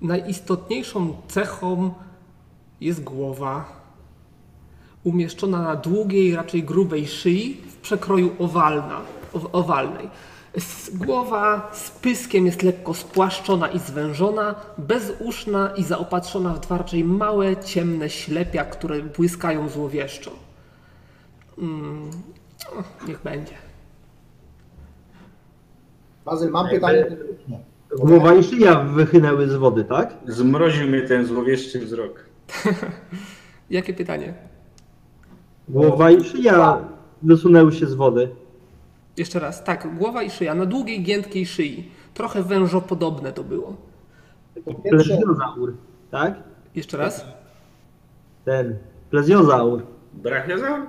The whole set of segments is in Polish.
Najistotniejszą cechą jest głowa, umieszczona na długiej, raczej grubej szyi w przekroju owalna, ow- owalnej. Głowa z pyskiem jest lekko spłaszczona i zwężona, bezuszna i zaopatrzona w dwa raczej małe, ciemne ślepia, które błyskają złowieszczo. Mm, niech będzie. Bazyl, mam pytanie. Głowa i szyja wychynęły z wody, tak? Zmroził mnie ten złowieszczy wzrok. Jakie pytanie? Głowa i szyja wysunęły się z wody. Jeszcze raz. Tak, głowa i szyja na długiej, giętkiej szyi. Trochę wężopodobne to było. Plezjozaur, tak? Jeszcze raz. Ten. Plezjozaur. Brachiozaur?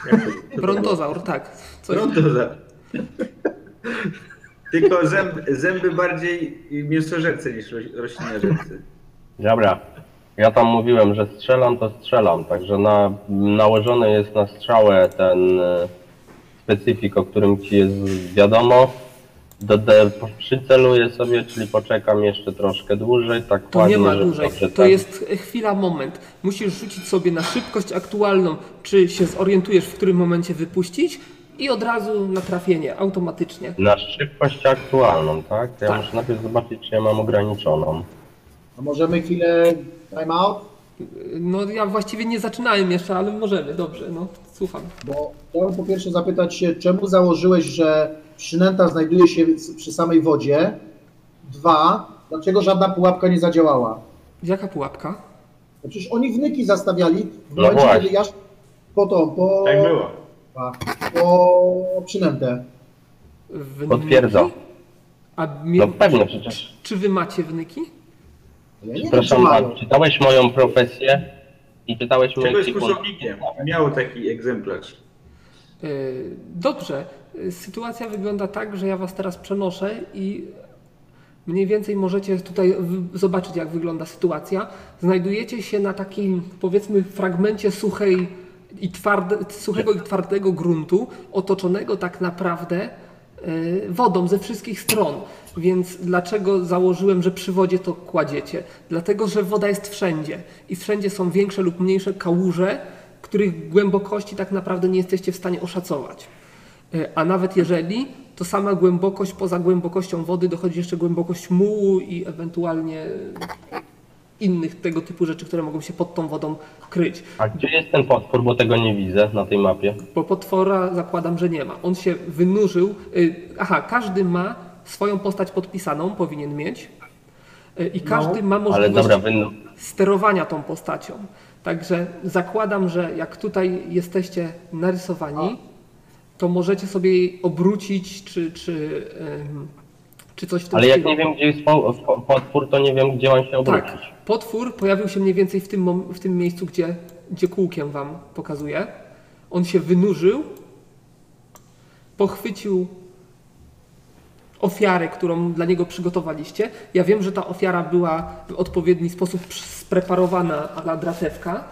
Brontozaur, tak. Coś. Brontozaur. Tylko zęb, zęby bardziej mięsożerce niż roś- roślinożerce. Dobra. Ja tam mówiłem, że strzelam, to strzelam. Także na, nałożony jest na strzałę ten e, specyfik, o którym ci jest wiadomo. Dodę, przyceluję sobie, czyli poczekam jeszcze troszkę dłużej, tak To nie ładnie, ma że dłużej. To tak. jest chwila, moment. Musisz rzucić sobie na szybkość aktualną, czy się zorientujesz, w którym momencie wypuścić i od razu na trafienie, automatycznie. Na szybkość aktualną, tak? Ja Tak. muszę najpierw zobaczyć, czy ja mam ograniczoną. a możemy chwilę time out? No ja właściwie nie zaczynałem jeszcze, ale możemy, dobrze, no słucham. Bo chciałem po pierwsze zapytać się, czemu założyłeś, że przynęta znajduje się przy samej wodzie? Dwa, dlaczego żadna pułapka nie zadziałała? Jaka pułapka? No przecież oni wnyki zastawiali w momencie, właśnie. kiedy ja po tą, po, Tak było. Po przynętę. Wnyki? Potwierdzam. A mie- No pewnie przecież. czy wy macie wnyki? Ja nie wiem, Przepraszam, mają. a czytałeś moją profesję i czytałeś mnie Czegoś ekwipunek. kłusownikiem. Miał taki egzemplarz. Yy, Dobrze. Sytuacja wygląda tak, że ja was teraz przenoszę i mniej więcej możecie tutaj zobaczyć, jak wygląda sytuacja. Znajdujecie się na takim, powiedzmy, fragmencie suchej i twarde, suchego i twardego gruntu, otoczonego tak naprawdę yy, wodą ze wszystkich stron. Więc dlaczego założyłem, że przy wodzie to kładziecie? Dlatego, że woda jest wszędzie i wszędzie są większe lub mniejsze kałuże, których głębokości tak naprawdę nie jesteście w stanie oszacować. E, A nawet jeżeli, to sama głębokość poza głębokością wody dochodzi jeszcze głębokość mułu i ewentualnie innych tego typu rzeczy, które mogą się pod tą wodą kryć. A gdzie jest ten potwór, bo tego nie widzę na tej mapie? Bo potwora zakładam, że nie ma. On się wynurzył. y, Aha, każdy ma swoją postać podpisaną, powinien mieć. Y, I każdy ma Ale możliwość dobra, sterowania tą postacią. Także zakładam, że jak tutaj jesteście narysowani, to możecie sobie jej obrócić, czy, czy, czy coś w tym Ale jak nie wiem, gdzie jest po, po, potwór, to nie wiem, gdzie mam się obrócić. Tak, potwór pojawił się mniej więcej w tym, w tym miejscu, gdzie, gdzie kółkiem wam pokazuję. On się wynurzył, pochwycił ofiarę, którą dla niego przygotowaliście. Ja wiem, że ta ofiara była w odpowiedni sposób spreparowana na dratewka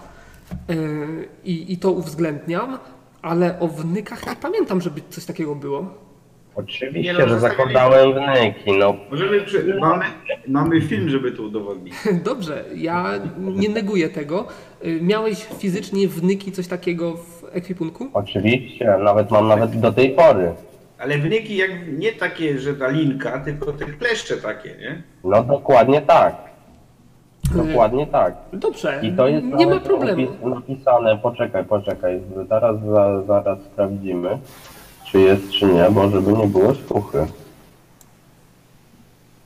yy, i, i to uwzględniam, ale o wnykach nie pamiętam, żeby coś takiego było. Oczywiście, no, że zakładałem wnyki, no. Możemy przy... mamy, mamy film, żeby to udowodnić. Dobrze, ja nie neguję tego. Miałeś fizycznie wnyki, coś takiego w ekwipunku? Oczywiście, nawet mam nawet do tej pory. Ale wyniki jak nie takie, że ta linka, tylko te kleszcze takie, nie? No dokładnie tak. Dokładnie tak. Dobrze, I to jest nie ma problemu. opis- napisane, poczekaj, poczekaj, zaraz, za, zaraz sprawdzimy, czy jest, czy nie, bo żeby nie było sztuchy.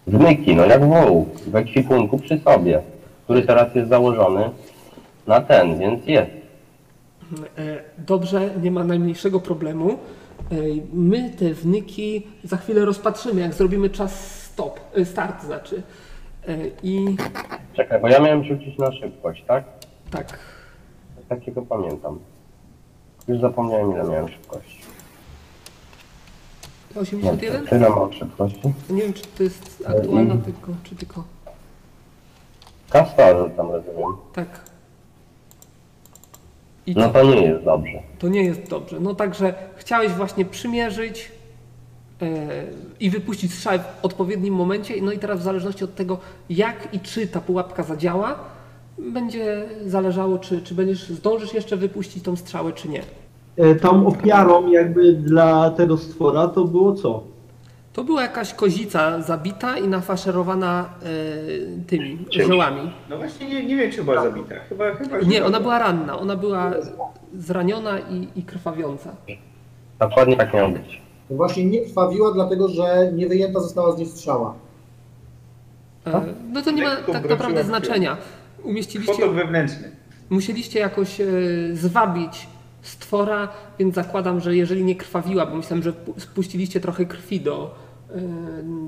Wnyki, no jak woł, w ekwipunku przy sobie, który teraz jest założony na ten, więc jest. E, Dobrze, nie ma najmniejszego problemu. E, My te wnyki za chwilę rozpatrzymy, jak zrobimy czas stop, e, start znaczy. I Czekaj, bo ja miałem rzucić na szybkość, tak? tak, Takiego pamiętam. Już zapomniałem ile miałem szybkości. 81? Tyle mam szybkości. Nie wiem, czy to jest aktualna tylko, czy tylko Kastarzu tam rozumiem. tak. I No co? to nie jest dobrze. To nie jest dobrze. No także chciałeś właśnie przymierzyć, e, i wypuścić strzał w odpowiednim momencie. No i teraz w zależności od tego, jak i czy ta pułapka zadziała, będzie zależało, czy, czy będziesz zdążysz jeszcze wypuścić tą strzałę, czy nie. E, Tą ofiarą jakby dla tego stwora to było co? To była jakaś kozica zabita i nafaszerowana e, tymi Czymś. ziołami. No właśnie nie, nie wiem, czy była zabita. Chyba, chyba Nie, ona była ranna, ona była zraniona i, i krwawiąca. Dokładnie tak miało być. No właśnie nie krwawiła, dlatego że nie wyjęta została z niej strzała. E, no to nie ma tak naprawdę znaczenia. Umieściliście, wewnętrzny. musieliście jakoś e, zwabić stwora, więc zakładam, że jeżeli nie krwawiła, bo myślałem, że pu- spuściliście trochę krwi do, e,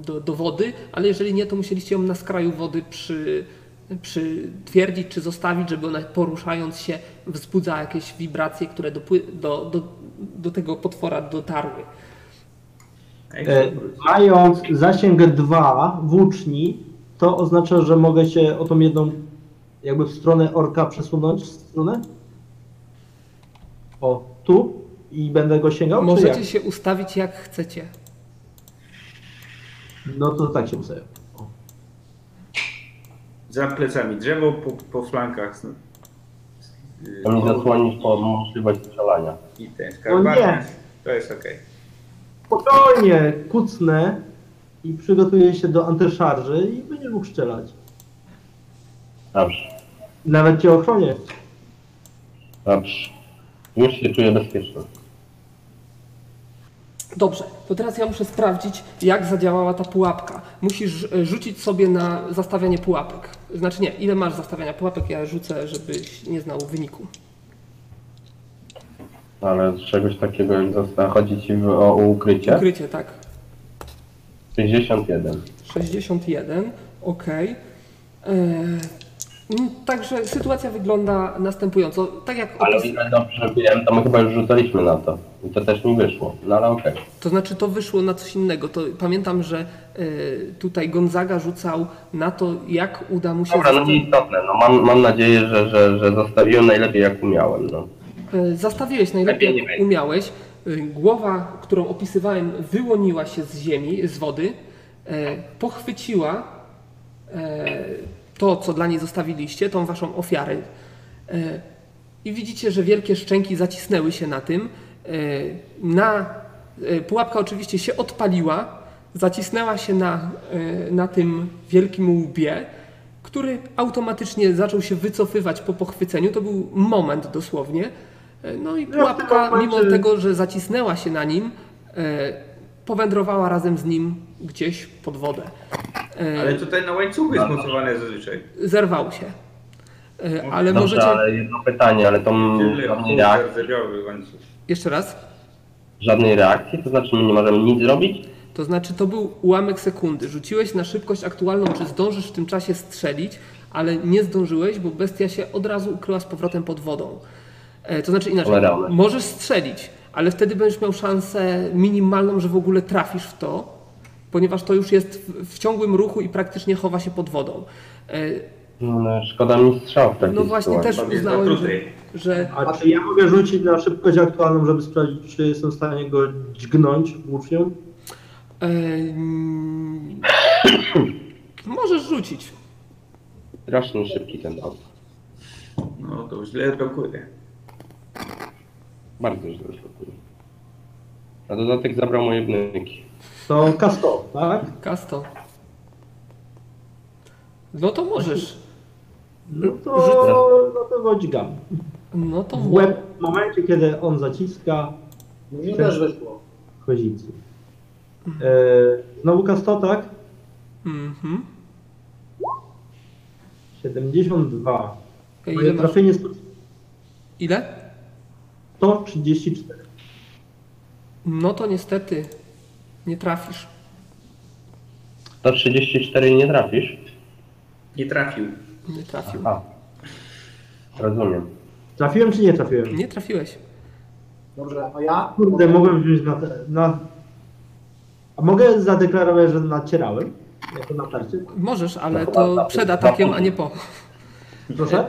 do, do wody, ale jeżeli nie, to musieliście ją na skraju wody przy, przytwierdzić czy zostawić, żeby ona poruszając się wzbudza jakieś wibracje, które do, do, do, do tego potwora dotarły. E? Mając zasięg 2 włóczni, to oznacza, że mogę się o tą jedną jakby w stronę orka przesunąć w stronę? O, tu? I będę go sięgał? Możecie się ustawić jak chcecie. No to tak się ustawiam. O. Za plecami drzewo, po, po flankach. Yy, To mi zasłonisz po możliwość strzelania. I ten O skarbarny. nie. To jest okej. Spokojnie, kucnę i przygotuję się do antyszarży i będziesz mógł strzelać. Dobrze, Nawet cię ochronię. dobrze. Już się czuję bezpieczny. Dobrze, to teraz ja muszę sprawdzić, jak zadziałała ta pułapka. Musisz e, rzucić sobie na zastawianie pułapek. Znaczy nie, ile masz zastawiania pułapek, ja rzucę, żebyś nie znał wyniku. Ale z czegoś takiego chodzi ci o, ukrycie? Ukrycie, tak. 61. 61, ok. Także sytuacja wygląda następująco. Tak jak Ale opis... dobrze wiem, to my chyba już rzucaliśmy na to. I to też mi wyszło. No ale okej. To znaczy to wyszło na coś innego. To pamiętam, że e, tutaj Gonzaga rzucał na to, jak uda mu się... Dobra, no nieistotne. No mam, mam nadzieję, że, że, że zostawiłem najlepiej jak umiałem. No. E, Zastawiłeś najlepiej, Lepiej jak umiałeś. E, Głowa, którą opisywałem, wyłoniła się z ziemi, z wody, e, pochwyciła to, co dla niej zostawiliście, tą waszą ofiarę. E, I widzicie, że wielkie szczęki zacisnęły się na tym. E, Na, e, pułapka oczywiście się odpaliła, zacisnęła się na, na tym wielkim łbie, który automatycznie zaczął się wycofywać po pochwyceniu. To był moment dosłownie. No i pułapka, mimo tego, że zacisnęła się na nim, powędrowała razem z nim gdzieś pod wodę. E, Ale tutaj na łańcuchu jest mocowane zazwyczaj. Zerwał się. E, Ale Dobrze, możecie. ale jedno pytanie, ale to żadnej reakcji. Jeszcze raz. żadnej reakcji? To znaczy my nie możemy nic zrobić? To znaczy, to był ułamek sekundy. Rzuciłeś na szybkość aktualną, czy zdążysz w tym czasie strzelić, ale nie zdążyłeś, bo bestia się od razu ukryła z powrotem pod wodą. E, To znaczy inaczej, Cholera, ale- możesz strzelić, ale wtedy będziesz miał szansę minimalną, że w ogóle trafisz w to, ponieważ to już jest w, ciągłym ruchu i praktycznie chowa się pod wodą. E, No, szkoda mi strzał w No właśnie, sytuacji. też uznałem, że, że A czy ja mogę rzucić na szybkość aktualną, żeby sprawdzić, czy jestem w stanie go dźgnąć włócznią? e, mm, możesz rzucić. Strasznie szybki ten auto. No to źle blokuje. Bardzo źle szokuje. Na dodatek zabrał moje wnyki. To kasto, tak? Kasto. No to możesz. No to, no to. No to W łeb w momencie, kiedy on zaciska Mnie też wyszło. kozicy. E, znowu kasto, tak? Mhm. 72. Ile masz? trafienie jest Ile? 134. No to niestety nie trafisz. To 34 nie trafisz? Nie trafił. Nie trafił. A. Rozumiem. Trafiłem czy nie trafiłem? Nie trafiłeś. Dobrze, a ja? Kurde, mogłem wziąć na, na... A mogę zadeklarować, że nacierałem? Jako natarcie? Możesz, ale to na- przed na- atakiem, a nie po. Proszę?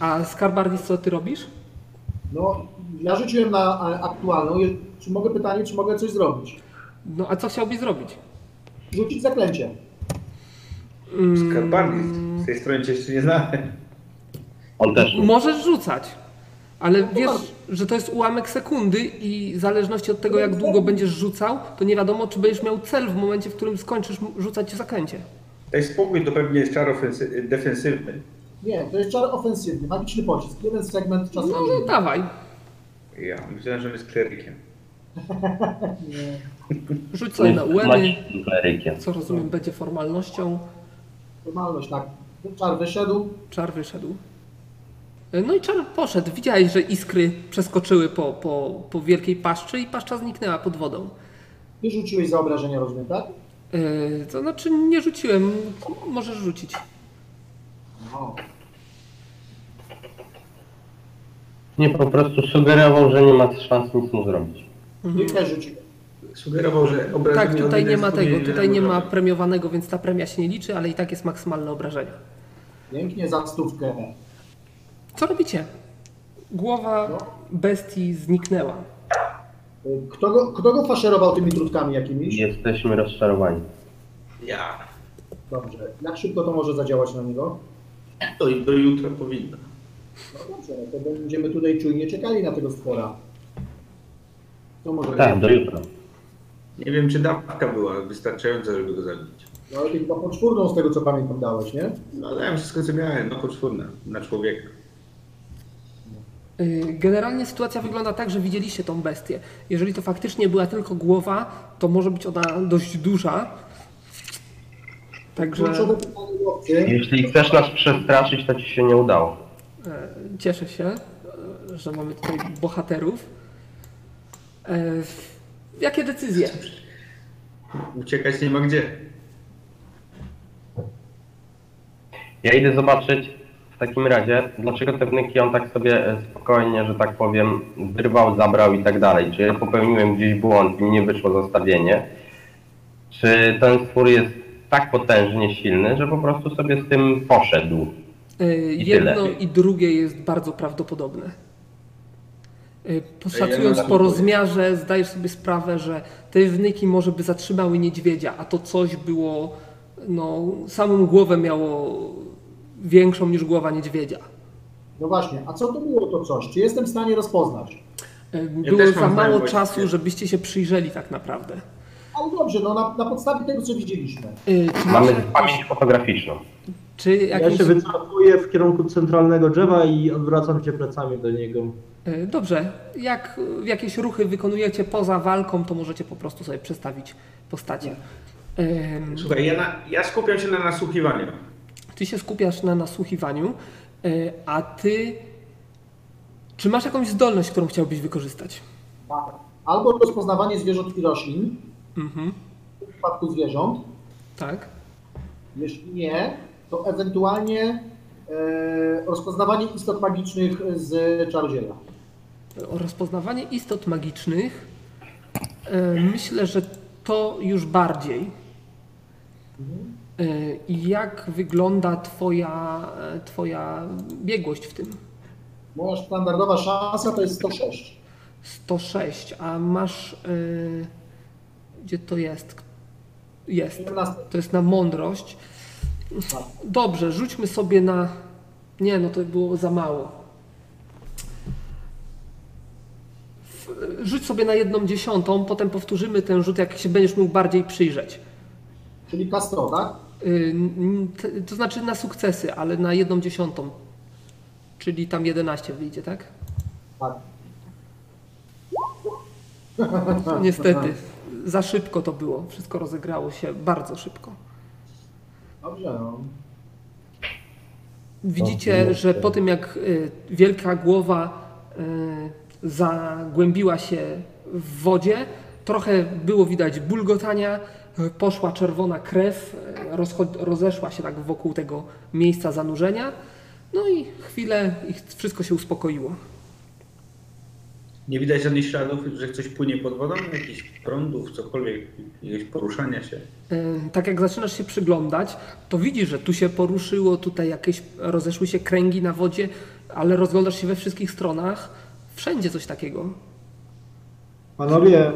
A Skarbardis, co ty robisz? No, ja rzuciłem na aktualną. Czy mogę pytanie, czy mogę coś zrobić? No a co chciałbyś zrobić? Rzucić zaklęcie. Skarbarnik. Z tej strony cię jeszcze nie znałem. On też nie. Możesz rzucać, ale wiesz, że to jest ułamek sekundy i w zależności od tego, jak długo będziesz rzucał, to nie wiadomo, czy będziesz miał cel w momencie, w którym skończysz rzucać zaklęcie. Daj spokój, to pewnie jest czar ofensy- defensywny. Nie, to jest czar ofensywny, magiczny pocisk. Jeden segment czasu. No, no dawaj, Ja myślałem, że on jest klerykiem. rzuć sobie na klerykiem. co rozumiem będzie formalnością. Formalność, tak. Czar wyszedł. Czar wyszedł. No i czar poszedł. Widziałeś, że iskry przeskoczyły po, po, po wielkiej paszczy i paszcza zniknęła pod wodą. Ty rzuciłeś za obrażenia, rozumiem, tak? Yy, to znaczy nie rzuciłem, możesz rzucić. No. Nie, po prostu sugerował, że nie ma szans nic mu zrobić. Ty też rzuciłeś. Sugerował, że obrażenie Tak, tutaj nie ma tego, tutaj nie ma premiowanego, więc ta premia się nie liczy, ale i tak jest maksymalne obrażenia. Pięknie za stówkę. Co robicie? Głowa bestii zniknęła. Kto go, kto go faszerował tymi trutkami jakimiś? Jesteśmy rozczarowani. Ja. Dobrze. Jak szybko to może zadziałać na niego? To i do jutra powinno. No dobrze, no to będziemy tutaj czujnie czekali na tego stwora. Co może Tak, do jutra. Nie wiem, czy dawka była wystarczająca, żeby go zabić. No ale chyba poczwórną z tego co pamiętam dałeś, nie? No dałem wszystko, co miałem, no poczwórne, na człowieka. Yy, Generalnie sytuacja wygląda tak, że widzieliście tą bestię. Jeżeli to faktycznie była tylko głowa, to może być ona dość duża. Także. Jeśli chcesz nas przestraszyć, to ci się nie udało. e, cieszę się, e, że mamy tutaj bohaterów. Jakie decyzje? Uciekać nie ma gdzie. Ja idę zobaczyć w takim razie, dlaczego te wnyki on tak sobie e, spokojnie, że tak powiem, wyrwał, zabrał i tak dalej. Czy ja popełniłem gdzieś błąd i mi nie wyszło zestawienie? Czy ten stwór jest tak potężnie silny, że po prostu sobie z tym poszedł? E, I Jedno tyle. i drugie jest bardzo prawdopodobne. Poszacując Ja na po rozmiarze, zdajesz sobie sprawę, że te wnyki może by zatrzymały niedźwiedzia, a to coś było, no, samą głowę miało większą niż głowa niedźwiedzia. No właśnie, a co to było to coś? Czy jestem w stanie rozpoznać? Ja Było też za mało czasu, żebyście się przyjrzeli tak naprawdę. Ale dobrze, no na, na podstawie tego co widzieliśmy. Czy, Mamy masz, pamięć fotograficzną. czy Ja się wycofuję w kierunku centralnego drzewa i odwracam się plecami do niego. E, Dobrze, jak jakieś ruchy wykonujecie poza walką, to możecie po prostu sobie przestawić postacie. Słuchaj, ja, na, ja skupiam się na nasłuchiwaniu. Ty się skupiasz na nasłuchiwaniu, e, a ty. Czy masz jakąś zdolność, którą chciałbyś wykorzystać? Tak. Albo rozpoznawanie zwierząt i roślin, Mhm. w przypadku zwierząt. Tak. Jeśli nie, to ewentualnie e, rozpoznawanie istot magicznych z czarodzieja. O rozpoznawanie istot magicznych. e, Myślę, że to już bardziej. E, jak wygląda twoja, e, twoja biegłość w tym? Moja standardowa szansa to jest 106. 106, a masz. Gdzie to jest? Jest. 17. To jest na mądrość. Dobrze, rzućmy sobie na. Nie, no to było za mało. W- Rzuć sobie na jedną dziesiątą, potem powtórzymy ten rzut, jak się będziesz mógł bardziej przyjrzeć. Czyli K100, tak? Y, To znaczy na sukcesy, ale na jedną dziesiątą. Czyli tam 11 wyjdzie, tak? Tak. Niestety. Za szybko to było. Wszystko rozegrało się bardzo szybko. Dobrze, no. Widzicie, Dobrze. że po tym jak y, wielka głowa y, zagłębiła się w wodzie, trochę było widać bulgotania, poszła czerwona krew, rozeszła się tak wokół tego miejsca zanurzenia. No i chwilę i wszystko się uspokoiło. Nie widać żadnych śladów, że coś płynie pod wodą, jakichś prądów, cokolwiek, jakiegoś poruszania się. Y, Tak jak zaczynasz się przyglądać, to widzisz, że tu się poruszyło, tutaj jakieś rozeszły się kręgi na wodzie, ale rozglądasz się we wszystkich stronach. Wszędzie coś takiego. Panowie,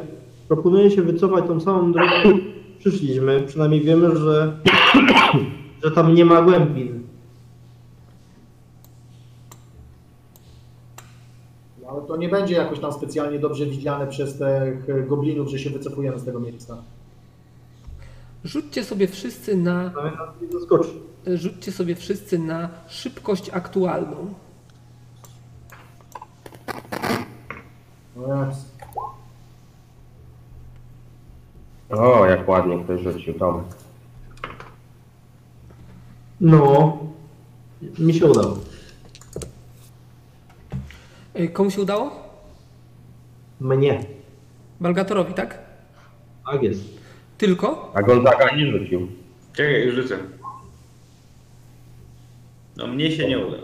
proponuję się wycofać tą samą drogą, przyszliśmy. Przynajmniej wiemy, że, że tam nie ma głębin. No, Ale to nie będzie jakoś tam specjalnie dobrze widziane przez tych goblinów, że się wycofujemy z tego miejsca. Rzućcie sobie wszyscy na, rzućcie sobie wszyscy na szybkość aktualną. No jest. O, jak ładnie ktoś rzucił tam. No, mi się udało. Y, Komu się udało? Mnie. Balgatorowi, tak? Tak jest. Tylko? A Gonzaga nie rzucił. Czekaj, już rzucę. No mnie się nie udało.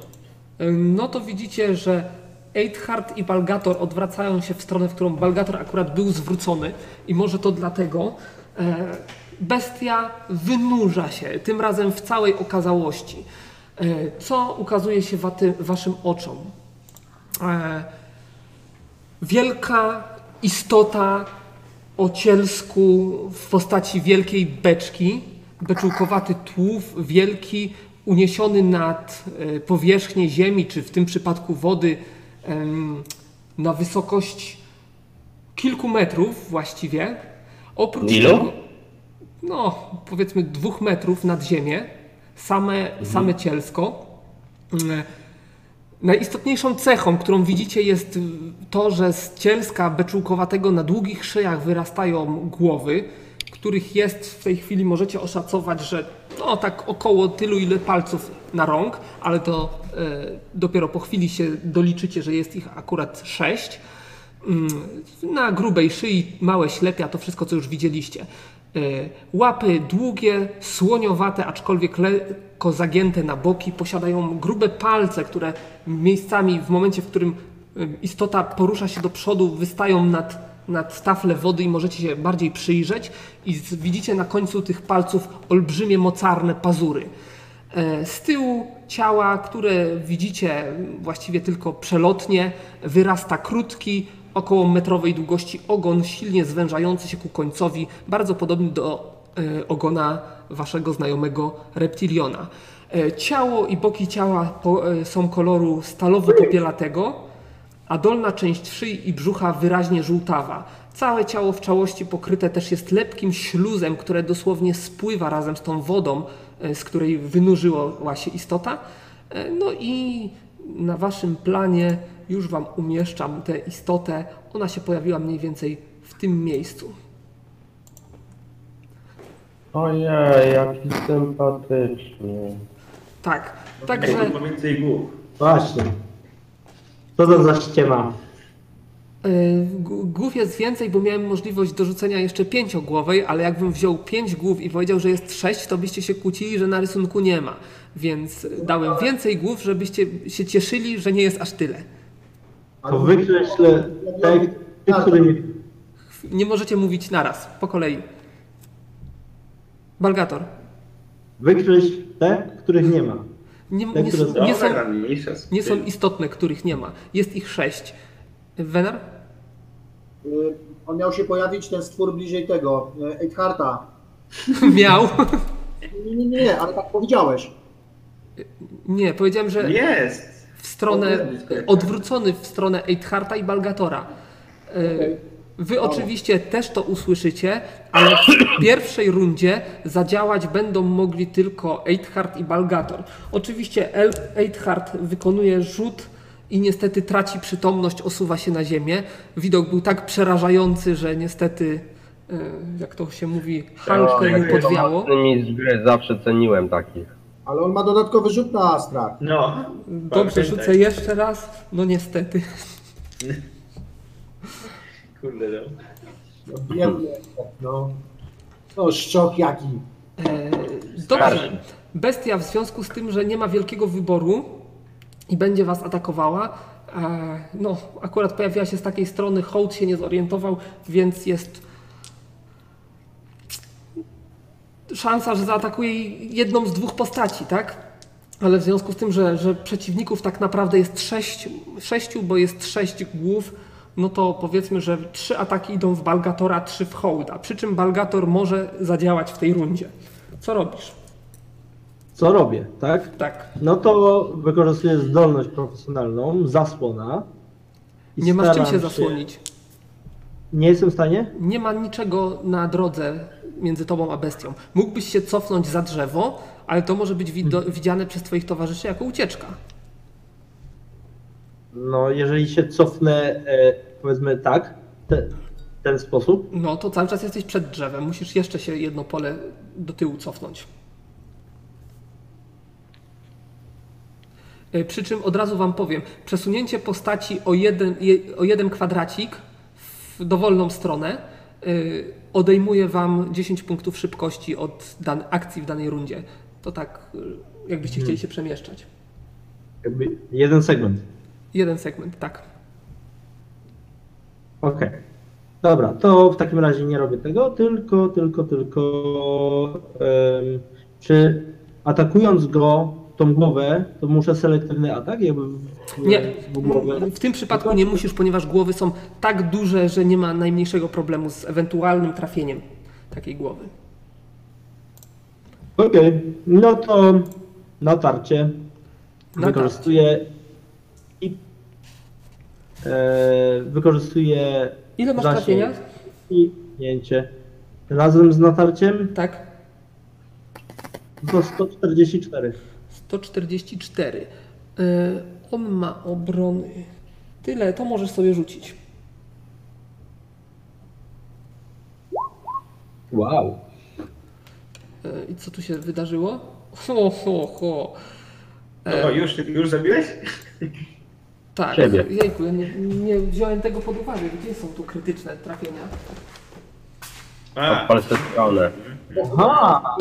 Y, No to widzicie, że Eidhart i Balgator odwracają się w stronę, w którą Balgator akurat był zwrócony i może to dlatego e, bestia wynurza się, tym razem w całej okazałości. E, co ukazuje się waty, waszym oczom? E, wielka istota o cielsku w postaci wielkiej beczki, beczułkowaty tułów, wielki, uniesiony nad powierzchnię ziemi, czy w tym przypadku wody, na wysokość kilku metrów właściwie. Oprócz Ilu? tego, no powiedzmy dwóch metrów nad ziemię, same, same cielsko. Najistotniejszą cechą, którą widzicie, jest to, że z cielska beczułkowatego na długich szyjach wyrastają głowy, których jest w tej chwili, możecie oszacować, że no tak około tylu, ile palców na rąk, ale to dopiero po chwili się doliczycie, że jest ich akurat sześć. Mm, Na grubej szyi małe ślepia, to wszystko, co już widzieliście. E, Łapy długie, słoniowate, aczkolwiek lekko zagięte na boki, posiadają grube palce, które miejscami w momencie, w którym e, istota porusza się do przodu, wystają nad, nad taflę wody i możecie się bardziej przyjrzeć i widzicie na końcu tych palców olbrzymie, mocarne pazury. E, Z tyłu ciała, które widzicie właściwie tylko przelotnie, wyrasta krótki, około metrowej długości ogon, silnie zwężający się ku końcowi, bardzo podobny do e, ogona waszego znajomego reptiliona. E, Ciało i boki ciała e, są koloru stalowo-popielatego, a dolna część szyi i brzucha wyraźnie żółtawa. Całe ciało w całości pokryte też jest lepkim śluzem, które dosłownie spływa razem z tą wodą, z której wynurzyła się istota. E, No i na waszym planie już wam umieszczam tę istotę. Ona się pojawiła mniej więcej w tym miejscu. Ojej, jaki sympatyczny. Tak, Także... więcej głów. Właśnie. Co to za ściema? G- głów jest więcej, bo miałem możliwość dorzucenia jeszcze pięciogłowej, ale jakbym wziął pięć głów i powiedział, że jest sześć, to byście się kłócili, że na rysunku nie ma. Więc dałem więcej głów, żebyście się cieszyli, że nie jest aż tyle. To wykreślę te, te które nie... Nie możecie mówić naraz, po kolei. Balgator. Wykreśl te, których nie ma. Nie, nie, nie, są, nie są istotne, których nie ma. Jest ich sześć. Wenar? Y, On miał się pojawić, ten stwór bliżej tego, y, Eidharta. Miał. Nie, nie, nie, ale tak powiedziałeś. Nie, powiedziałem, że Jest! w stronę, odwrócony w stronę Eidharta i Balgatora. E, Okej. Wy oczywiście też to usłyszycie, ale w pierwszej rundzie zadziałać będą mogli tylko Eidhart i Balgator. Oczywiście Eidhart wykonuje rzut i niestety traci przytomność, osuwa się na ziemię. Widok był tak przerażający, że niestety, e, jak to się mówi, Halkę mu podwiało. Mistrz gry zawsze ceniłem takich. Ale on ma dodatkowy rzut na strach. No. Dobrze, pamiętaj. rzucę jeszcze raz. No niestety. Kurde, no. No, biedny, no. No, szczok jaki. E, Dobrze. Bestia w związku z tym, że nie ma wielkiego wyboru i będzie was atakowała, e, no akurat pojawiła się z takiej strony, hołd się nie zorientował, więc jest szansa, że zaatakuje jedną z dwóch postaci, tak? Ale w związku z tym, że, że przeciwników tak naprawdę jest sześć, sześciu, bo jest sześć głów, no to powiedzmy, że trzy ataki idą w Balgatora, trzy w Hołda. Przy czym Balgator może zadziałać w tej rundzie. Co robisz? Co robię, tak? Tak. No to wykorzystuję zdolność profesjonalną, zasłona. i Nie masz czym się zasłonić. Nie jestem w stanie? Nie ma niczego na drodze między tobą a bestią. Mógłbyś się cofnąć za drzewo, ale to może być wido- widziane przez twoich towarzyszy jako ucieczka. No, jeżeli się cofnę, e, powiedzmy tak, te, w ten sposób, No to cały czas jesteś przed drzewem. Musisz jeszcze się jedno pole do tyłu cofnąć. Przy czym od razu Wam powiem, przesunięcie postaci o jeden, je, o jeden kwadracik w dowolną stronę y, odejmuje Wam 10 punktów szybkości od dan- akcji w danej rundzie. To tak, y, jakbyście chcieli się przemieszczać. jakby jeden segment. Jeden segment, tak. Okej. Dobra, to w takim razie nie robię tego, tylko, tylko, tylko. em, czy atakując go tą głowę, to muszę selektywny atak? Jakby Nie, w tym przypadku nie musisz, ponieważ głowy są tak duże, że nie ma najmniejszego problemu z ewentualnym trafieniem takiej głowy. Okej, no to natarcie Natarcie. wykorzystuję i e, wykorzystuję Ile masz trafienia? i pnięcie. Razem z natarciem Tak, to 144. 144. Y, on ma obrony. Tyle, to możesz sobie rzucić. Wow. Y, I co tu się wydarzyło? Ho, ho, ho. O, już, już zabiłeś? Tak, Ciebie. jejku, ja nie, nie wziąłem tego pod uwagę. Gdzie są tu krytyczne trafienia? A, Odpal stronę. Aha!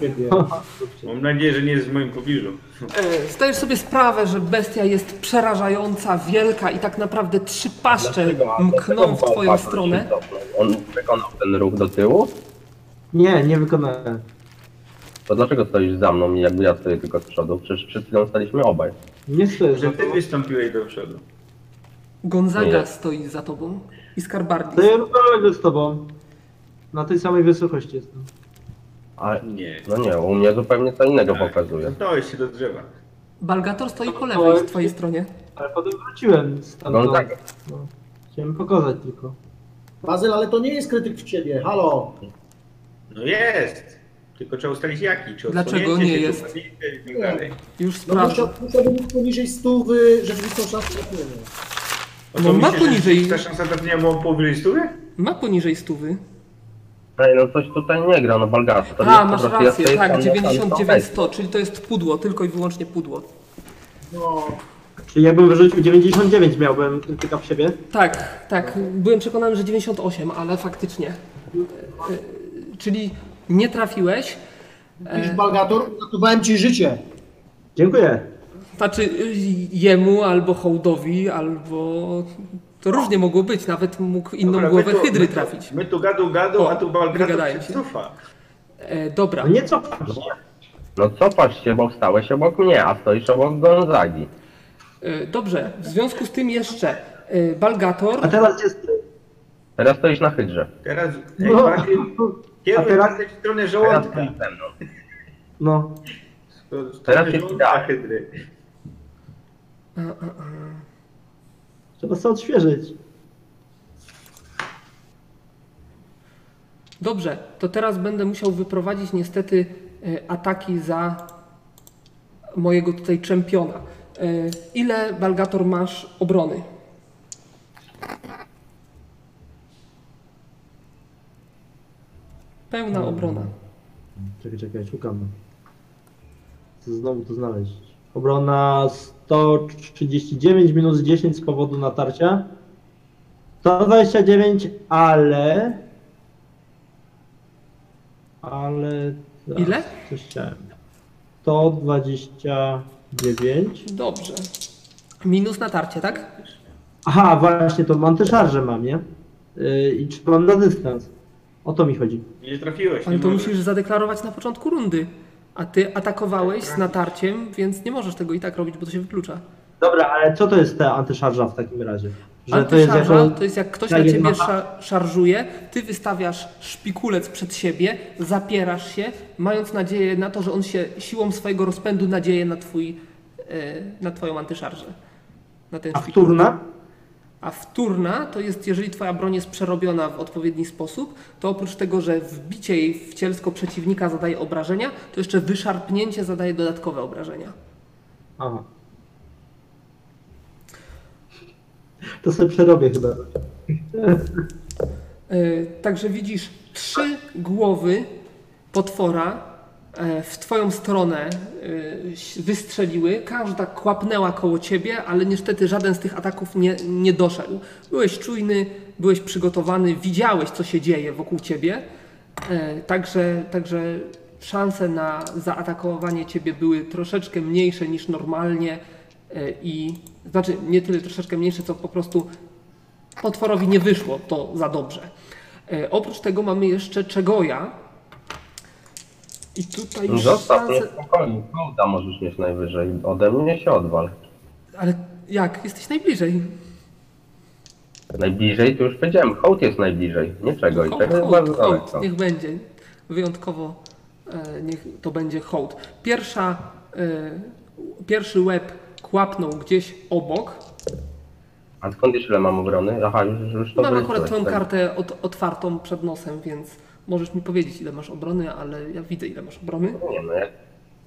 Siebie. mam nadzieję, że nie jest w moim pobliżu. E, Zdajesz sobie sprawę, że bestia jest przerażająca, wielka i tak naprawdę trzy paszcze Dlaczego? A mkną dlaczego w twoją się stronę. cofnął? On wykonał ten ruch do tyłu? Nie, nie wykonałem. To dlaczego stoisz za mną i jakby ja stoję tylko z przodu? Przecież przed chwilą staliśmy obaj. Nie stoję Że ty wystąpiłeś do przodu. Gonzaga Nie. stoi za tobą i Skarbardis. Stoję równolegle z tobą. Na tej samej wysokości jestem. A, Nie. no nie, u mnie zupełnie co innego Tak. pokazuje. Zamknąłeś się do drzewa. Balgator stoi po lewej, z twojej stronie. Ale potem wróciłem stamtąd. Gonzaga. No, chciałem pokazać tylko. Bazyl, ale to nie jest krytyk w ciebie. Halo. No jest! Tylko trzeba ustalić jaki. Czy Dlaczego nie się, jest? i tak dalej. Już No sprawdzę. musiał, musiałby mieć poniżej stówy rzeczywistą szansę trafienia. No ma myślisz, że poniżej- Ta szansa trafienia była powyżej stówy? Ma poniżej stówy. Ej, no coś tutaj nie gra, no Balgator. to A, jest po masz prostu- ja rację, stoję tak, sam na sam 99 sam 100, czyli to jest pudło, tylko i wyłącznie pudło. No, Czyli jakbym wyrzucił 99 miałbym krytyka w siebie. Tak, tak, byłem przekonany, że 98, ale faktycznie. E, e, Czyli nie trafiłeś, Widzisz, Balgator, uratowałem ci życie. Dziękuję. znaczy jemu albo hołdowi, albo... To różnie mogło być, nawet mógł inną Dobra, głowę tu- hydry my tu- trafić. My tu gadu gadu, O, a tu Balgator wygadają się cofa. E, dobra, No nie cofam się. No cofasz się, bo wstałeś obok mnie, a stoisz obok Gonzagi. e, dobrze, w związku z tym jeszcze e, Balgator... A teraz jest. Teraz stoisz na hydrze. Teraz No. bardziej A kieruj teraz- teraz... w stronę Teraz żołądka. stoisz ze mną. No. Teraz jest idealnie. hydry. Trzeba sobie odświeżyć. Dobrze, to teraz będę musiał wyprowadzić niestety e, ataki za mojego tutaj czempiona. E, Ile Balgator masz obrony? Pełna obrona. Czekaj, czekaj, szukam. Chcę znowu to znaleźć. Obrona 139 minus 10 z powodu natarcia. 129, ale. Ale. zaraz, Ile? Coś chciałem. 129. Dobrze. Minus natarcie, tak? Aha, właśnie, to mam te szarże mam, nie? Yy, I czy mam na dystans? O to mi chodzi. Nie trafiłeś, Ale nie to możesz. musisz zadeklarować na początku rundy. A ty atakowałeś z natarciem, więc nie możesz tego i tak robić, bo to się wyklucza. Dobra, ale co to jest ta antyszarża w takim razie? Że to jest jako... to jest jak ktoś na ciebie ma- sza, szarżuje, ty wystawiasz szpikulec przed siebie, zapierasz się, mając nadzieję na to, że on się siłą swojego rozpędu nadzieje na twój, e, na twoją antyszarżę. Na ten A wtórna? A wtórna to jest, jeżeli twoja broń jest przerobiona w odpowiedni sposób, to oprócz tego, że wbicie jej w cielsko przeciwnika zadaje obrażenia, to jeszcze wyszarpnięcie zadaje dodatkowe obrażenia. Aha. To sobie przerobię chyba. E, Także widzisz trzy głowy potwora w twoją stronę e, wystrzeliły. Każda kłapnęła koło ciebie, ale niestety żaden z tych ataków nie, nie doszedł. Byłeś czujny, byłeś przygotowany, widziałeś co się dzieje wokół ciebie. E, Także, także szanse na zaatakowanie ciebie były troszeczkę mniejsze niż normalnie e, i znaczy nie tyle troszeczkę mniejsze, co po prostu potworowi nie wyszło to za dobrze. E, oprócz tego mamy jeszcze Czegoja. I tutaj już Zostaw mnie spokojnie, hołda możesz mieć najwyżej. Ode mnie się odwal. Ale jak? Jesteś najbliżej. Najbliżej to już powiedziałem, hołd jest najbliżej, nie czego i Hołd, tego jest hołd, bardzo hołd, daleko. niech będzie. Wyjątkowo e, niech to będzie hołd. Pierwsza, e, pierwszy łeb kłapnął gdzieś obok. A skąd wiesz ile mam obrony? Aha, już, już to Mam wyliczyłeś, akurat twoją tak. kartę od, otwartą przed nosem, więc możesz mi powiedzieć ile masz obrony, ale ja widzę ile masz obrony. Nie no, jak...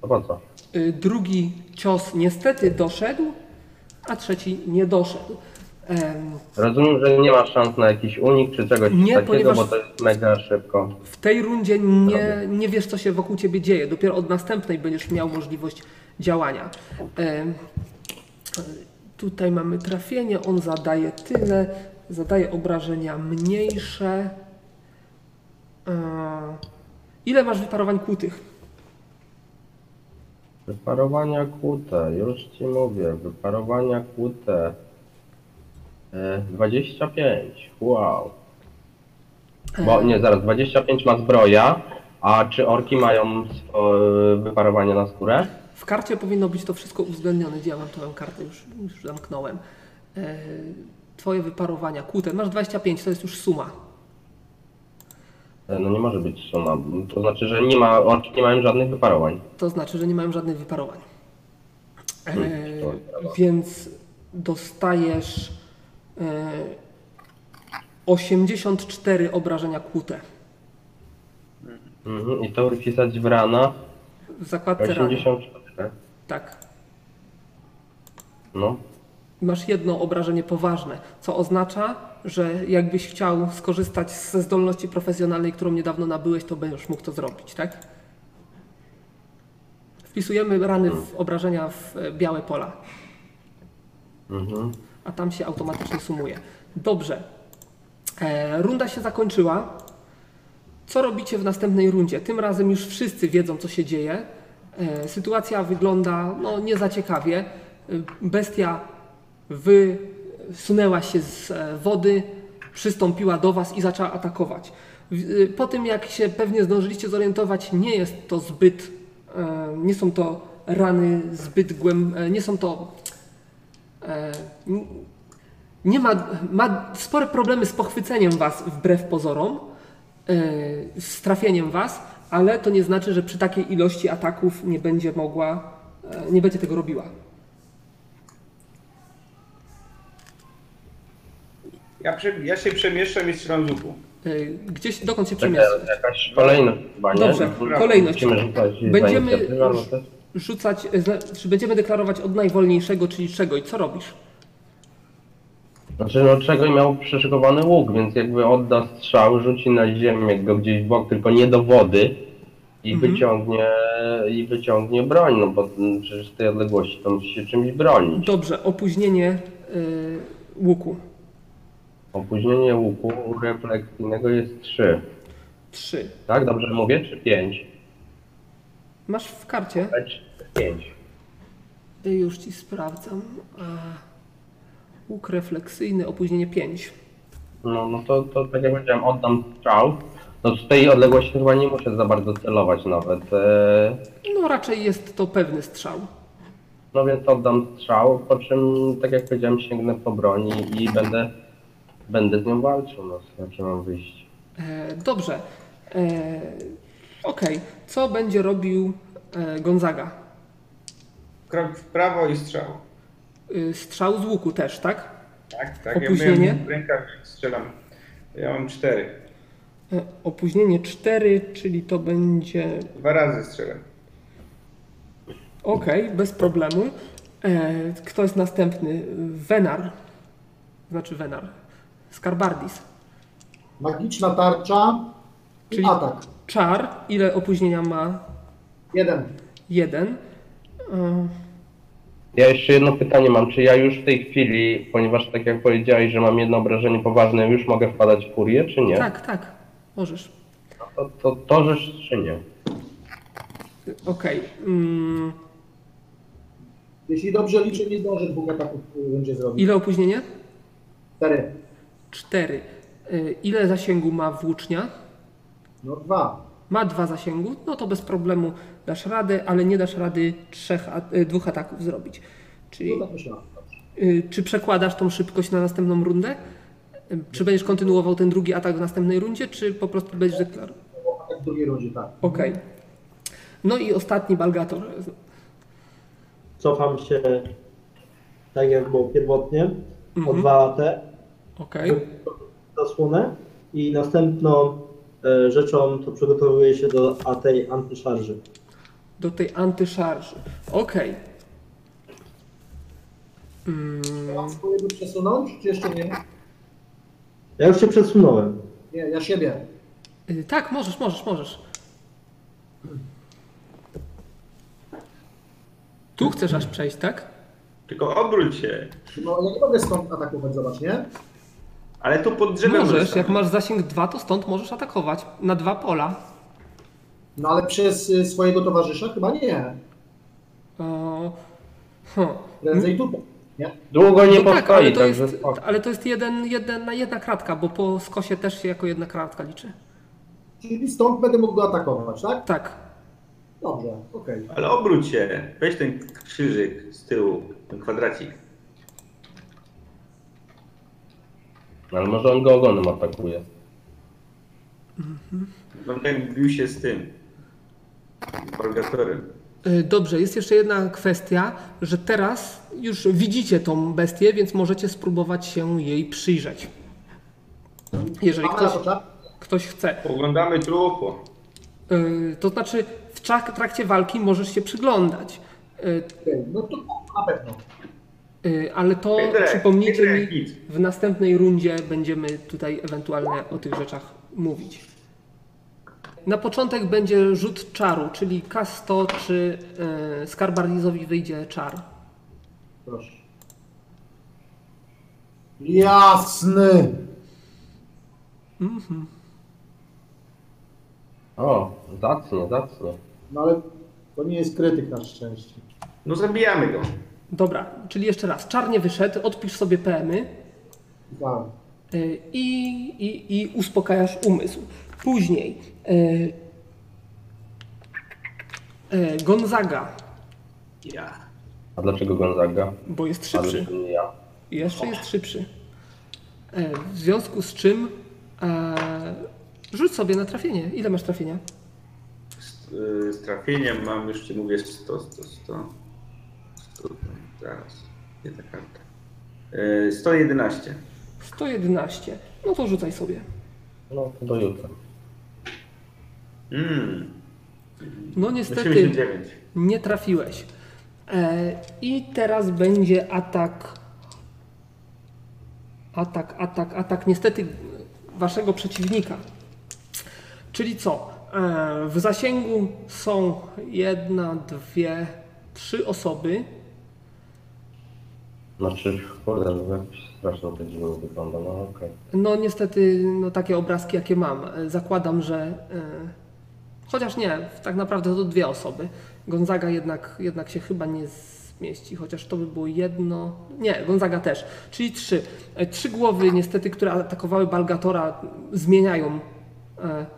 To po co? Y, Drugi cios niestety doszedł, a trzeci nie doszedł. Em, Rozumiem, że nie ma szans na jakiś unik czy czegoś Nie, takiego, ponieważ- bo to jest mega szybko. W tej rundzie nie, nie wiesz, co się wokół ciebie dzieje. Dopiero od następnej będziesz miał możliwość działania. Tutaj mamy trafienie, on zadaje tyle, zadaje obrażenia mniejsze. E, Ile masz wyparowań kłutych? Wyparowania kłute, już ci mówię, wyparowania kłute. E, 25, wow. Bo nie, zaraz, 25 ma zbroja, a czy orki mają e, wyparowanie na skórę? W karcie powinno być to wszystko uwzględnione. Gdzie ja mam twoją kartę? Już, już zamknąłem. E, Twoje wyparowania kłute. Masz 25, to jest już suma. No nie może być suma, to znaczy, że nie ma, orki nie mają żadnych wyparowań. To znaczy, że nie mają żadnych wyparowań. E, więc dostajesz e, 84 obrażenia kłute. Mhm. I to wpisać w rana W zakładce rany. 84. Tak. No, Masz jedno obrażenie poważne, co oznacza, że jakbyś chciał skorzystać ze zdolności profesjonalnej, którą niedawno nabyłeś, to będziesz mógł to zrobić, tak? Wpisujemy rany w obrażenia w e, białe pola, mhm. a tam się automatycznie sumuje. Dobrze. E, runda się zakończyła. Co robicie w następnej rundzie? Tym razem już wszyscy wiedzą, co się dzieje. E, sytuacja wygląda no, nie za ciekawie. Bestia wysunęła się z e, wody, przystąpiła do Was i zaczęła atakować. E, Po tym, jak się pewnie zdążyliście zorientować, nie jest to zbyt, e, nie są to rany zbyt głębokie, nie są to nie ma, ma spore problemy z pochwyceniem was wbrew pozorom, z trafieniem was, ale to nie znaczy, że przy takiej ilości ataków nie będzie mogła, nie będzie tego robiła. Ja, prze, ja się przemieszczam i strzelam z łuku. Yy, Gdzieś, dokąd się przemieszczasz? jakaś kolejność chyba, nie? Dobrze, kolejność. Będziemy no rzucać, czy będziemy deklarować od najwolniejszego, czyli czego i co robisz? Znaczy, no czego miał przyszykowany łuk, więc jakby odda strzał, rzuci na ziemię go gdzieś w bok, tylko nie do wody i Mhm. wyciągnie i wyciągnie broń, no bo przecież z tej odległości to musi się czymś bronić. Dobrze, opóźnienie yy, łuku. Opóźnienie łuku refleksyjnego jest 3. 3. Tak, dobrze mówię? Czy 5? Masz w karcie? 5. Y, Już ci sprawdzam. A, Łuk refleksyjny, opóźnienie 5. No, no to, to tak jak powiedziałem, oddam strzał. No z tej odległości chyba nie muszę za bardzo celować nawet. Eee, No raczej jest to pewny strzał. No więc oddam strzał, po czym, tak jak powiedziałem, sięgnę po broń i, i będę, będę z nią walczył, no, znaczy mam wyjść. E, dobrze. E, Okej. Co będzie robił e, Gonzaga? Krok w prawo i strzał. Y, strzał z łuku też, tak? Tak, tak. Opóźnienie? Ja w rękach strzelam. Ja mam cztery. E, opóźnienie 4, czyli to będzie Dwa razy strzelam. ok, bez problemu. E, kto jest następny? Venar. Znaczy Venar. Skarbardis. Magiczna tarcza i Czyli- atak. Czar. Ile opóźnienia ma? Jeden. Jeden. E, Ja jeszcze jedno pytanie mam, czy ja już w tej chwili, ponieważ tak jak powiedziałeś, że mam jedno obrażenie poważne, już mogę wpadać w furię, czy nie? tak, tak. Możesz. To, to, to rzecz, czy nie? Okej. Mm, Jeśli dobrze liczę, nie zdążę dwóch ataków y, będzie zrobić. ile opóźnienie? Cztery. Cztery. E, ile zasięgu ma włócznia? No dwa. Ma dwa zasięgu, no to bez problemu dasz radę, ale nie dasz rady trzech, e, dwóch ataków zrobić. Czyli No y, czy przekładasz tą szybkość na następną rundę? Y, Czy będziesz kontynuował ten drugi atak w następnej rundzie, czy po prostu będziesz deklarował? Tak w drugiej rundzie, tak. Okej. No i ostatni Balgator. Cofam się tak jak było pierwotnie, o. 2 AT, Okej. zasłonę i następną e, rzeczą to przygotowuję się do AT antyszarży. Do tej antyszarży. Okej. Mm, Mam swojego przesunąć, czy jeszcze nie? Ja już się przesunąłem. Nie, ja siebie. y, tak, możesz, możesz, możesz. Tu chcesz aż przejść, tak? Tylko obróć się. No ja nie mogę stąd atakować, zobacz, nie? Ale tu pod drzewem Możesz, zostanę. jak masz zasięg 2, to stąd możesz atakować. Na dwa pola. No ale przez y, swojego towarzysza chyba nie. O, huh. Prędzej tutaj, nie? Długo nie No tak, ale to także jest, spoko. ale to jest jeden, jeden, na jedna kratka, bo po skosie też się jako jedna kratka liczy. Czyli stąd będę mógł go atakować, tak? Tak. Dobrze, okej. Ale obróć się. Weź ten krzyżyk z tyłu, ten kwadracik. Ale może on go ogonem atakuje. No ten bił się z tym. Purgatorem. Y, Dobrze, jest jeszcze jedna kwestia, że teraz już widzicie tą bestię, więc możecie spróbować się jej przyjrzeć. Jeżeli ktoś, ktoś chce. Oglądamy trupo. Y, To znaczy, w trakcie walki możesz się przyglądać. Y, No to na pewno. Y, Ale to przypomnijcie mi, w następnej rundzie będziemy tutaj ewentualnie o tych rzeczach mówić. Na początek będzie rzut czaru, czyli K100 czy y, Skarbardizowi wyjdzie czar. Proszę. Jasny! O, zacnie, zacnie. No ale to nie jest krytyk na szczęście. No zabijamy go. Dobra, czyli jeszcze raz. Czar nie wyszedł, odpisz sobie PM-y Tak. y, i, i, i uspokajasz umysł. Później y, y, Gonzaga, Ja. A dlaczego Gonzaga? bo jest A szybszy. dlaczego nie ja? Jeszcze jest szybszy. Y, W związku z czym e, rzuć sobie na trafienie. Ile masz trafienia? Z, y, z trafieniem mam, już ci mówię, 100, 100, 100. 100 zaraz. Gdzie ta karta? Y, 111. 111. No to rzucaj sobie. No, to do jutra. Mm. No niestety 89. nie trafiłeś. E, I teraz będzie atak. Atak, atak, atak. Niestety waszego przeciwnika. Czyli co? E, w zasięgu są jedna, dwie, trzy osoby. Znaczy, kurde, no jakoś strasznie to dziwnie wygląda, no okej. No niestety no, takie obrazki jakie mam. E, Zakładam, że e, chociaż nie, tak naprawdę to dwie osoby. Gonzaga jednak, jednak się chyba nie zmieści, chociaż to by było jedno. Nie, Gonzaga też. Czyli trzy. E, Trzy głowy niestety, które atakowały Balgatora zmieniają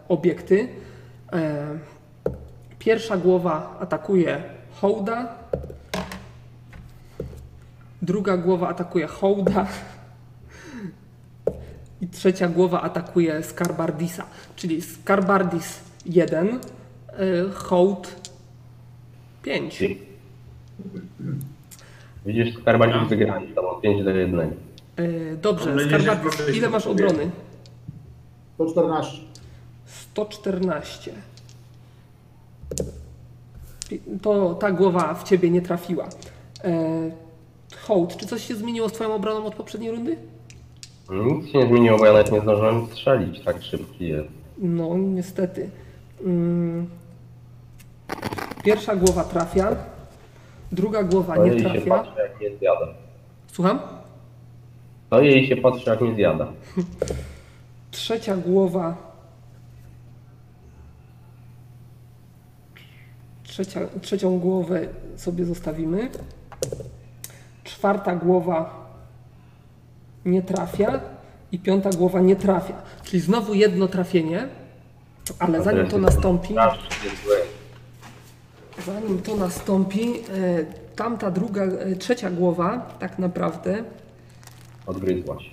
obiekty. Pierwsza głowa atakuje Hołda. Druga głowa atakuje hołda i trzecia głowa atakuje Skarbardisa, czyli Skarbardis 1, y, hołd 5. Widzisz, Skarbadzik wygrali z tobą 5 do 1. Y, Dobrze, Skarbardis, ile masz obrony? 114. 114. I To ta głowa w ciebie nie trafiła. Hołd, czy coś się zmieniło z twoją obroną od poprzedniej rundy? Nic się nie zmieniło, bo ja nawet nie zdążyłem strzelić, tak szybki jest. No, niestety. Mm. Pierwsza głowa trafia, druga głowa To nie jej się trafia. patrzy, jak nie zjada. Słucham? To jej się patrzy, jak nie zjada. Trzecia głowa. Trzecia, trzecią głowę sobie zostawimy. Czwarta głowa nie trafia i piąta głowa nie trafia. Czyli znowu jedno trafienie, ale zanim to nastąpi, zanim to nastąpi, tamta druga, e, trzecia głowa tak naprawdę, Odgryzła się.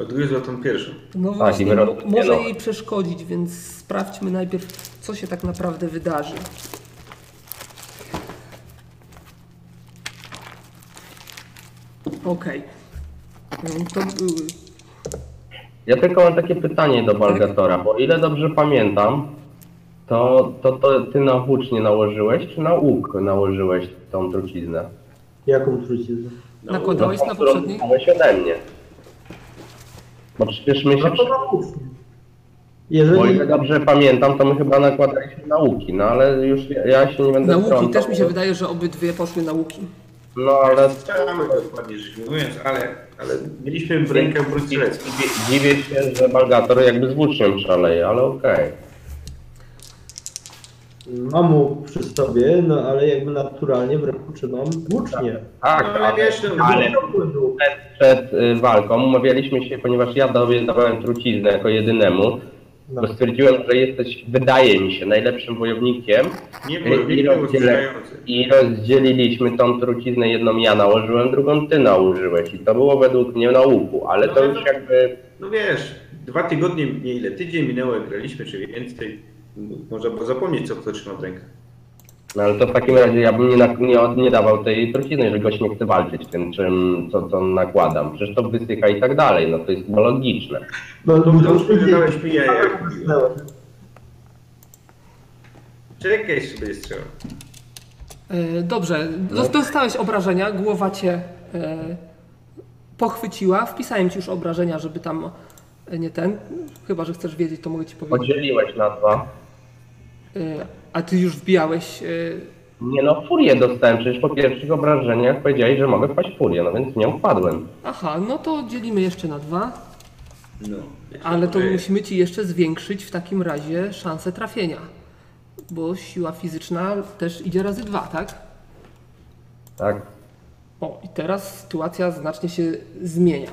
Odgryzła tą pierwszą. no i właśnie, może jej przeszkodzić, więc sprawdźmy najpierw, co się tak naprawdę wydarzy. Okej. Mm, To były Ja tylko mam takie pytanie do Balgatora, bo ile dobrze pamiętam, to, to, to ty na włócznie nałożyłeś, czy na łuk nałożyłeś tą truciznę? Jaką truciznę? Nakładałeś na poprzedniej? dostałeś ode mnie. Bo przecież my się... No to na. Bo Jeżeli, ile dobrze pamiętam, to my chyba nakładaliśmy nauki, no ale już ja, ja się nie będę Nauki, wtrącał, też mi się wydaje, że obydwie poszły nauki. No ale Strzelamy dokładnie rzecz ujmując, ale, ale mieliśmy w rękę broń strzelecką. dziwię, się, że Balgator jakby z włóczniem szaleje, ale okej. mam łuk przy sobie, no ale jakby naturalnie w ręku trzymam włócznie. Tak, No, ale wiesz, no, ale przed, przed y, walką umawialiśmy się, ponieważ ja dawałem truciznę jako jedynemu, No. to stwierdziłem, że jesteś, wydaje mi się, najlepszym wojownikiem Nie i, i rozdzieliliśmy tą truciznę, jedną ja nałożyłem, drugą ty nałożyłeś i to było według mnie na łuku, ale to już jakby, No wiesz, dwa tygodnie, nie ile, tydzień minęło, graliśmy, czy więcej. Można było zapomnieć, co kto trzyma w rękach. No ale to w takim razie ja bym nie, nie, nie dawał tej trucizny, jeżeli gość nie chce walczyć tym, czym, co, co nakładam, przecież to wysycha i tak dalej, no to jest chyba logiczne. No, To no, już dałeś mi jaja. Czekaj, sobie strzelam. E, Dobrze, Dos- dostałeś obrażenia, głowa cię e, pochwyciła. Wpisałem ci już obrażenia, żeby tam e, nie ten. Chyba, że chcesz wiedzieć, to mogę ci powiedzieć. Podzieliłeś na dwa. A ty już wbijałeś. E, Nie no, furię dostałem, przecież po pierwszych obrażeniach powiedziałeś, że mogę wpaść w furię, no więc nie wpadłem. aha, no to dzielimy jeszcze na dwa, No. ale to musimy ci jeszcze zwiększyć w takim razie szansę trafienia. Bo siła fizyczna też idzie razy dwa, tak? Tak? O, i teraz sytuacja znacznie się zmienia.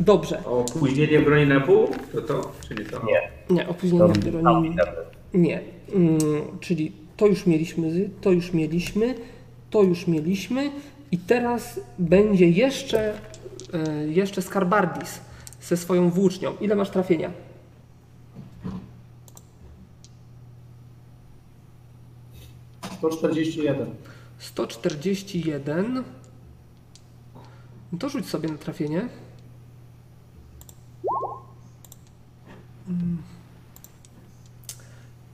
Dobrze. Opóźnienie broni na pół? To to? Czy nie to? Nie. Nie, opóźnienia To broni. Nie. Mm, czyli to już mieliśmy, to już mieliśmy, to już mieliśmy i teraz będzie jeszcze, e, jeszcze Skarbardis ze swoją włócznią. Ile masz trafienia? To 41. 141. No To rzuć sobie na trafienie. Mm.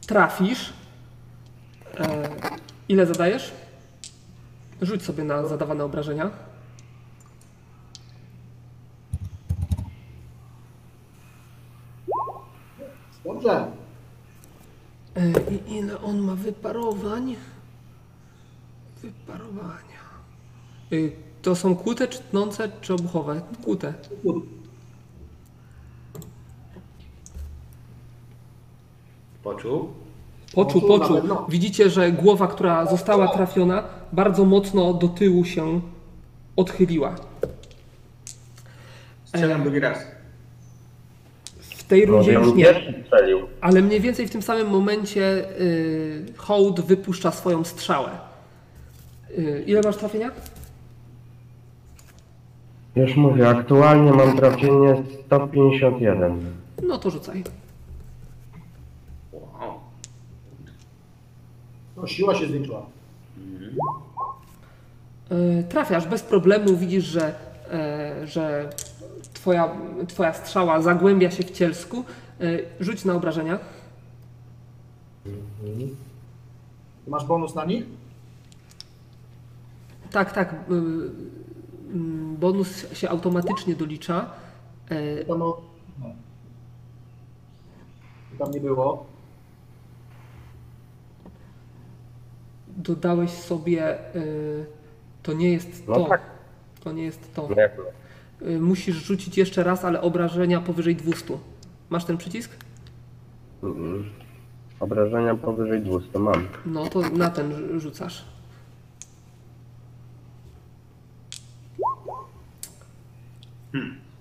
Trafisz. E, ile zadajesz? Rzuć sobie na zadawane obrażenia. Dobrze. E, I ile on ma wyparowań? Wyparowania. E, To są kłute, czy tnące, czy obuchowe? Kłute. Poczuł? Poczuł, Poczuł no. Widzicie, że głowa, która została trafiona, bardzo mocno do tyłu się odchyliła. Strzelam drugi raz. W tej Może rundzie już nie, ale mniej więcej w tym samym momencie y, Hołd wypuszcza swoją strzałę. Y, ile masz trafienia? Już mówię, aktualnie mam trafienie 151. No to rzucaj. No, siła się zwiększyła. E, Trafiasz bez problemu, widzisz, że, e, że twoja, twoja strzała zagłębia się w cielsku. E, Rzuć na obrażenia. Ty masz bonus na nich? Tak, tak. y, mm, Bonus się automatycznie dolicza. Tam, o- no. Tam nie było. Dodałeś sobie. y, To nie jest No to. tak. To nie jest to. No jak no? Y, Musisz rzucić jeszcze raz, ale obrażenia powyżej 200. Masz ten przycisk? Mm, Obrażenia powyżej 200 mam. No to na ten rzu- rzucasz.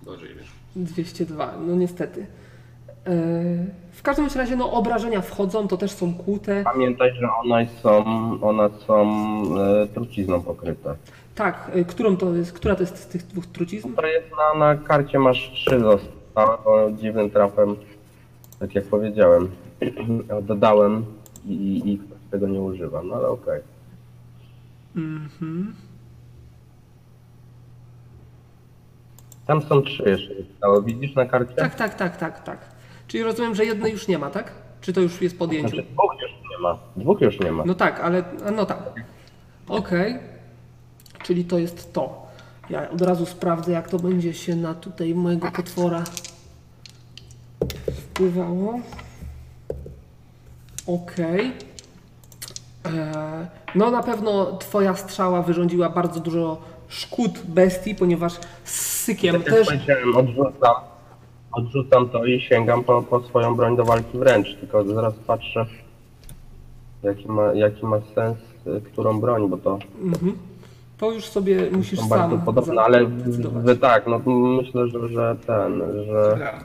Gorzej wiesz. 202, no niestety. E, W każdym razie no, obrażenia wchodzą, to też są kłute. Pamiętaj, że one są, one są e, trucizną pokryte. Tak, e, którą to jest, która to jest z tych dwóch trucizn? To jest na, na karcie masz trzy zostały, bo dziwnym trafem, tak jak powiedziałem, dodałem i, i, i tego nie używa, no ale okej. Mhm. Tam są trzy jeszcze zostały, widzisz na karcie? Tak, tak, tak, tak, tak. Czyli rozumiem, że jednej już nie ma, tak? Czy to już jest po odjęciu? Znaczy dwóch już nie ma, dwóch już nie ma. No tak, ale no tak. Okej. Czyli to jest to. Ja od razu sprawdzę, jak to będzie się na tutaj mojego potwora wpływało. Okej. Eee, No na pewno twoja strzała wyrządziła bardzo dużo szkód bestii, ponieważ z sykiem Tak jak też... powiedziałem, odrzucam, odrzucam to i sięgam po, po swoją broń do walki wręcz, tylko zaraz patrzę jaki ma, jaki ma sens, y, którą broń, bo to Mhm. To już sobie musisz są sam bardzo podobne, ale w, tak, no myślę, że, że ten, że Strzelam.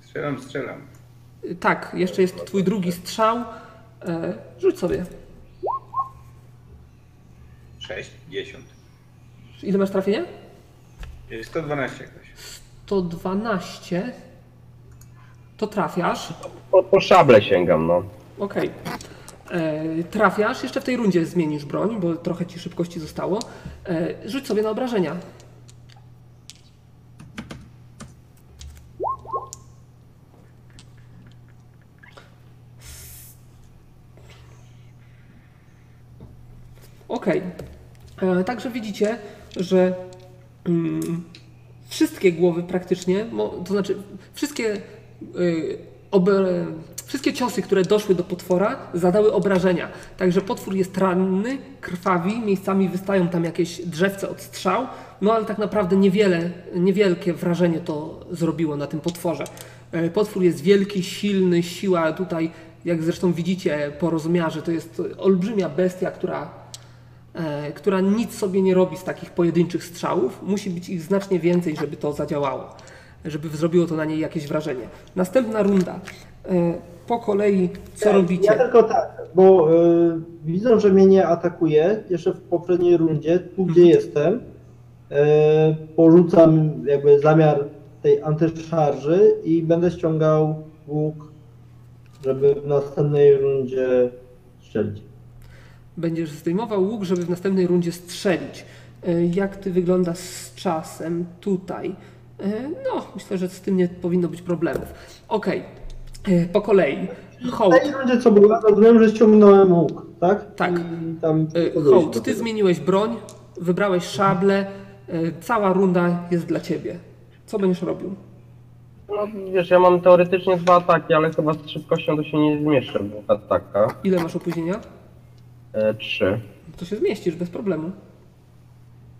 Strzelam, strzelam. Tak, jeszcze jest twój drugi strzał. E, rzuć sobie. 6, 10. Ile masz trafienia? Jest 112 jakoś. 112. To trafiasz. po, po szable sięgam, no. Okej. E, Trafiasz. Jeszcze w tej rundzie zmienisz broń, bo trochę ci szybkości zostało. E, rzuć sobie na obrażenia. Okej. E, Także widzicie, że mm, wszystkie głowy praktycznie, to znaczy wszystkie, y, obe, wszystkie ciosy, które doszły do potwora, zadały obrażenia. Także potwór jest ranny, krwawi, miejscami wystają tam jakieś drzewce od strzał, no ale tak naprawdę niewiele, niewielkie wrażenie to zrobiło na tym potworze. E, Potwór jest wielki, silny, siła tutaj, jak zresztą widzicie po rozmiarze, to jest olbrzymia bestia, która która nic sobie nie robi z takich pojedynczych strzałów. Musi być ich znacznie więcej, żeby to zadziałało, żeby zrobiło to na niej jakieś wrażenie. Następna runda. E, po kolei, co Ja robicie? tylko tak, bo y, widzą, że mnie nie atakuje. Jeszcze w poprzedniej rundzie, tu gdzie jestem, y, porzucam jakby zamiar tej antyszarży i będę ściągał łuk, żeby w następnej rundzie strzelić. Będziesz zdejmował łuk, żeby w następnej rundzie strzelić. E, Jak ty wyglądasz z czasem tutaj? E, No, myślę, że z tym nie powinno być problemów. Okej, E, po kolei. W Hołd. tej rundzie co było, rozumiem, że ściągnąłem łuk, tak? Tak. Hołd, ty zmieniłeś broń, wybrałeś szable, cała runda jest dla ciebie. Co będziesz robił? No wiesz, ja mam teoretycznie dwa ataki, ale chyba z szybkością to się nie zmieszczę w dwóch atakach. Ile masz opóźnienia? E, trzy. To się zmieścisz bez problemu.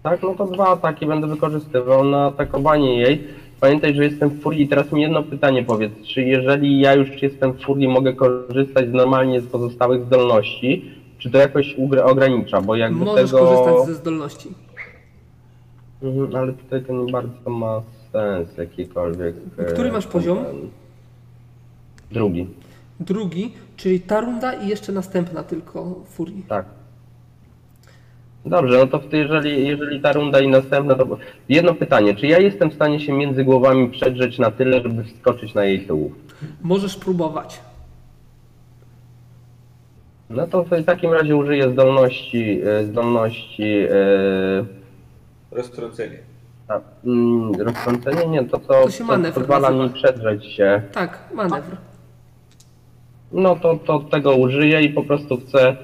Tak, no to dwa ataki będę wykorzystywał na atakowanie jej. Pamiętaj, że jestem w furii teraz mi jedno pytanie powiedz, czy jeżeli ja już jestem w furii, mogę korzystać normalnie z pozostałych zdolności, czy to jakoś ogranicza, bo jakby Możesz tego... korzystać ze zdolności. Mhm, ale tutaj to nie bardzo ma sens jakikolwiek. e, Który masz poziom? Drugi, Drugi, czyli ta runda i jeszcze następna tylko furii. tak. Dobrze, no to wtedy jeżeli, jeżeli ta runda i następna, to jedno pytanie, czy ja jestem w stanie się między głowami przedrzeć na tyle, żeby wskoczyć na jej tyłów? Możesz próbować. No to w takim razie użyję zdolności, e, zdolności e, Roztrącenie. a, mm, roztrącenie, nie, to co, To się co manewr pozwala nazywa. mi przedrzeć się. Tak, manewr. No to, to tego użyję i po prostu chcę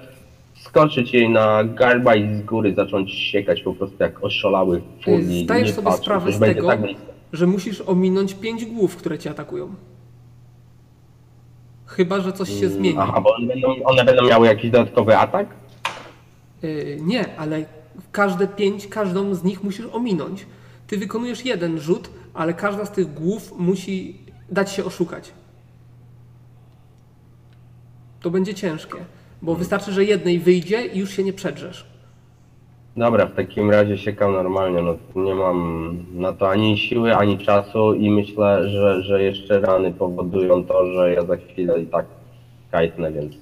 skoczyć jej na garba i z góry zacząć siekać po prostu jak oszalały fur i Zdajesz nie sobie patrzeć, sprawę z tego, tak że musisz ominąć pięć głów, które cię atakują. Chyba, że coś się zmieni. Mm, Aha, bo one będą, one będą miały jakiś dodatkowy atak? Yy, nie, ale każde pięć, każdą z nich musisz ominąć. Ty wykonujesz jeden rzut, ale każda z tych głów musi dać się oszukać. To będzie ciężkie, bo wystarczy, że jednej wyjdzie i już się nie przedrzesz. Dobra, w takim razie siekam normalnie, no nie mam na to ani siły, ani czasu i myślę, że, że jeszcze rany powodują to, że ja za chwilę i tak kajtnę, więc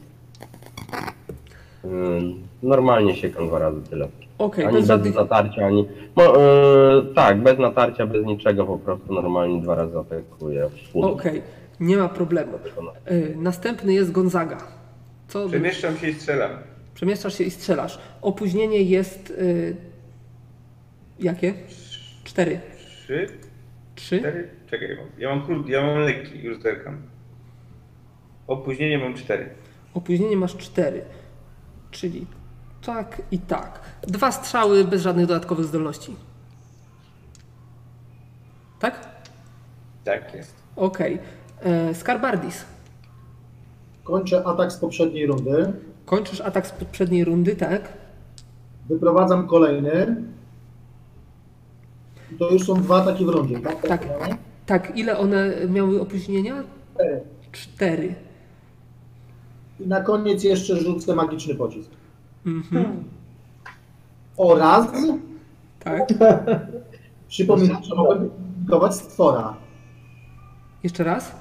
mm, normalnie siekam dwa razy tyle. Okej, ani bez bez żadnych... natarcia, ani... Mo, yy, tak, bez natarcia, bez niczego, po prostu normalnie dwa razy atakuję. Okej, nie ma problemu. Yy, następny jest Gonzaga. Co? Przemieszczam się i strzelam. Przemieszczasz się i strzelasz. Opóźnienie jest... Yy... Jakie? Cztery. Trzy, Trzy? cztery. Czekaj, ja mam- krótki, ja mam lekki, już zerkam. Opóźnienie mam cztery. Opóźnienie masz 4. Czyli tak i tak. Dwa strzały bez żadnych dodatkowych zdolności. Tak? Tak jest. Okej. Okay. Skarbardis. Kończę atak z poprzedniej rundy. Kończysz atak z poprzedniej rundy, tak? Wyprowadzam kolejny. I To już są dwa takie w rundzie, tak? Tak. Tak. Ile one miały opóźnienia? Cztery. Cztery. I na koniec jeszcze rzucę magiczny pocisk. Mhm. Oraz Tak. przypominam, że mogłem identyfikować stwora. Jeszcze raz?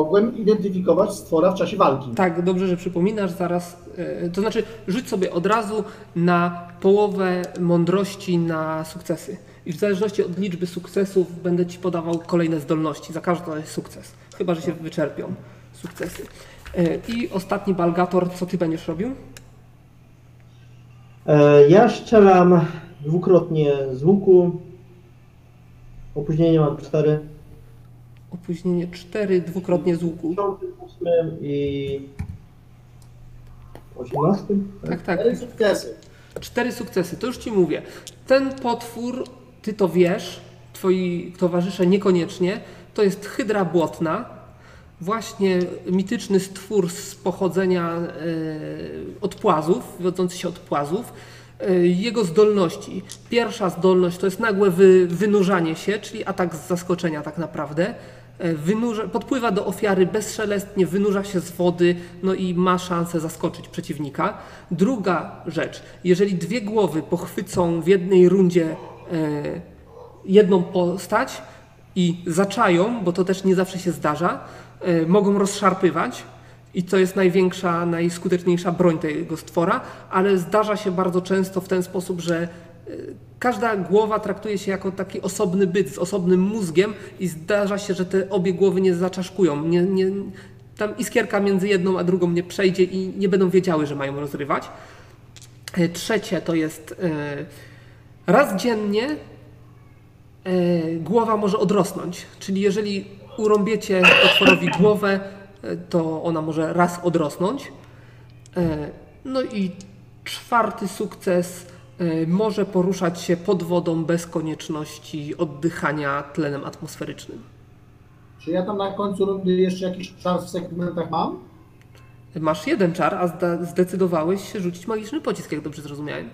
Mogłem identyfikować stwora w czasie walki. Tak, dobrze, że przypominasz zaraz. e, To znaczy, rzuć sobie od razu na połowę mądrości na sukcesy. I w zależności od liczby sukcesów będę ci podawał kolejne zdolności. Za każdy jest sukces. Chyba, że się wyczerpią sukcesy. E, I ostatni Balgator, co ty będziesz robił? E, Ja strzelam dwukrotnie z łuku. Opóźnienie mam 4. Opóźnienie 4, dwukrotnie z łuku. 8 i 18. Tak, tak. Cztery sukcesy. Cztery sukcesy, to już ci mówię. Ten potwór, ty to wiesz, twoi towarzysze niekoniecznie, to jest hydra błotna, właśnie mityczny stwór z pochodzenia e, od płazów, wywodzący się od płazów. E, jego zdolności. Pierwsza zdolność to jest nagłe wy, wynurzanie się, czyli atak z zaskoczenia tak naprawdę. E, Wynurza, podpływa do ofiary bezszelestnie, wynurza się z wody, no i ma szansę zaskoczyć przeciwnika. Druga rzecz, jeżeli dwie głowy pochwycą w jednej rundzie e, jedną postać i zaczają, bo to też nie zawsze się zdarza, e, mogą rozszarpywać i to jest największa, najskuteczniejsza broń tego stwora, ale zdarza się bardzo często w ten sposób, że e, każda głowa traktuje się jako taki osobny byt z osobnym mózgiem i zdarza się, że te obie głowy nie zaczaszkują. Nie, nie, tam iskierka między jedną a drugą nie przejdzie i nie będą wiedziały, że mają rozrywać. E, Trzecie to jest e, raz dziennie e, głowa może odrosnąć. Czyli jeżeli urąbiecie potworowi głowę, to ona może raz odrosnąć. No i czwarty sukces może poruszać się pod wodą bez konieczności oddychania tlenem atmosferycznym. Czy ja tam na końcu rundy jeszcze jakiś czas w segmentach mam? Masz jeden czar, a zdecydowałeś się rzucić magiczny pocisk, jak dobrze zrozumiałem.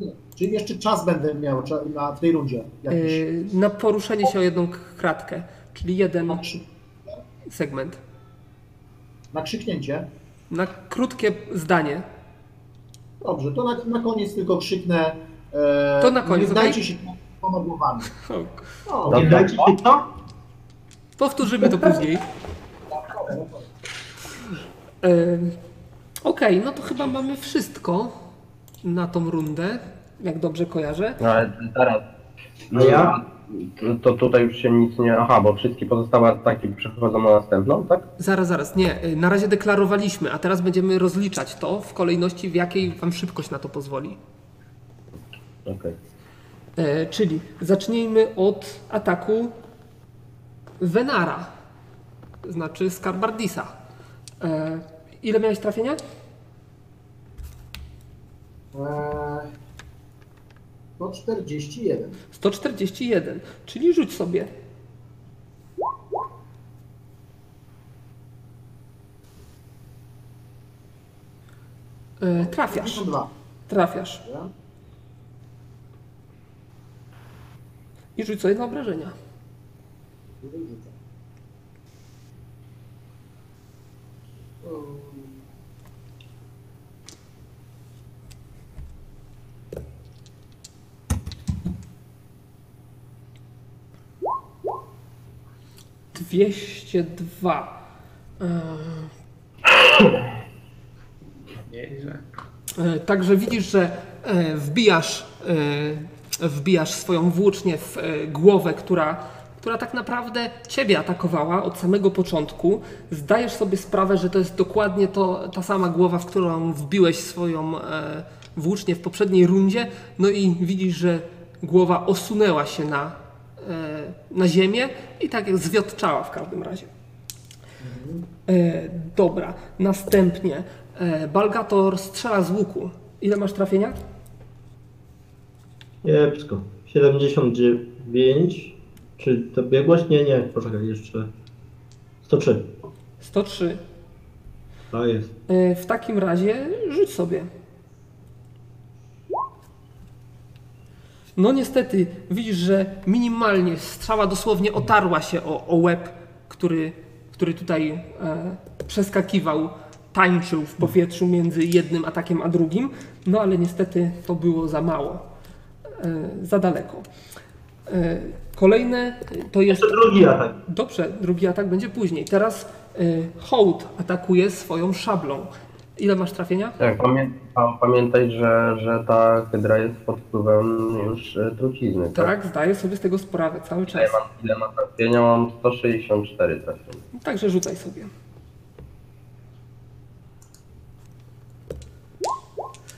Nie. Czyli jeszcze czas będę miał na, w tej rundzie. Jakiś. E, Na poruszenie się o jedną kratkę, czyli jeden Na, segment. na krzyknięcie. Na krótkie zdanie. Dobrze, to na, na koniec tylko krzyknę. E, To na koniec, Nie dajcie okej? się dwoma głowami. No. Nie dajcie się to? Powtórzymy to później. E, Okej, no to chyba mamy wszystko. na tą rundę, jak dobrze kojarzę. No ale teraz. A ja? To, to tutaj już się nic nie. Aha, bo wszystkie pozostałe ataki przechodzą na następną, tak? Zaraz, zaraz, nie. y, Na razie deklarowaliśmy, a teraz będziemy rozliczać to w kolejności, w jakiej wam szybkość na to pozwoli. Okej. E, czyli zacznijmy od ataku Venara, znaczy Skarbardisa. E, ile miałeś trafienia? Eee, 141. 141, czyli rzuć sobie. Yy, trafiasz. Trafiasz. I rzuć sobie na obrażenia. Rzucę. 202. Nieźle. E, e, także widzisz, że e, wbijasz, wbijasz swoją włócznię w głowę, która, która tak naprawdę ciebie atakowała od samego początku. Zdajesz sobie sprawę, że to jest dokładnie to, ta sama głowa, w którą wbiłeś swoją włócznię w poprzedniej rundzie. No i widzisz, że głowa osunęła się na na ziemię i tak jak zwiotczała w każdym razie. E, dobra, następnie e, Balgator strzela z łuku. Ile masz trafienia? Kiepsko. 79. Czy to biegłość? Nie, nie. Poczekaj, jeszcze. 103. 103. To jest. E, w takim razie rzuć sobie. No niestety, widzisz, że minimalnie strzała dosłownie otarła się o, o łeb, który, który tutaj e, przeskakiwał, tańczył w powietrzu między jednym atakiem a drugim, no ale niestety to było za mało, e, za daleko. E, kolejne to jest... Jeszcze drugi atak. Dobrze, drugi atak będzie później. Teraz y, Hołd atakuje swoją szablą. Ile masz trafienia? Tak, pamię pa- pamiętaj, że, że ta hydra jest pod wpływem już e, trucizny. Tak. Tak, zdaję sobie z tego sprawę cały czas. mam, ile mam trafienia? Mam 164 trafienia. Także rzucaj sobie.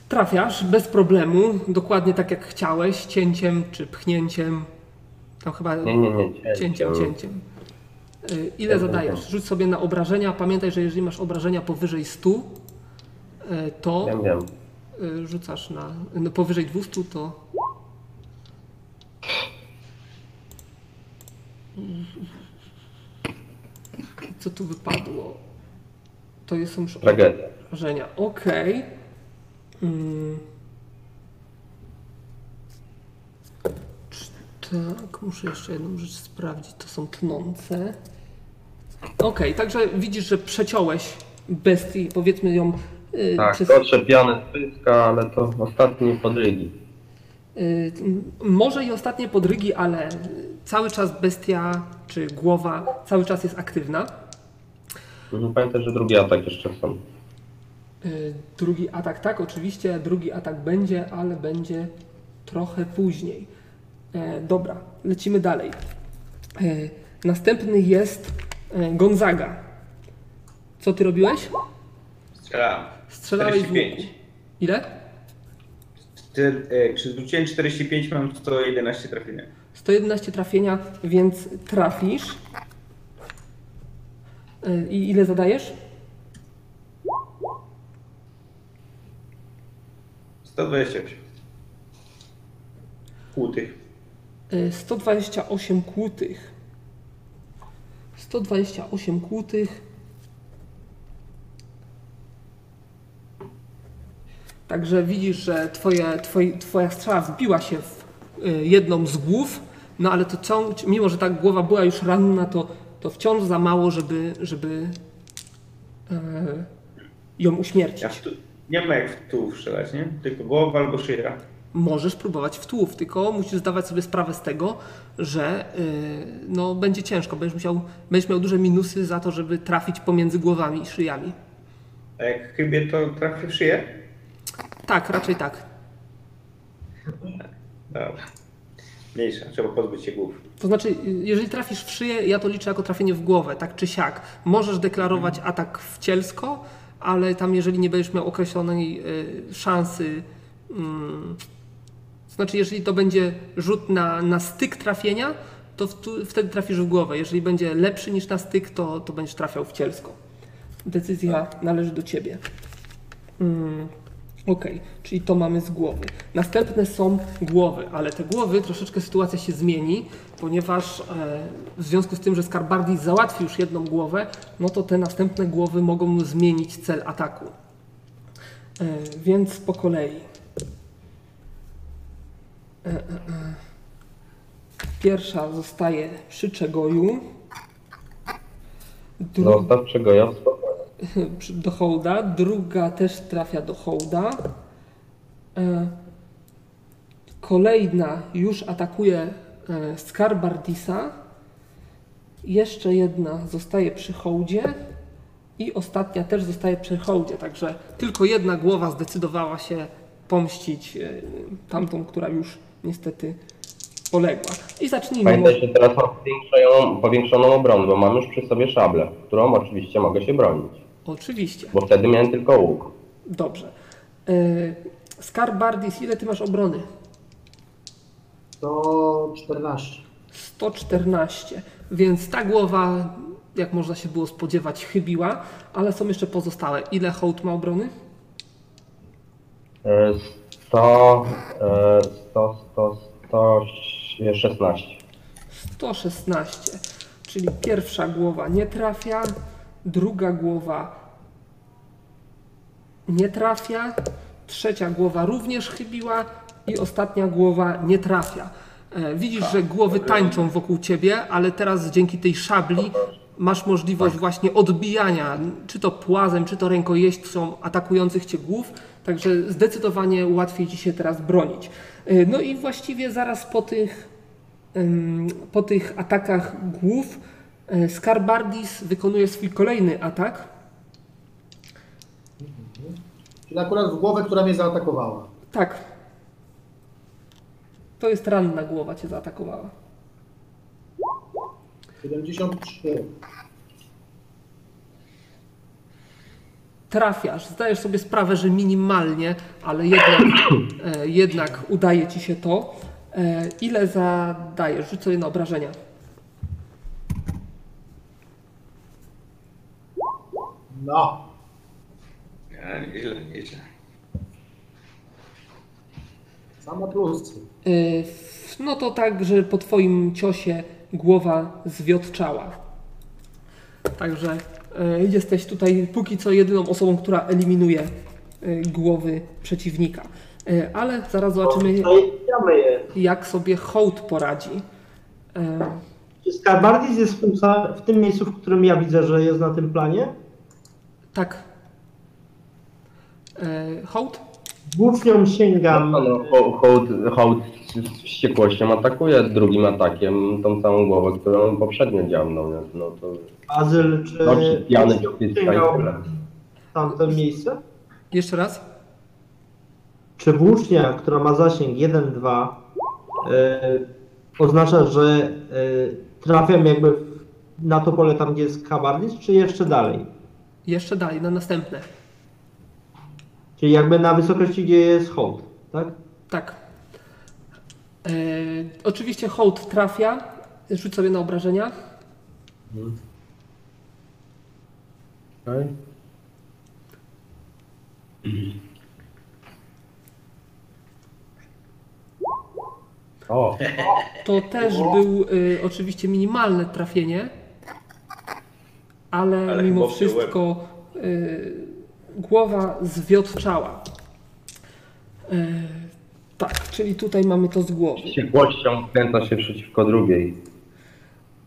Trafiasz bez problemu, dokładnie tak jak chciałeś, cięciem czy pchnięciem. Tam chyba Nie, nie, nie. cięciem. cięciem, cięciem. Y, Ile zadajesz? Rzuć sobie na obrażenia. Pamiętaj, że jeżeli masz obrażenia powyżej 100, y, to Wiem, wiem. y, rzucasz na no powyżej 200 to co tu wypadło? To jest już Tragedia. obrażenia. Okej. Mm. Czy Tak, muszę jeszcze jedną rzecz sprawdzić. To są tnące. Okej, także widzisz, że przeciąłeś bestię, powiedzmy ją Tak, przez odczepiane z pyska, ale to ostatnie podrygi. Y, Może i ostatnie podrygi, ale cały czas bestia czy głowa cały czas jest aktywna. Mhm, Pamiętaj, że drugi atak jeszcze są. Y, Drugi atak, tak, oczywiście, drugi atak będzie, ale będzie trochę później. E, dobra, lecimy dalej. E, następny jest e, Gonzaga. Co ty robiłeś? Strzelałem. Strzelałeś w 45. łuku. Ile? Czter- e, Czy zwróciłem 45, mam 111 trafienia. 111 trafienia, więc trafisz. E, I ile zadajesz? 128. Kłutych. Y, 128 kłutych. 128 kłutych. Także widzisz, że twoje, twoje, twoja strzała wbiła się w y, jedną z głów, no ale to ciąg, mimo że ta głowa była już ranna, to, to wciąż za mało, żeby, żeby e, ją uśmiercić. Ja tu, nie ma jak w tu strzelać, nie? Tylko głowa albo szyja. możesz próbować w tłów, tylko musisz zdawać sobie sprawę z tego, że yy, no, będzie ciężko, będziesz, musiał, będziesz miał duże minusy za to, żeby trafić pomiędzy głowami i szyjami. A jak to trafię w szyję? Tak, raczej tak. Dobra. Mniejsza, trzeba pozbyć się głów. To znaczy, jeżeli trafisz w szyję, ja to liczę jako trafienie w głowę, tak czy siak. Możesz deklarować atak wcielsko, ale tam jeżeli nie będziesz miał określonej y, szansy, mm, to znaczy jeżeli to będzie rzut na, na styk trafienia, to w, tu, wtedy trafisz w głowę. Jeżeli będzie lepszy niż na styk, to, to będziesz trafiał wcielsko. Decyzja należy do ciebie. Mm, Okej, czyli to mamy z głowy. Następne są głowy, ale te głowy troszeczkę sytuacja się zmieni, ponieważ e, w związku z tym, że Skarbardis załatwi już jedną głowę, no to te następne głowy mogą zmienić cel ataku. E, więc po kolei. E, e, e. Pierwsza zostaje przy Czegoju. Dru- Zostaw czego ja spokojnie. do hołda, druga też trafia do hołda. E, Kolejna już atakuje e, Skarbardisa. Jeszcze jedna zostaje przy hołdzie. I ostatnia też zostaje przy hołdzie. Także tylko jedna głowa zdecydowała się pomścić e, tamtą, która już niestety poległa. I zacznijmy. Pamiętajcie, teraz powiększoną, powiększoną obronę, bo mam już przy sobie szablę, którą oczywiście mogę się bronić, Oczywiście. bo wtedy miałem tylko łuk. Dobrze. E, Skarbardis, ile ty masz obrony? To 14. 114. Więc ta głowa, jak można się było spodziewać, chybiła, ale są jeszcze pozostałe. Ile hołd ma obrony? E, 100, e, 100, 100, 116. 116. Czyli pierwsza głowa nie trafia, druga głowa nie trafia, trzecia głowa również chybiła i ostatnia głowa nie trafia. E, Widzisz, że głowy tańczą wokół ciebie, ale teraz dzięki tej szabli masz możliwość właśnie odbijania, czy to płazem, czy to rękojeźdźcą atakujących cię głów, także zdecydowanie łatwiej ci się teraz bronić. E, No i właściwie zaraz po tych po tych atakach głów Skarbardis wykonuje swój kolejny atak. Czyli akurat w głowę, która mnie zaatakowała. Tak. To jest ranna głowa cię zaatakowała. 73. Trafiasz, zdajesz sobie sprawę, że minimalnie, ale jednak, e, jednak udaje ci się to. E, ile zadajesz? Rzuć sobie na obrażenia. No. Ja, nieźle, nieźle. Same plusy. F- No to tak, że po twoim ciosie głowa zwiotczała. Także e, jesteś tutaj póki co jedyną osobą, która eliminuje e, głowy przeciwnika. E, Ale zaraz zobaczymy, je. jak sobie hołd poradzi. E, Czy Skarbardis jest w tym, sa- w tym miejscu, w którym ja widzę, że jest na tym planie? Tak. E, Hołd? Włócznią sięgam. No, no, ho- hołd, hołd z wściekłością atakuje drugim atakiem tą samą głowę, którą poprzednio działnął. No, no to Azyl czy... no, czy pijany włócznią czy sięgał tyle. tamte miejsce? Jeszcze raz? Czy włócznia, która ma zasięg 1-2, e, oznacza, że e, trafiam jakby w- na to pole tam, gdzie jest Kabardis, czy jeszcze dalej? Jeszcze dalej, na następne. Czyli jakby na wysokości, gdzie jest hołd, tak? Tak. E, oczywiście hołd trafia. Rzuć sobie na obrażenia. Okej. O, To też był y, oczywiście minimalne trafienie, ale, Ale mimo wszystko y, głowa zwiotczała. Y, tak, czyli tutaj mamy to z głowy. wściekłością wkręca się przeciwko drugiej.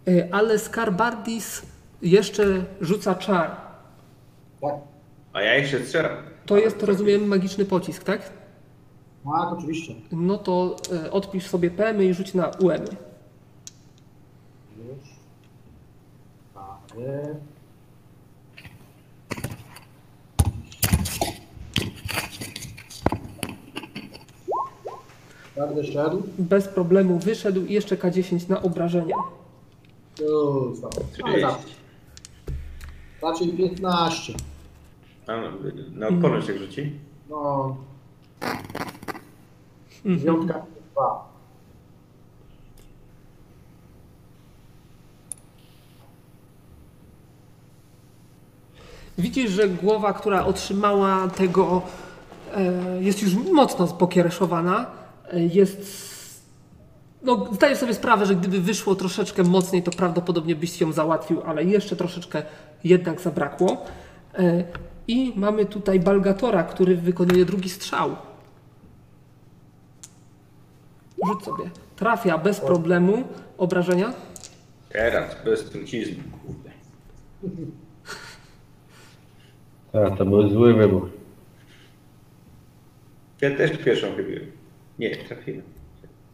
Y, ale Skarbardis jeszcze rzuca czar. Tak. A ja jeszcze strzelam. To jest, rozumiem, magiczny pocisk, tak? Tak, oczywiście. No to y, odpisz sobie PM i rzuć na UM. Już. Mamy. Każdy szedł. Bez problemu wyszedł i jeszcze K10 na obrażenia. Tu, są. Ale za- 30. Raczej 15. A, no, na odporność jak rzuci? No, Mhm. dziewiątka 2. Widzisz, że głowa, która otrzymała tego, e, jest już mocno pokiereszowana. Jest. No, zdaję sobie sprawę, że gdyby wyszło troszeczkę mocniej, to prawdopodobnie byś ją załatwił, ale jeszcze troszeczkę jednak zabrakło. E, I mamy tutaj Balgatora, który wykonuje drugi strzał. Rzuć sobie. Trafia bez problemu. Obrażenia? Teraz, bez trucizny. Kurde. Tak, to był zły wybór. Ja też pierwszą chybiłem. Nie, trafiłem.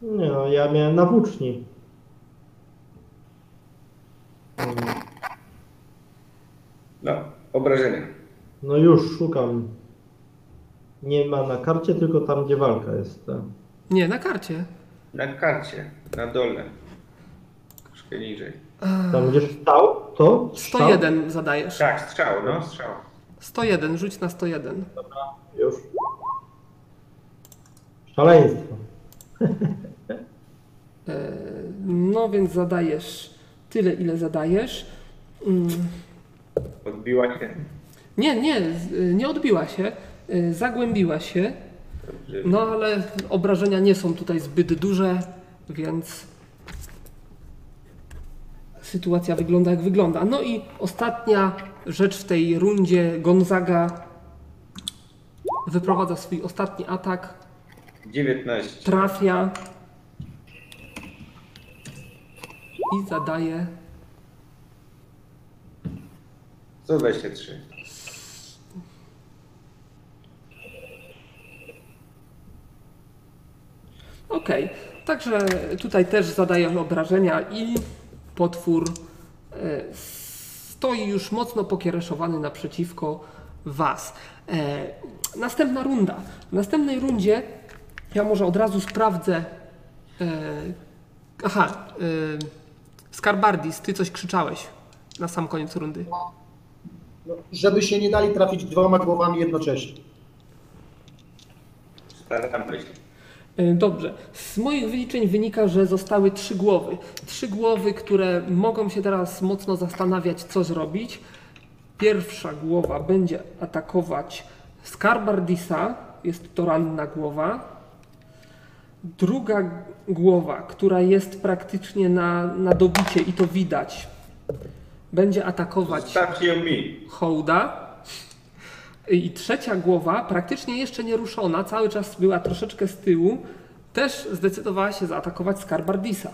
Nie no, ja miałem na włóczni. No, obrażenia. No już szukam. Nie ma na karcie, tylko tam, gdzie walka jest. Tak. Nie, na karcie. Na karcie, na dole. Troszkę niżej. Tam gdzie stał, to? Strzał? 101 zadajesz. Tak, strzał, no, strzał. 101, rzuć na 101. Już. Szaleństwo. No więc zadajesz tyle, ile zadajesz. Mm, Odbiła się. Nie, nie, z- nie odbiła się, y, zagłębiła się, no ale obrażenia nie są tutaj zbyt duże, więc sytuacja wygląda jak wygląda. No i ostatnia rzecz w tej rundzie, Gonzaga wyprowadza swój ostatni atak, 19. trafia i zadaje 123. Okej, także tutaj też zadaję obrażenia i potwór e, stoi już mocno pokiereszowany naprzeciwko Was. E, następna runda. W następnej rundzie ja może od razu sprawdzę. E, aha, e, Skarbardis, Ty coś krzyczałeś na sam koniec rundy. No, żeby się nie dali trafić dwoma głowami jednocześnie. Staramy się. E, Dobrze. Z moich wyliczeń wynika, że zostały trzy głowy. Trzy głowy, które mogą się teraz mocno zastanawiać, co zrobić. Pierwsza głowa będzie atakować Skarbardisa, jest to ranna głowa. Druga głowa, która jest praktycznie na, na dobicie i to widać, będzie atakować hołda. I trzecia głowa, praktycznie jeszcze nie ruszona, cały czas była troszeczkę z tyłu, też zdecydowała się zaatakować Skarbardisa.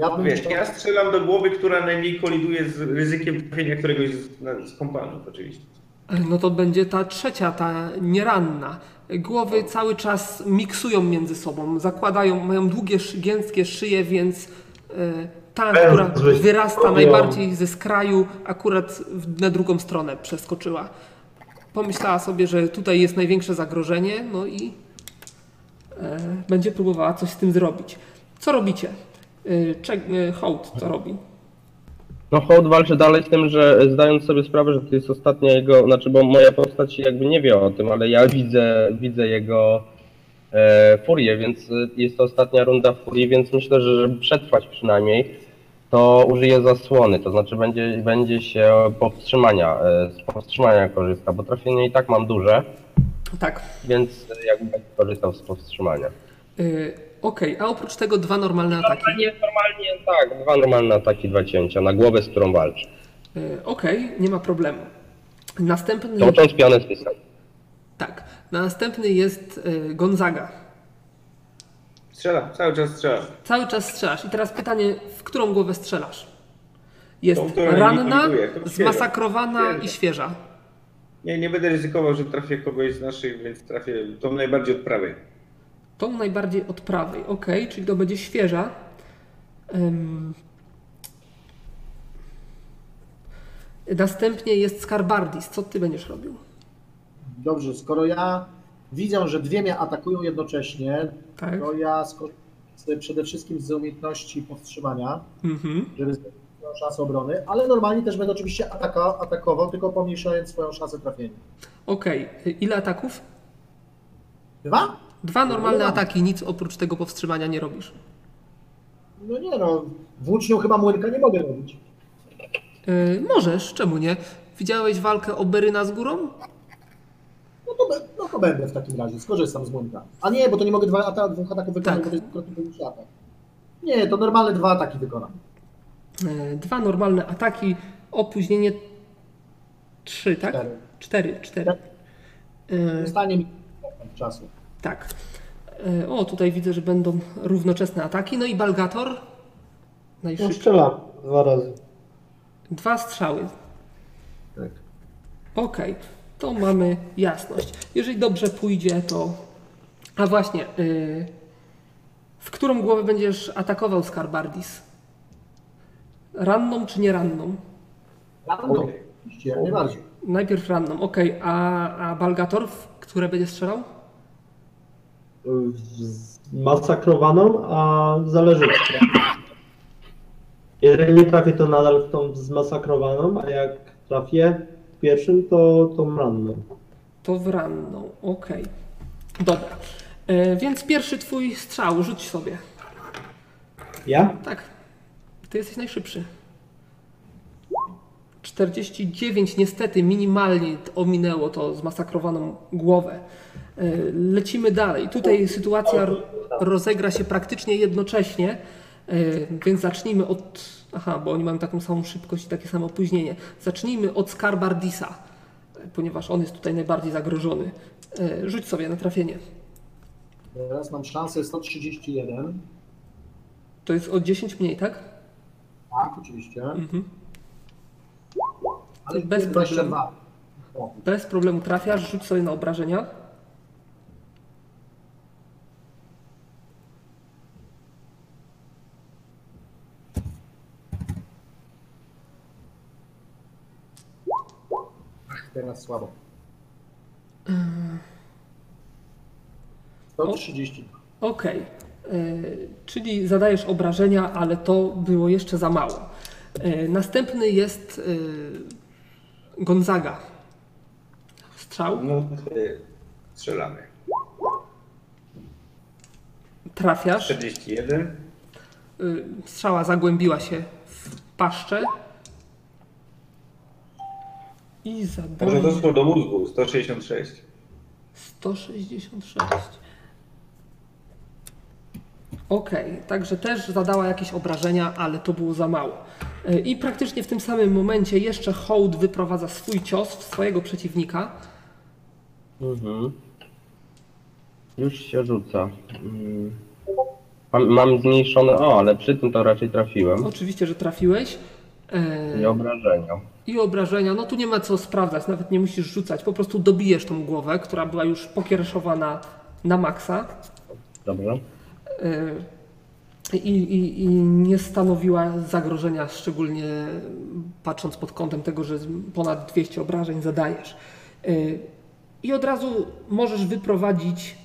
Ja bym Wiesz, ja strzelam do głowy, która najmniej koliduje z ryzykiem trafienia któregoś z, z kompanów oczywiście. No to będzie ta trzecia, ta nieranna. Głowy cały czas miksują między sobą, zakładają, mają długie, giętkie szyje, więc e, ta, która wyrasta najbardziej ze skraju, akurat na drugą stronę przeskoczyła. Pomyślała sobie, że tutaj jest największe zagrożenie, no i e, będzie próbowała coś z tym zrobić. Co robicie? E, Czek, hołd, co robi? No Hołd walczy dalej z tym, że zdając sobie sprawę, że to jest ostatnia jego, znaczy bo moja postać jakby nie wie o tym, ale ja widzę, widzę jego e, furię, więc e, jest to ostatnia runda furii, więc myślę, że żeby przetrwać przynajmniej, to użyje zasłony, to znaczy będzie, będzie się powstrzymania, e, z powstrzymania korzysta, bo trafienie i tak mam duże, Tak. więc jakby będzie korzystał z powstrzymania. E, Okej, a oprócz tego dwa normalne ataki. Normalnie, normalnie tak, dwa normalne ataki, dwa cięcia na głowę, z którą walczy. E, Okej, nie ma problemu. Następny, Tocząc pionę z tak, następny jest e, Gonzaga. Strzelam, cały czas strzelam. Cały czas strzelasz. I teraz pytanie, w którą głowę strzelasz? Jest Tą, ranna, zmasakrowana Świeża. i świeża. Nie, nie będę ryzykował, że trafię kogoś z naszych, więc trafię tą najbardziej od prawej. Tą najbardziej od prawej, ok, czyli to będzie świeża. Ym. Następnie jest Skarbardis. Co ty będziesz robił? Dobrze, skoro ja widzę, że dwie mnie atakują jednocześnie, Tak? to ja skorzystam przede wszystkim z umiejętności powstrzymania, Mhm. żeby zwiększyć swoją szansę obrony, ale normalnie też będę oczywiście ataka, atakował, tylko pomniejszając swoją szansę trafienia. Okej, ile ataków? Dwa? Dwa normalne No. ataki, nic oprócz tego powstrzymania nie robisz. No nie no, włócznią chyba młynka nie mogę robić. Yy, możesz, czemu nie? Widziałeś walkę Oberyna z górą? No to, be- no to będę w takim razie, skorzystam z młynka. A nie, bo to nie mogę dwa, ata- dwóch ataków wykonać, Tak. bo to jest większy atak. Nie, to normalne dwa ataki wykonam. Yy, dwa normalne ataki, opóźnienie trzy, tak? Cztery. Cztery, cztery. Yy, Zostanie mi czasu. Tak. Yy, o, tutaj widzę, że będą równoczesne ataki. No i Balgator? No Najszybciej. strzelam dwa razy. Dwa strzały. Tak. Okej, to mamy jasność. Jeżeli dobrze pójdzie, to. A właśnie, yy, w którą głowę będziesz atakował Skarbardis? Ranną czy nie ranną? Oczywiście, najbardziej. Najpierw ranną, okej, a, a Balgator, w które będzie strzelał? Zmasakrowaną, a zależy. od trafi. Jeżeli nie trafię, to nadal w tą zmasakrowaną, a jak trafię w pierwszym, to tą ranną. To w ranną, okej. Dobra, yy, więc pierwszy twój strzał, rzuć sobie. Ja? Tak, ty jesteś najszybszy. 49 niestety minimalnie ominęło to zmasakrowaną głowę. E, Lecimy dalej. Tutaj sytuacja ro- rozegra się praktycznie jednocześnie, e, więc zacznijmy od... Aha, bo oni mają taką samą szybkość i takie samo opóźnienie. Zacznijmy od Skarbardisa, e, ponieważ on jest tutaj najbardziej zagrożony. Rzuć sobie na trafienie. Teraz mam szansę 131. To jest o 10 mniej, tak? Tak, oczywiście. Mhm. Ale Bez 22. O, Bez problemu trafiasz, rzuć sobie na obrażenia. Teraz słabo. 130. Okej, y, czyli zadajesz obrażenia, ale to było jeszcze za mało. Y, następny jest y, Gonzaga. Strzał, No, strzelamy. trafiasz. 41. Y, strzała zagłębiła się w paszczę. I Może zadaje doszło do mózgu. 166. 166. Okej, także też zadała jakieś obrażenia, ale to było za mało. Y, I praktycznie w tym samym momencie jeszcze hołd wyprowadza swój cios w swojego przeciwnika. Mhm. Już się rzuca. Mm. Mam, mam zmniejszone. O, ale przy tym to raczej trafiłem. Oczywiście, że trafiłeś. Y, I obrażenia. I obrażenia, no tu nie ma co sprawdzać, nawet nie musisz rzucać, po prostu dobijesz tą głowę, która była już pokiereszowana na maksa. Dobrze. Yy, i, i, i nie stanowiła zagrożenia, szczególnie patrząc pod kątem tego, że ponad 200 obrażeń zadajesz. Yy, I od razu możesz wyprowadzić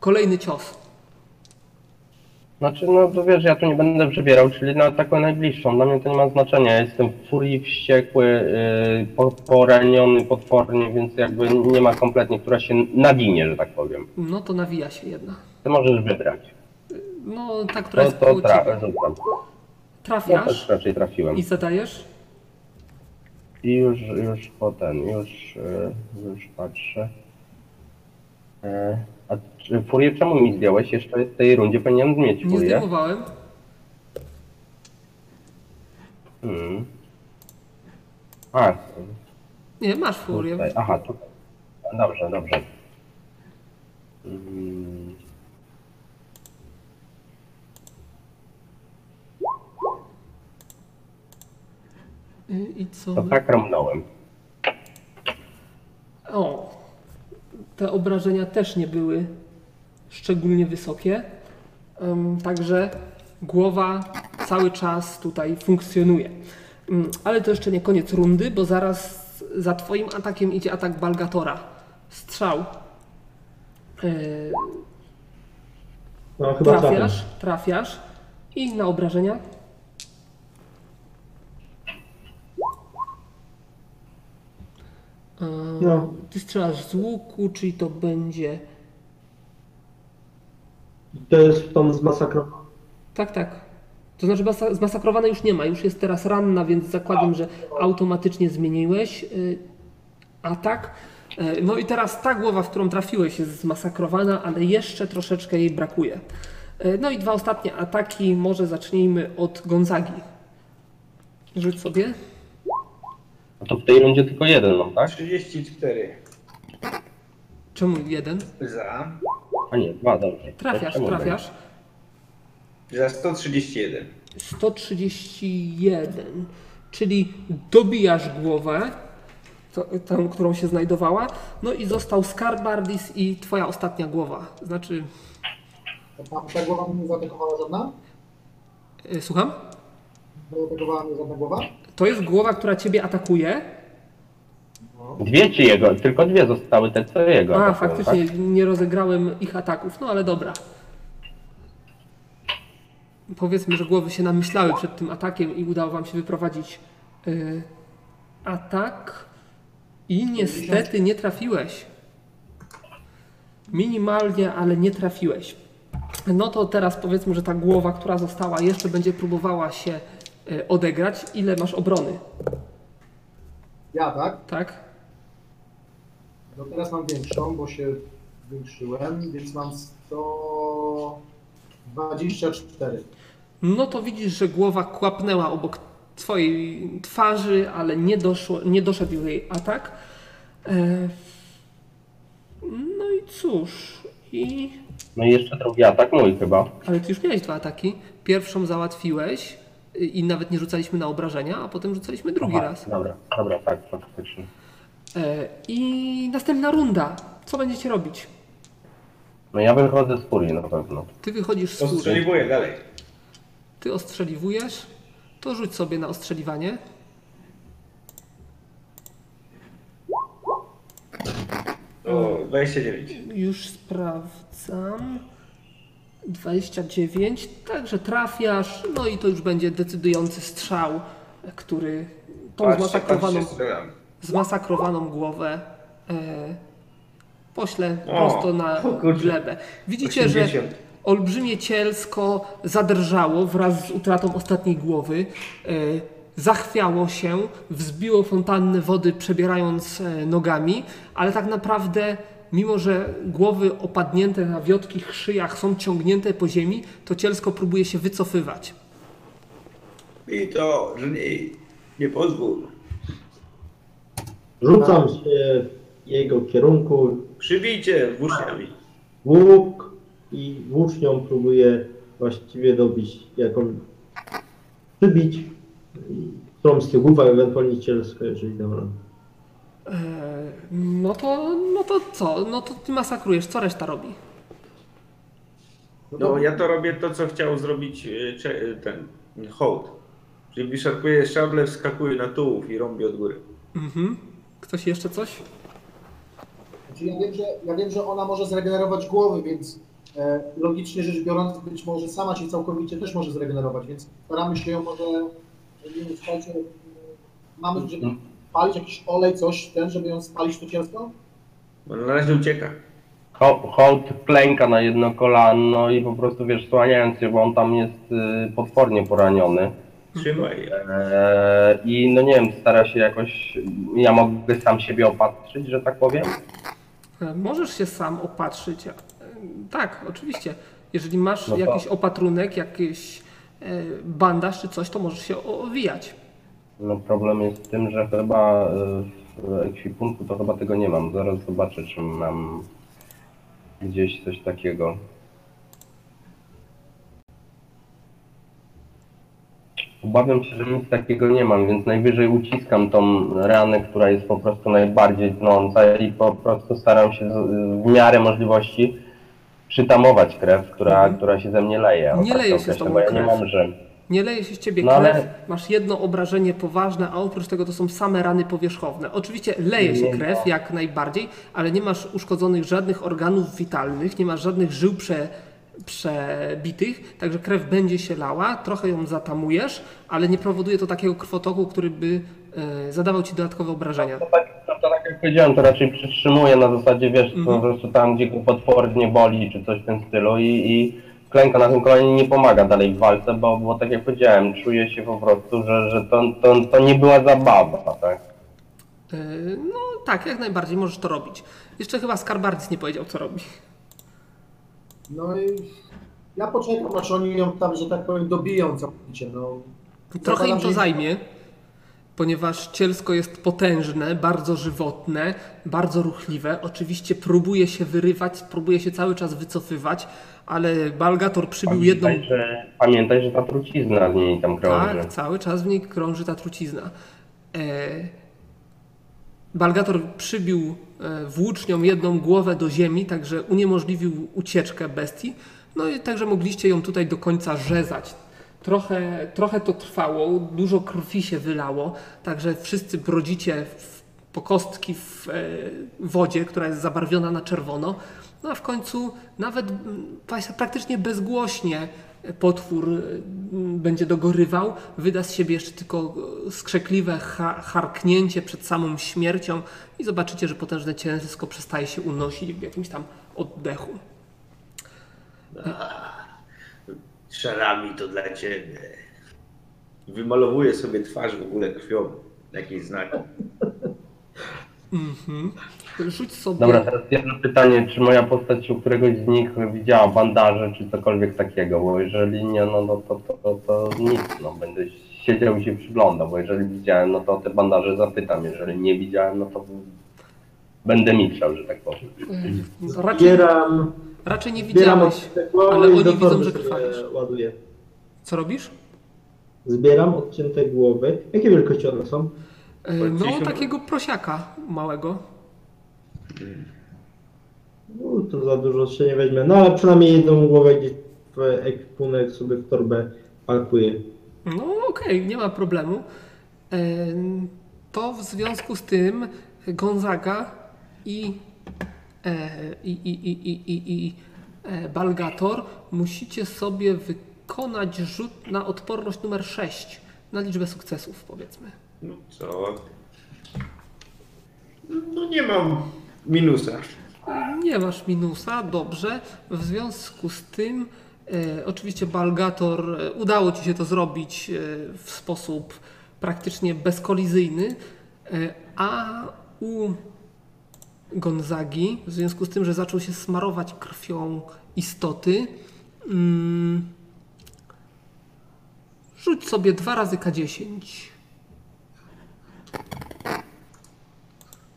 kolejny cios. Znaczy, no to wiesz, ja tu nie będę przebierał, czyli na taką najbliższą. Dla mnie to nie ma znaczenia. Jestem w furii wściekły, yy, po, poraniony potwornie, więc jakby nie ma kompletnie, która się nawinie, że tak powiem. No to nawija się jedna. Ty możesz wybrać. No ta, która To, jest to tra- rzucam. Ja też Trafiasz raczej trafiłem. i zadajesz. I już, już potem, już, yy, już patrzę. Yy, a czy furię czemu mi zdjąłeś? Jeszcze w tej rundzie powinienem zmieć Nie furię. zdejmowałem. Hmm. A, Nie, masz furię. tutaj. Aha, tutaj. Dobrze, dobrze. Mm. I co? To tak ramnąłem. O, te obrażenia też nie były szczególnie wysokie. Także głowa cały czas tutaj funkcjonuje. Ym, Ale to jeszcze nie koniec rundy, bo zaraz za Twoim atakiem idzie atak Balgatora. strzał. E, No chyba trafiasz, trafiasz i na obrażenia. No. Ty strzelasz z łuku, czyli to będzie. To jest tą zmasakrowaną. Tak, tak. To znaczy masa- zmasakrowana już nie ma, już jest teraz ranna, więc zakładam, że automatycznie zmieniłeś y, atak. Y, No i teraz ta głowa, w którą trafiłeś jest zmasakrowana, ale jeszcze troszeczkę jej brakuje. Y, No i dwa ostatnie ataki, może zacznijmy od Gonzagi. Rzuć sobie. No to w tej rundzie tylko jeden mam, tak? 34 Czemu jeden? za. A nie, dwa, dobrze. Trafiasz, Czemu trafiasz. Za 131. 131, czyli dobijasz głowę, to, tą, którą się znajdowała, no i został Skarbardis i twoja ostatnia głowa. Znaczy, Ta, ta głowa mnie nie zaatakowała żadna? y, słucham? Zaatakowała mnie żadna głowa? To jest głowa, która ciebie atakuje. Dwie czy jego? Tylko dwie zostały te co jego. A, faktycznie Tak? nie rozegrałem ich ataków, no ale dobra. Powiedzmy, że głowy się namyślały przed tym atakiem i udało wam się wyprowadzić y, atak. I niestety nie trafiłeś. Minimalnie, ale nie trafiłeś. No to teraz powiedzmy, że ta głowa, która została, jeszcze będzie próbowała się odegrać. Ile masz obrony, Ja, tak? tak? No teraz mam większą, bo się zwiększyłem, więc mam 124. No to widzisz, że głowa kłapnęła obok twojej twarzy, ale nie, doszło, nie doszedł jej atak. E, No i cóż, i... No i jeszcze drugi atak mój chyba. ale ty już miałeś dwa ataki. Pierwszą załatwiłeś i nawet nie rzucaliśmy na obrażenia, a potem rzucaliśmy drugi Aha, raz. Dobra, dobra, tak, faktycznie. E, I następna runda. Co będziecie robić? No ja wychodzę z furii na pewno. Ty wychodzisz z furii, Ostrzeliwuję dalej. ty ostrzeliwujesz, to rzuć sobie na ostrzeliwanie. O, 29. Już sprawdzam. 29, także trafiasz, no i to już będzie decydujący strzał, który tą Patrzcie, zmasakrowaną, patrzcie, zmasakrowaną głowę e, pośle O, prosto na o glebę. Widzicie, że 80. olbrzymie cielsko zadrżało wraz z utratą ostatniej głowy. E, zachwiało się, wzbiło fontannę wody, przebierając e, nogami, ale tak naprawdę, mimo że głowy opadnięte na wiotkich szyjach są ciągnięte po ziemi, to cielsko próbuje się wycofywać. I to, że nie, nie pozwól. Rzucam się w jego kierunku, Przybijcie włóczniami. łuk i włócznią próbuję właściwie dobić, jaką przybić, i którą z tych głów, a ewentualnie cielsko, jeżeli dam radę. E, no to, no to co? No to ty masakrujesz. Co reszta robi? No ja to robię to, co chciał zrobić e, cze- e, ten hołd. Czyli wyszarpuję szable, wskakuję na tułów i rąbię od góry. Mhm. Ktoś jeszcze coś? Znaczy ja wiem, że, ja wiem, że ona może zregenerować głowy, więc e, logicznie rzecz biorąc, być może sama się całkowicie też może zregenerować, więc staramy się ją może, żeby, słuchajcie, e, mamy, żeby palić jakiś olej, coś, ten, żeby ją spalić to cielsko? Bo na razie ucieka. Ho- Hołd klęka na jedno kolano i po prostu wiesz, słaniając się, bo on tam jest y, potwornie poraniony. Trzymaj. Eee, I no nie wiem, stara się jakoś, ja mogę sam siebie opatrzyć, że tak powiem. E, Możesz się sam opatrzyć. E, Tak, oczywiście. Jeżeli masz No to- jakiś opatrunek, jakiś e, bandaż czy coś, to możesz się o- owijać. No problem jest w tym, że chyba y, w ekwipunku to chyba tego nie mam. Zaraz zobaczę, czy mam gdzieś coś takiego. Obawiam się, że nic takiego nie mam, więc najwyżej uciskam tą ranę, która jest po prostu najbardziej tnąca i po prostu staram się w miarę możliwości przytamować krew, która, która się ze mnie leje. Nie tak leje się z tobą bo ja nie mam, że... Nie leje się z ciebie No ale- krew, masz jedno obrażenie poważne, a oprócz tego to są same rany powierzchowne. Oczywiście leje się krew jak najbardziej, ale nie masz uszkodzonych żadnych organów witalnych, nie masz żadnych żył prze, przebitych, także krew będzie się lała, trochę ją zatamujesz, ale nie powoduje to takiego krwotoku, który by e, zadawał ci dodatkowe obrażenia. To tak, to, to tak jak powiedziałem, to raczej przytrzymuję na zasadzie, wiesz, Mhm. po prostu tam, gdzie potwornie boli, czy coś w tym stylu i, i klęka na tym kolanie nie pomaga dalej w walce, bo, bo tak jak powiedziałem, czuję się po prostu, że, że to, to, to nie była zabawa, tak? E, No tak, jak najbardziej możesz to robić. Jeszcze chyba Skarbardis nie powiedział, co robi. No i ja poczekam, aż oni ją tam, że tak powiem, dobiją całkowicie. No. Trochę im to zajmie, ponieważ cielsko jest potężne, bardzo żywotne, bardzo ruchliwe. Oczywiście próbuje się wyrywać, próbuje się cały czas wycofywać, ale Balgator przybił jedną. Pamiętaj, że, pamiętaj, że ta trucizna z niej tam krąży. Tak, cały czas w niej krąży ta trucizna. E... Balgator przybił e, włócznią jedną głowę do ziemi, także uniemożliwił ucieczkę bestii. No i także mogliście ją tutaj do końca rzezać. Trochę, trochę to trwało, dużo krwi się wylało, także wszyscy brodzicie w, po kostki w e, wodzie, która jest zabarwiona na czerwono. No a w końcu nawet mm, praktycznie bezgłośnie potwór y, będzie dogorywał, wyda z siebie jeszcze tylko y, skrzekliwe ha- harknięcie przed samą śmiercią i zobaczycie, że potężne ciężko przestaje się unosić w jakimś tam oddechu. Szarami to dla ciebie. Wymalowuję sobie twarz w ogóle krwią. Jakieś znaki. Mhm. Rzuć sobie. Dobra, teraz jedno pytanie, czy moja postać u któregoś z nich widziała bandaże, czy cokolwiek takiego, bo jeżeli nie, no, no to, to, to, to nic, no będę siedział i się przyglądał, bo jeżeli widziałem, no to te bandaże zapytam, jeżeli nie widziałem, no to będę milczał, że tak powiem. Y, Raczej, Zbieram, raczej nie widziałeś. ale oni widzą, torby że krwawisz. ładuję. Co robisz? Zbieram odcięte głowy. Jakie wielkości one są? Y, No, takiego prosiaka małego. No, to za dużo się nie weźmie. No ale przynajmniej jedną głowę gdzieś w ekwipunek sobie w torbę pakuję. No okej, nie ma problemu. Em, To w związku z tym Gonzaga i, e, i, i, i, i, i, i e, Balgator musicie sobie wykonać rzut na odporność numer 6 na liczbę sukcesów powiedzmy. No co? No nie mam minusa. Nie masz minusa, dobrze. W związku z tym, e, oczywiście Balgator, e, udało ci się to zrobić e, w sposób praktycznie bezkolizyjny, e, a u Gonzagi, w związku z tym, że zaczął się smarować krwią istoty, mm, rzuć sobie dwa razy K10.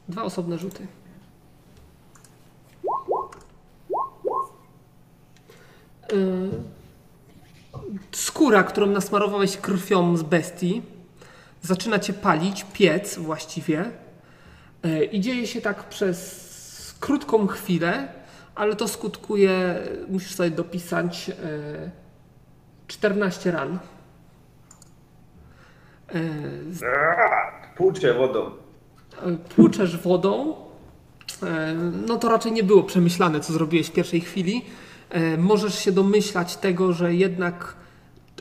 Dwa osobne rzuty. Y, skóra, którą nasmarowałeś krwią z bestii, zaczyna cię palić, piec właściwie. Y, I dzieje się tak przez krótką chwilę, ale to skutkuje, musisz sobie dopisać, y, 14 ran. Y, Płuczę wodą. płuczesz wodą, no to raczej nie było przemyślane, co zrobiłeś w pierwszej chwili. E, Możesz się domyślać tego, że jednak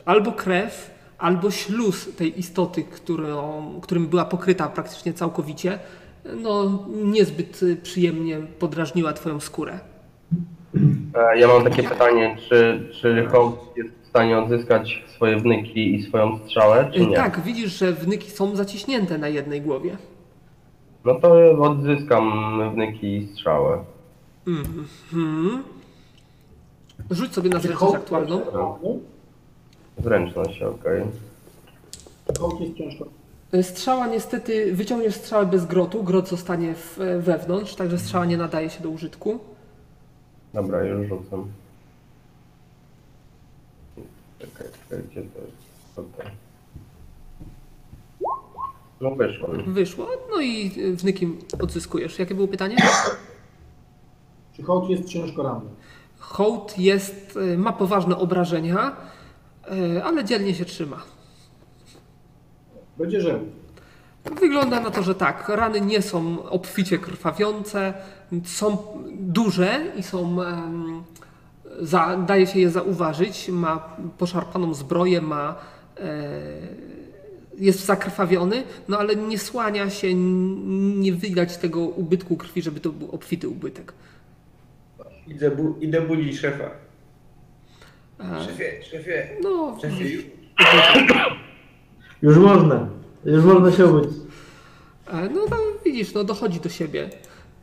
albo krew, albo śluz tej istoty, którą, którym była pokryta praktycznie całkowicie, no niezbyt przyjemnie podrażniła twoją skórę. E, Ja mam takie pytanie, czy, czy host jest w stanie odzyskać swoje wnyki i swoją strzałę, czy E, nie? Tak, widzisz, że wnyki są zaciśnięte na jednej głowie. No to odzyskam wnyki i strzałę. Mhm. Rzuć sobie na zręczność aktualną. No, Zręczność, okej. hołd jest ciężko. Strzała niestety, wyciągniesz strzałę bez grotu, grot zostanie w, wewnątrz, także strzała nie nadaje się do użytku. Dobra, już rzucam. Czekaj, czekaj, gdzie to jest? No wyszło. Wyszło, no i y, wnykiem odzyskujesz. Jakie było pytanie? Czy hołd jest ciężko ranny? Hołd jest, y, ma poważne obrażenia, e, ale dzielnie się trzyma. Będzie żył. Wygląda na to, że tak, rany nie są obficie krwawiące, są duże i są, za, daje się je zauważyć, ma poszarpaną zbroję, ma, e, jest zakrwawiony, no ale nie słania się, nie widać tego ubytku krwi, żeby to był obfity ubytek. Idę, bu- idę budzić szefa. Szefie, szefie, no, szefie. Już można. Już można się umyć. e, no to widzisz, no dochodzi do siebie.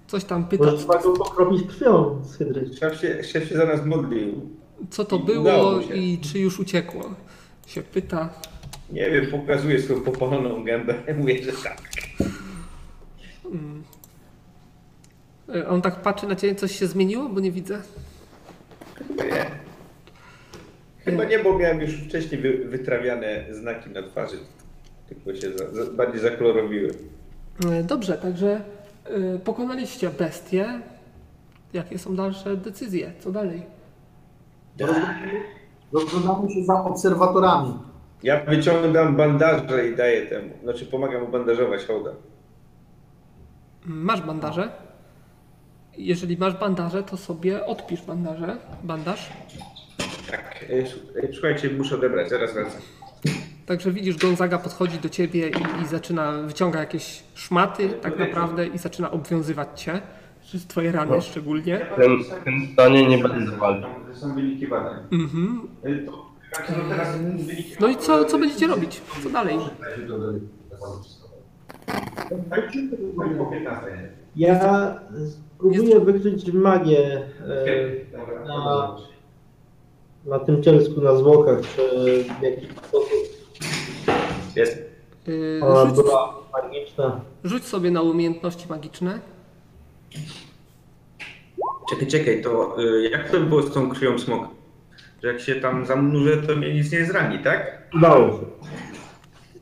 Coś tam pyta, Może trzeba go pokropić krwią z hydry. Szef się, szef się za nas modlił. co to I było udało mu się. i czy już uciekło. Się pyta. Nie wiem, pokazuje swoją popaloną gębę. Mówię, że tak. E, On tak patrzy na ciebie, coś się zmieniło, bo nie widzę. Chyba nie. Chyba nie, bo miałem już wcześniej wy, wytrawiane znaki na twarzy. Tylko się za, za, bardziej zakolorowiły. E, Dobrze, także e, pokonaliście bestię. Jakie są dalsze decyzje? Co dalej? Rozglądamy się za obserwatorami. Ja wyciągam bandaże i daję temu. Znaczy pomagam mu bandażować hołda. Masz bandaże? Jeżeli masz bandaże, to sobie odpisz bandaże. Bandaż. Tak. e, e, Słuchajcie, muszę odebrać, zaraz wracam. Także widzisz, Gonzaga podchodzi do ciebie i, i zaczyna, wyciąga jakieś szmaty tak naprawdę i zaczyna obwiązywać cię. Przez twoje rany szczególnie. W tym, stanie nie będę walczył. To są wyniki badań. Mhm. E, To, to teraz wyniki No i co, co będziecie robić? Co dalej? po 15. Ja spróbuję wykryć magię e, na, na tym cielsku, na zwłokach, czy w jakiś sposób Jest. Yy, ona rzuć, była magiczna. rzuć sobie na umiejętności magiczne. Czekaj, czekaj, to y, jak to było z tą krwią smoka? Że jak się tam zanurzę, to mnie nic nie zrani, tak? Udało się.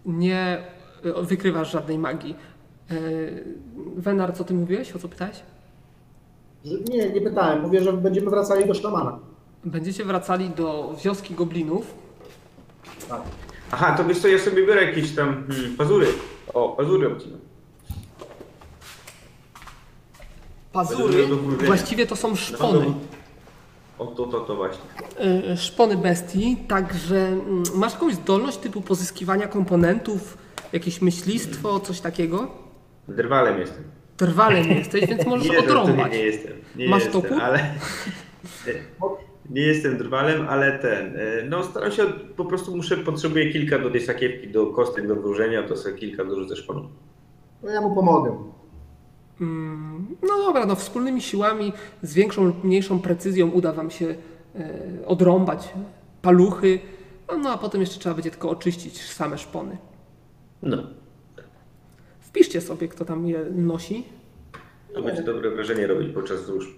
Nie y, wykrywasz żadnej magii. Yy, Wenar, co ty mówiłeś? O co pytałeś? Nie, nie pytałem. Mówię, że będziemy wracali do szamana. Będziecie wracali do wioski goblinów. Tak. Aha, to wiesz co, ja sobie biorę jakieś tam hmm, pazury. O, pazury obcinam. Pazury, do wróżenia. właściwie to są szpony. O, to, to, to właśnie. Yy, Szpony bestii, także mm, masz jakąś zdolność typu pozyskiwania komponentów, jakieś myślistwo, coś takiego? Drwalem jestem. Trwalem jesteś, więc możesz nie, odrąbać. Nie jestem. Nie Masz jestem, topór? ale... Nie jestem drwalem, ale ten. y, No staram się, po prostu muszę, potrzebuję kilka do tej sakiewki, do kostek do wróżenia, to sobie kilka dorzucę szponów. No ja mu pomogę. Mm, No dobra, no wspólnymi siłami z większą lub mniejszą precyzją uda wam się e, odrąbać paluchy, no, no a potem jeszcze trzeba będzie tylko oczyścić same szpony. No, Wpiszcie sobie, kto tam je nosi. to będzie dobre wrażenie robić podczas wróż.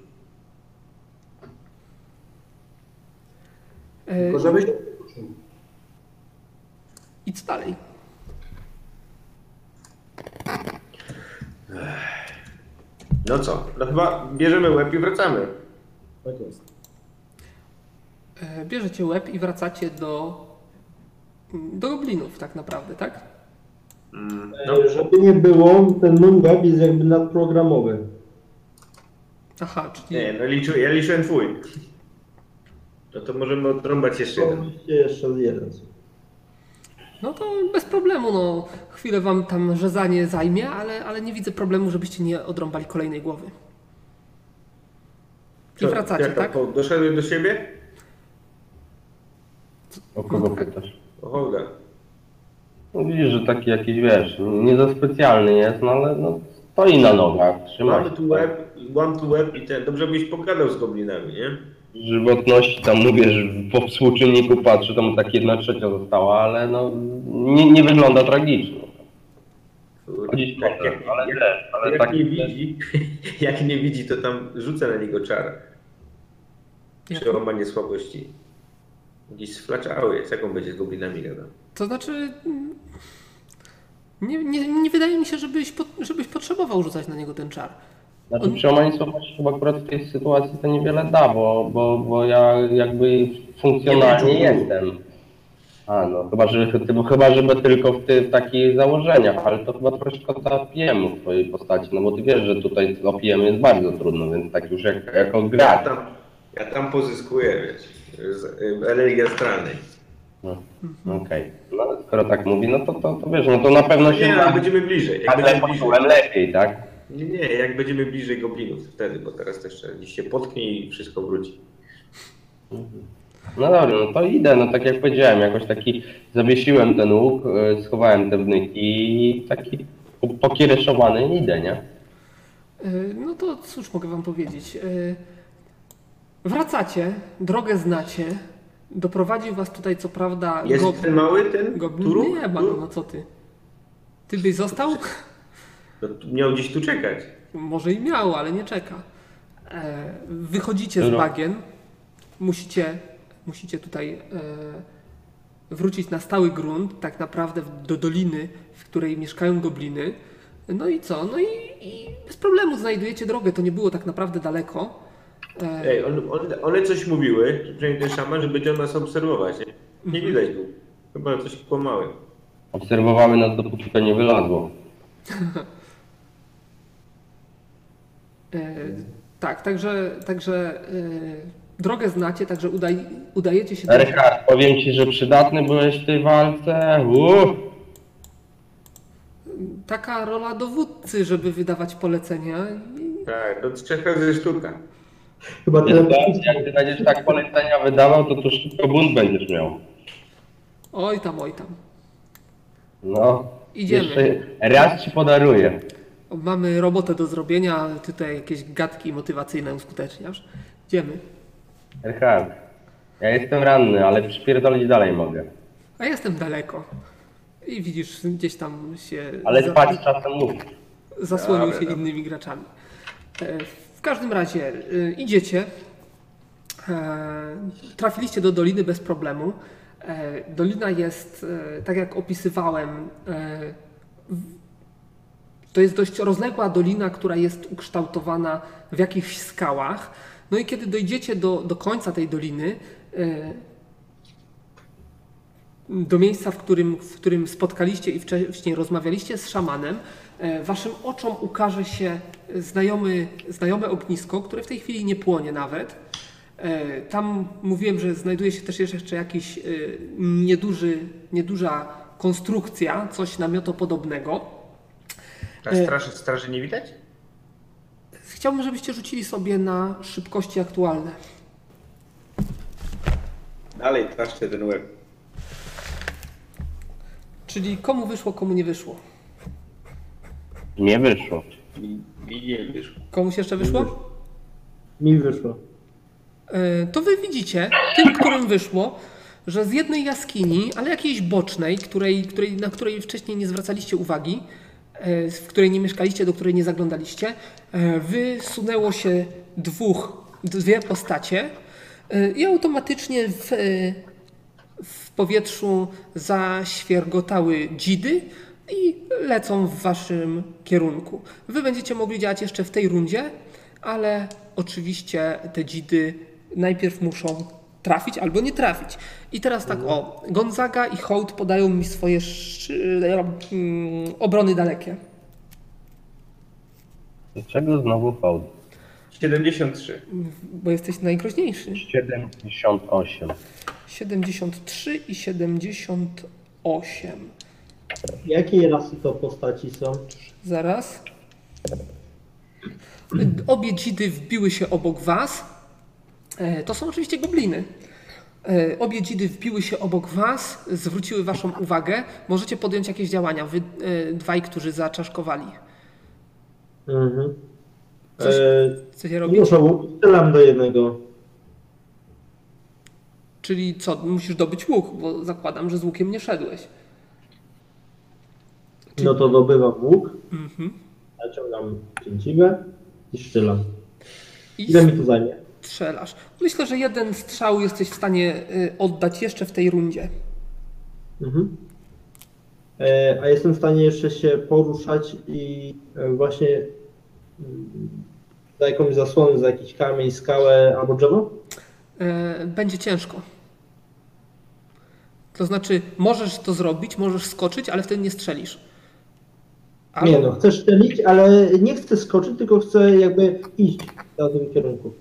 E, Tylko żebyś... I co dalej? No co, no chyba bierzemy łeb i wracamy. Tak jest. E, Bierzecie łeb i wracacie do, do goblinów tak naprawdę, tak? Mm, No, Żeby nie było, ten web jest jakby nadprogramowy. Aha, czyli nie, no liczy, ja liczyłem twój. No to możemy odrąbać jeszcze jeden. Jeszcze jeden. no to bez problemu, no chwilę wam tam rzezanie zajmie, ale, ale nie widzę problemu, żebyście nie odrąbali kolejnej głowy. I Co, wracacie, jak tak? to, Doszedłeś do siebie? O kogo pytasz? O hołda. No widzisz, że taki jakiś, wiesz, nie za specjalny jest, no ale no, stoi na nogach, trzyma Mamy się. tu łeb, mam tu łeb i ten. Dobrze byś pogadał z goblinami, nie? Żywotności tam mówię, że po współczynniku patrzę, tam tak jedna trzecia została, ale no nie, nie wygląda tragicznie. Chodzić Jak, może, jak, ale jak, też, ale jak tak nie widzi, jak nie widzi, to tam rzucę na niego czar. Przełamanie słabości. Jakiś sflaczały jest, jak on będzie z goblinami gadał. To znaczy. Nie, nie, nie wydaje mi się, żebyś, po, żebyś potrzebował rzucać na niego ten czar. Znaczy przełamanie słabości chyba akurat w tej sytuacji to niewiele da, bo, bo, bo ja jakby funkcjonalnie jestem. A no, chyba, że, chyba, żeby tylko w tych takich założeniach, ale to chyba troszkę zapijemy w twojej postaci, no bo ty wiesz, że tutaj OPM jest bardzo trudno, więc tak już jak, jako Ja gracz. tam, ja tam pozyskuję, wiesz, z energii astralnej. No, Okej, no skoro tak mówi, no to, to, to wiesz, no to na pewno się Nie, ale będziemy bliżej. Jak będziemy bliżej. poczułem lepiej, tak? Nie, nie, jak będziemy bliżej goblinów wtedy, bo teraz to jeszcze gdzieś się potknie i wszystko wróci. No dobra, no to idę, no tak jak powiedziałem, jakoś taki zawiesiłem ten łuk, y, schowałem te wnyki i taki po- pokiereszowany idę, nie? Y, No to cóż mogę wam powiedzieć. Y, Wracacie, drogę znacie. Doprowadził was tutaj co prawda Jest goblin. ten mały, ten Goblin turuk? nie Turuk? no co ty? Ty byś został? No, miał gdzieś tu czekać. Może i miał, ale nie czeka. E, Wychodzicie z No. bagien. Musicie, musicie tutaj e, wrócić na stały grunt, tak naprawdę do doliny, w której mieszkają gobliny. No i co? No i, i bez problemu znajdujecie drogę. To nie było tak naprawdę daleko. E, Ej, on, on, one coś mówiły, że przynajmniej ten szaman, że będzie nas obserwować. Nie, nie Mhm. widać go. Chyba coś kłamały. Obserwowały nas, dopóki to nie wylazło. E, tak, także, także e, drogę znacie, także udaj, udajecie się do... Rychard, powiem ci, że przydatny byłeś w tej walce. Uuu. Taka rola dowódcy, żeby wydawać polecenia. I- Tak, to trzech razy sztuka. Chyba tyle. Jak ty będziesz tak polecenia wydawał, to tu szybko bunt będziesz miał. Oj tam, oj tam. No. Idziemy. Jeszcze raz ci podaruję. Mamy robotę do zrobienia, ale tutaj jakieś gadki motywacyjne uskuteczniasz. Idziemy. Rychard, ja jestem ranny, ale przypierdolić dalej mogę. A jestem daleko. I widzisz, gdzieś tam się Ale za- spać czasem mów. zasłonił się innymi graczami. W każdym razie e, idziecie. E, Trafiliście do doliny bez problemu. E, Dolina jest, e, tak jak opisywałem, to jest dość rozległa dolina, która jest ukształtowana w jakichś skałach. No i kiedy dojdziecie do, do końca tej doliny, do miejsca, w którym, w którym spotkaliście i wcześniej rozmawialiście z szamanem, waszym oczom ukaże się znajomy, znajome ognisko, które w tej chwili nie płonie nawet. E, Tam mówiłem, że znajduje się też jeszcze jakiś e, nieduży, nieduża konstrukcja, coś namiotopodobnego. A E. straży, straży nie widać? Chciałbym, żebyście rzucili sobie na szybkości aktualne. Dalej traszczę ten łeb. Czyli komu wyszło, komu nie wyszło. Nie wyszło. Mi, mi nie wiesz. Komuś jeszcze wyszło? Mi wyszło. E, to wy widzicie, tym, którym wyszło, że z jednej jaskini, ale jakiejś bocznej, której, której, na której wcześniej nie zwracaliście uwagi, e, w której nie mieszkaliście, do której nie zaglądaliście, e, wysunęło się dwóch, dwie postacie i automatycznie w, w powietrzu zaświergotały dzidy i lecą w waszym kierunku. Wy będziecie mogli działać jeszcze w tej rundzie, ale oczywiście te dzidy najpierw muszą trafić albo nie trafić. I teraz tak, o, Gonzaga i Hołd podają mi swoje mm, obrony dalekie. Dlaczego znowu hołd? 73. Bo jesteś najgroźniejszy. 78. 73 i 78. Jakiej rasy to postaci są? Zaraz. Obie dzidy wbiły się obok was. E, To są oczywiście gobliny. E, Obie dzidy wbiły się obok was, zwróciły waszą uwagę. Możecie podjąć jakieś działania, wy e, dwaj, którzy zaczaszkowali. Mhm. Coś- E, Chcecie robić? muszę, strzelam do jednego. Czyli co, musisz dobyć łuk, bo zakładam, że z łukiem nie szedłeś. No to dobywam łuk, Mhm. naciągam cięciwę i strzelam. I Ile mi to zajmie? strzelasz. Myślę, że jeden strzał jesteś w stanie y, oddać jeszcze w tej rundzie. Mhm. E, a jestem w stanie jeszcze się poruszać i e, właśnie mm, za jakąś zasłonę, za jakiś kamień, skałę albo drzewo? E, Będzie ciężko. To znaczy, możesz to zrobić, możesz skoczyć, ale wtedy nie strzelisz. Nie no, chcę szczelić, ale nie chcę skoczyć, tylko chcę jakby iść w danym kierunku.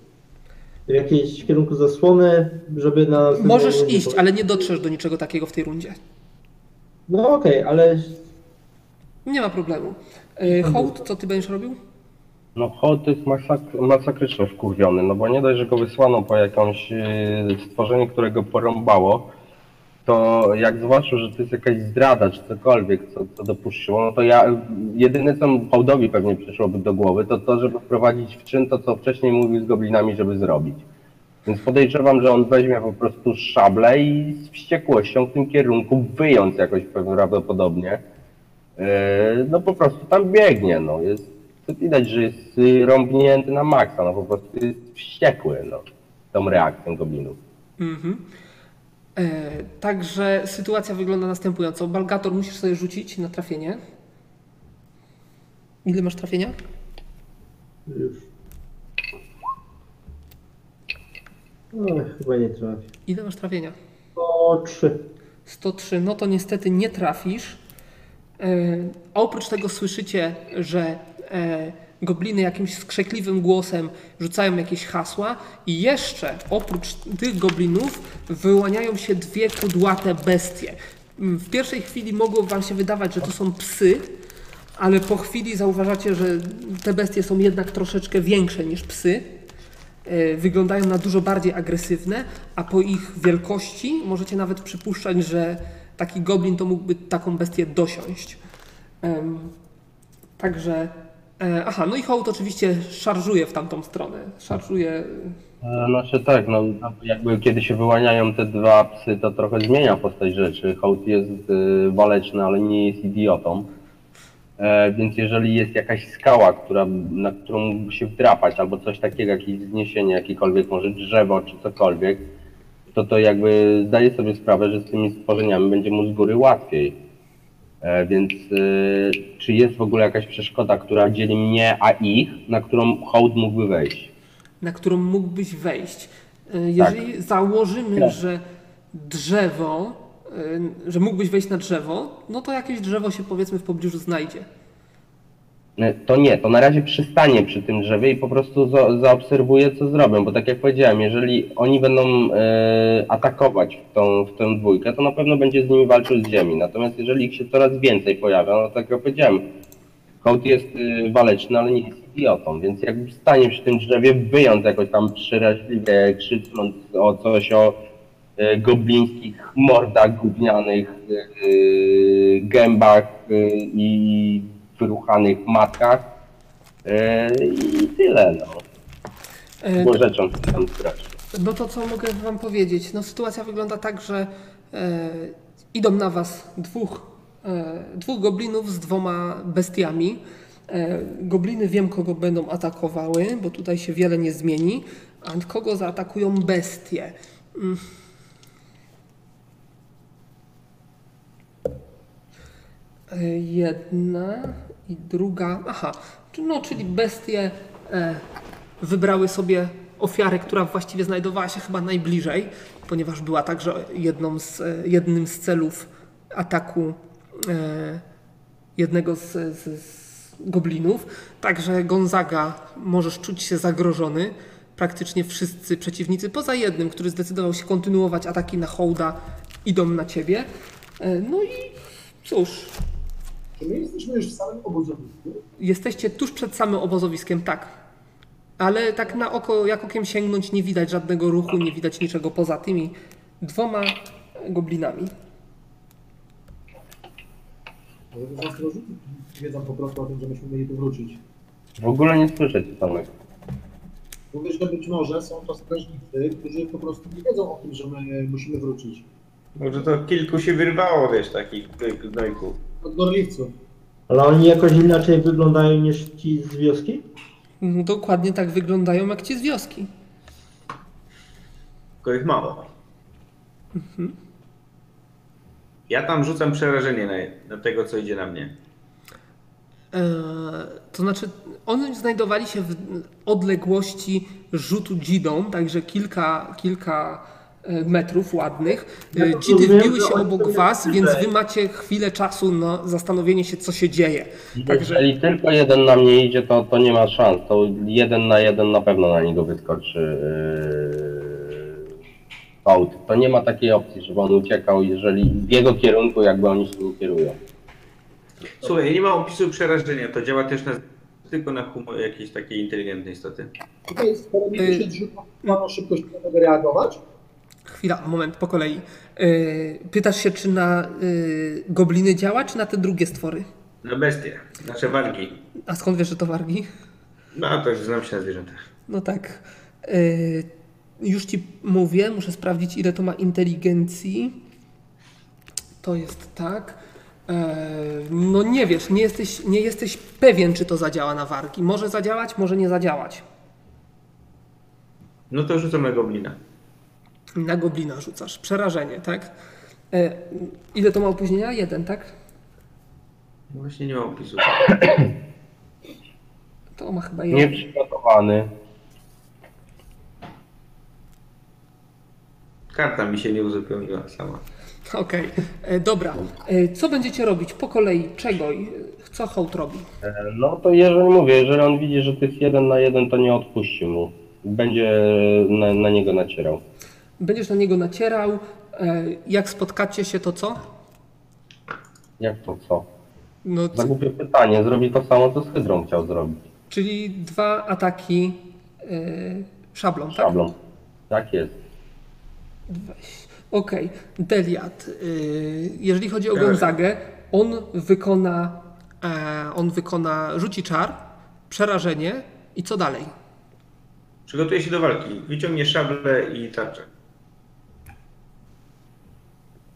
W jakimś kierunku zasłony, żeby na... Możesz rundzie iść, po- ale nie dotrzesz do niczego takiego w tej rundzie. No okej, ale Nie ma problemu. E, Hołd, co ty będziesz robił? No Hołd jest masak- masakrycznie wkurwiony, no bo nie dość, że go wysłano po jakąś yy, stworzenie, które go porąbało, to jak zobaczył, że to jest jakaś zdrada czy cokolwiek, co, co dopuściło, no to ja jedyne co Hołdowi pewnie przyszłoby do głowy, to to, żeby wprowadzić w czyn to, co wcześniej mówił z goblinami, żeby zrobić. Więc podejrzewam, że on weźmie po prostu szablę i z wściekłością w tym kierunku wyjąc jakoś prawdopodobnie. Yy, no po prostu tam biegnie, no jest, widać, że jest y, rąbnięty na maksa, no po prostu jest wściekły, no, tą reakcją goblinów. Mhm. E, także sytuacja wygląda następująco. Balgator musisz sobie rzucić na trafienie. Ile masz trafienia? już. Oj, chyba nie trafię. Ile masz trafienia? O, trzy. 103, no to niestety nie trafisz. E, a oprócz tego słyszycie, że e, gobliny jakimś skrzekliwym głosem rzucają jakieś hasła i jeszcze oprócz tych goblinów wyłaniają się dwie kudłate bestie. Mm, W pierwszej chwili mogło wam się wydawać, że to są psy, ale po chwili zauważacie, że te bestie są jednak troszeczkę większe niż psy. E, wyglądają na dużo bardziej agresywne, a po ich wielkości możecie nawet przypuszczać, że taki goblin to mógłby taką bestię dosiąść. Także, aha, no i hołd oczywiście szarżuje w tamtą stronę. Szarżuje, E, Znaczy tak, no jakby kiedy się wyłaniają te dwa psy, to trochę zmienia postać rzeczy. Hołd jest y, waleczny, ale nie jest idiotą. E, więc jeżeli jest jakaś skała, która, na którą mógłby się wdrapać, albo coś takiego, jakieś wzniesienie, jakiekolwiek, może drzewo czy cokolwiek, to to jakby zdaje sobie sprawę, że z tymi stworzeniami będzie mu z góry łatwiej. E, więc y, czy jest w ogóle jakaś przeszkoda, która dzieli mnie a ich, na którą hołd mógłby wejść? na którą mógłbyś wejść. E, Jeżeli założymy, Tak. że drzewo, e, że mógłbyś wejść na drzewo, no to jakieś drzewo się powiedzmy w pobliżu znajdzie. E, To nie, to na razie przystanie przy tym drzewie i po prostu za, zaobserwuję, co zrobią, bo tak jak powiedziałem, jeżeli oni będą e, atakować w tą, w tę dwójkę, to na pewno będzie z nimi walczył z ziemi. Natomiast jeżeli ich się coraz więcej pojawia, no tak jak powiedziałem, hołd jest e, waleczny, ale nie jest idiotą, więc jakby stanie przy tym drzewie, wyjąc jakoś tam przeraźliwie, krzycząc o coś o e, goblińskich mordach gównianych, e, gębach i wyruchanych matkach e, i tyle, no. E, Było rzeczą, tam grać. No to co mogę wam powiedzieć? No sytuacja wygląda tak, że e, idą na was dwóch, e, dwóch goblinów z dwoma bestiami. E, gobliny wiem, kogo będą atakowały, bo tutaj się wiele nie zmieni. A kogo zaatakują bestie? Mm. Jedna i druga. Aha, no czyli bestie e, wybrały sobie ofiarę, która właściwie znajdowała się chyba najbliżej, ponieważ była także jedną z, e, jednym z celów ataku e, jednego z, z, z goblinów. Także Gonzaga możesz czuć się zagrożony. Praktycznie wszyscy przeciwnicy, poza jednym, który zdecydował się kontynuować ataki na Hołda, idą na ciebie. E, No i cóż, Czy my jesteśmy już w samym obozowisku? Jesteście tuż przed samym obozowiskiem, tak. Ale tak na oko, jak okiem sięgnąć, nie widać żadnego ruchu, nie widać niczego poza tymi dwoma goblinami. Może rozrzucić wiedzą po prostu o tym, że myśmy mieli tu wrócić. W ogóle nie słyszę ci Tomek. Mówię, że być może są to strażnicy, którzy po prostu nie wiedzą o tym, że my musimy wrócić. Może to kilku się wyrwało, wiesz, takich gnojków. Od gorliwców. Ale oni jakoś inaczej wyglądają niż ci z wioski? No, Dokładnie tak wyglądają jak ci z wioski. Tylko ich mało. Ja tam rzucam przerażenie na, na tego, co idzie na mnie. Eee, to znaczy, oni znajdowali się w odległości rzutu dzidą, także kilka, kilka metrów ładnych. Ja E, to Dzidy wbiły się obok was, więc wy macie chwilę czasu na zastanowienie się, co się dzieje. Także Jeżeli tylko jeden na mnie idzie, to, to nie ma szans. To jeden na jeden na pewno na niego wyskoczy yy, aut. To nie ma takiej opcji, żeby on uciekał, jeżeli w jego kierunku jakby oni się nie kierują. Słuchaj, nie mam opisu przerażenia, to działa też na tylko na humor jakiejś takiej inteligentnej istoty. Tutaj skoro mi Y- się zrzuca na szybkość, to reagować. Chwila, moment, po kolei. E, Pytasz się, czy na e, gobliny działa, czy na te drugie stwory? Na bestie, nasze walki. A skąd wiesz, że to wargi? No to znam się na zwierzętach. No tak. E, Już ci mówię, muszę sprawdzić, ile to ma inteligencji. To jest tak. E, No nie wiesz, nie jesteś, nie jesteś pewien, czy to zadziała na wargi. Może zadziałać, może nie zadziałać. No to rzucam na goblina. Na goblina rzucasz. Przerażenie, tak? E, Ile to ma opóźnienia? Jeden, tak? No Właśnie nie mam opisu. To ma chyba jeden. Nieprzygotowany. Karta mi się nie uzupełniła sama. Okej, E, dobra. E, Co będziecie robić? Po kolei, czego? i Co hołd robi? E, No to jeżeli mówię, jeżeli on widzi, że to jest jeden na jeden, to nie odpuści mu. Będzie na, na niego nacierał. Będziesz na niego nacierał. e, Jak spotkacie się, to co? Jak to co? No, Za c- głupie pytanie. Zrobi to samo, co z Hydrą chciał zrobić. czyli dwa ataki e, szablą, tak? Szablą. Tak jest. Weź. Okej, Deliat. y, Jeżeli chodzi o. Gonzagę, on wykona, e, on wykona, rzuci czar, przerażenie i co dalej? Przygotuję się do walki. Wyciągnie szablę i tarczę.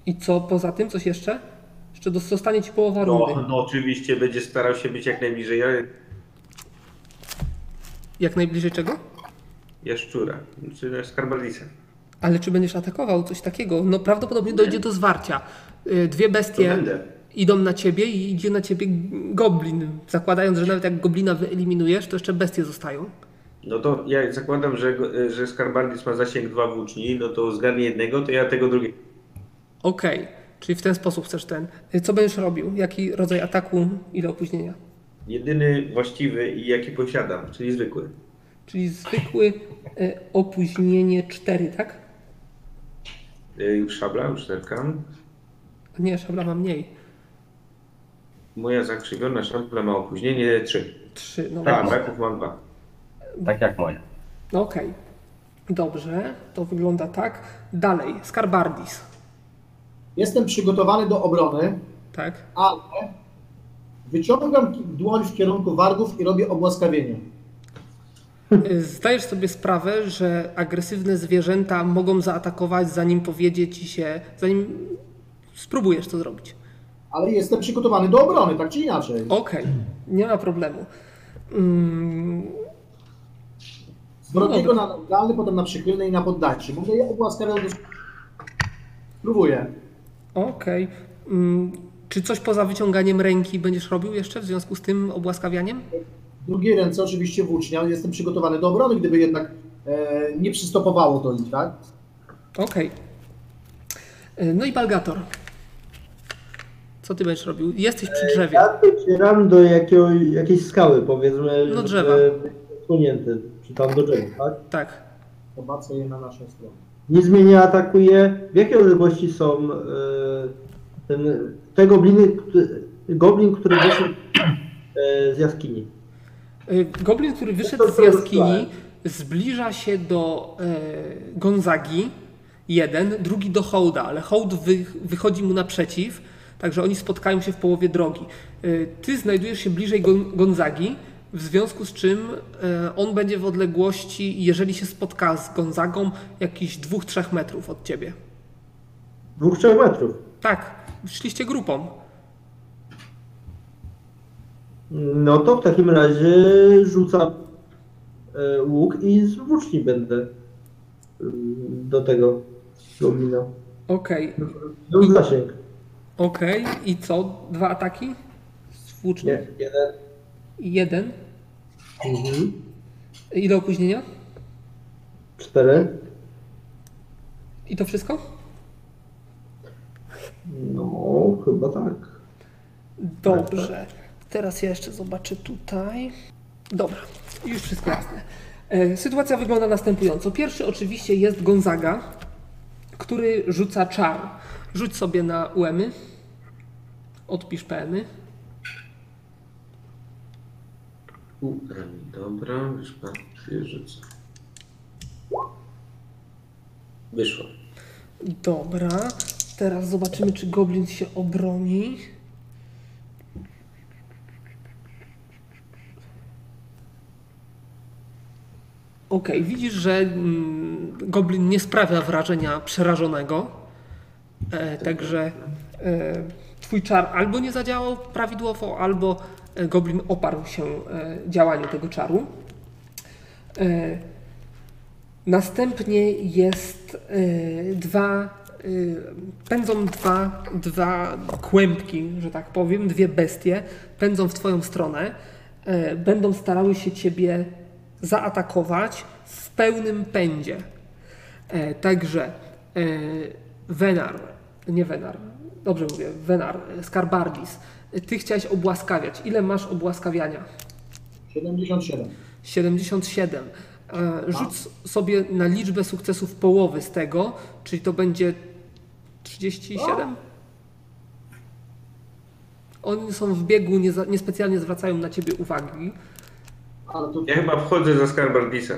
I co poza tym, coś jeszcze? Jeszcze zostanie ci połowa rundy. No, no oczywiście będzie starał się być jak najbliżej Jak najbliżej czego? jaszczura, czy skarbardisa. Ale czy będziesz atakował coś takiego? No prawdopodobnie dojdzie do zwarcia. Y, Dwie bestie idą na ciebie i idzie na ciebie goblin. Zakładając, że nawet jak goblina wyeliminujesz, to jeszcze bestie zostają. No to ja zakładam, że, że skarbardis ma zasięg dwa włóczni, no to zgarnie jednego, to ja tego drugiego. Okej, czyli w ten sposób chcesz ten. Y, Co będziesz robił? Jaki rodzaj ataku? Ile opóźnienia? Jedyny właściwy i jaki posiadam, czyli zwykły. Czyli zwykły y, opóźnienie 4, tak? Yy, Szabla, już zerkam. Nie, szabla ma mniej. Moja zakrzywiona szabla ma opóźnienie 3. 3, no Tak. braków mam 2. Tak jak moje. no okej. Dobrze, to wygląda tak. Dalej, Skarbardis, Jestem przygotowany do obrony, tak? ale wyciągam dłoń w kierunku wargów i robię obłaskawienie. Zdajesz sobie sprawę, że agresywne zwierzęta mogą zaatakować, zanim powiedzie ci się, zanim spróbujesz to zrobić. Ale jestem przygotowany do obrony, tak czy inaczej. Okej, nie ma problemu. Mm, Z wrogiego dobra. na neutralny, potem na przychylny i na poddańczy. Mogę je obłaskawiać do... Spróbuję. Okej. Mm, Czy coś poza wyciąganiem ręki będziesz robił jeszcze w związku z tym obłaskawianiem? W drugiej ręce oczywiście włócznia, jestem przygotowany do obrony, gdyby jednak e, nie przystopowało to ich, tak? Okej. Y, No i Balgator. Co ty będziesz robił? Jesteś przy drzewie. Ja docieram do jakiego, jakiejś skały, powiedzmy, No drzewa. żeby czy tam do drzewa, tak? Tak. Zobaczę je na naszą stronę. Nic mnie nie atakuje. W jakiej odległości są e, ten, te gobliny, który, goblin, który wyszedł e, z jaskini? Y, Goblin, który wyszedł z jaskini, zbliża się do e, Gonzagi. Jeden, drugi do Hołda, ale Hołd wy, wychodzi mu naprzeciw, także oni spotkają się w połowie drogi. Ty znajdujesz się bliżej Gon, Gonzagi, w związku z czym e, on będzie w odległości, jeżeli się spotka z Gonzagą, jakichś 2-3 metrów od ciebie. Dwóch, trzech metrów. Tak, szliście grupą. No to w takim razie rzucam e, łuk i z włóczni będę e, do tego goblina. Okej, Do zasięg. okej. I co? Dwa ataki? Z włóczni? Nie, jeden. Jeden. Mhm. Ile opóźnienia? Cztery. I to wszystko? No, chyba tak. Dobrze. Teraz ja jeszcze zobaczę tutaj. Dobra, już wszystko jasne. E, Sytuacja wygląda następująco. Pierwszy oczywiście jest Gonzaga, który rzuca czar. Rzuć sobie na UEMy. Odpisz PMy. U, rani, dobra, pan rzucę. Wyszło. Dobra. Teraz zobaczymy, czy Goblin się obroni. Okej, widzisz, że mm, Goblin nie sprawia wrażenia przerażonego. E, także e, twój czar albo nie zadziałał prawidłowo, albo Goblin oparł się e, działaniu tego czaru. E, Następnie jest dwa, pędzą dwa, dwa kłębki, że tak powiem, dwie bestie, pędzą w twoją stronę, będą starały się ciebie zaatakować w pełnym pędzie. E, także Venar, nie Venar, dobrze mówię, Venar, y, Skarbardis, ty chciałeś obłaskawiać. Ile masz obłaskawiania? 77. 77. E, Rzuć s- sobie na liczbę sukcesów połowy z tego, czyli to będzie 37? Oni są w biegu, nie za- niespecjalnie zwracają na ciebie uwagi. Ja chyba wchodzę za Skarbardisa.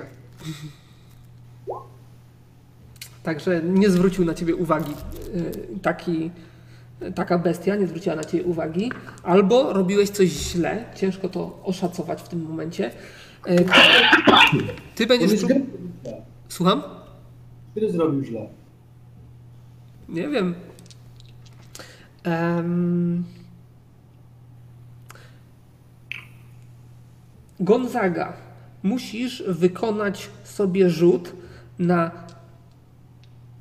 Także nie zwrócił na ciebie uwagi y, taki, taka bestia, nie zwróciła na ciebie uwagi. Albo robiłeś coś źle, ciężko to oszacować w tym momencie. Ty będziesz. prób- gry źle. Słucham? Który zrobił źle? Nie wiem. Em, Gonzaga. Musisz wykonać sobie rzut na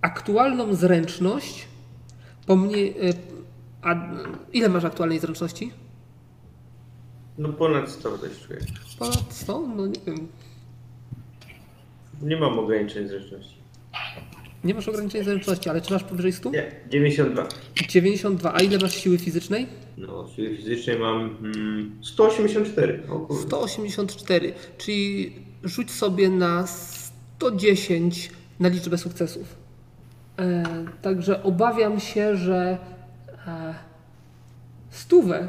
aktualną zręczność. Pomniej, e, a ile masz aktualnej zręczności? No ponad 100 też czuję. Ponad 100? No nie wiem. Nie mam ograniczeń zręczności. Nie masz ograniczenia zręczności, ale czy masz powyżej 100? Nie, 92. 92. A ile masz siły fizycznej? No, siły fizycznej mam mm, 184. O kurde. 184, czyli rzuć sobie na 110 na liczbę sukcesów. E, także obawiam się, że e, stówę.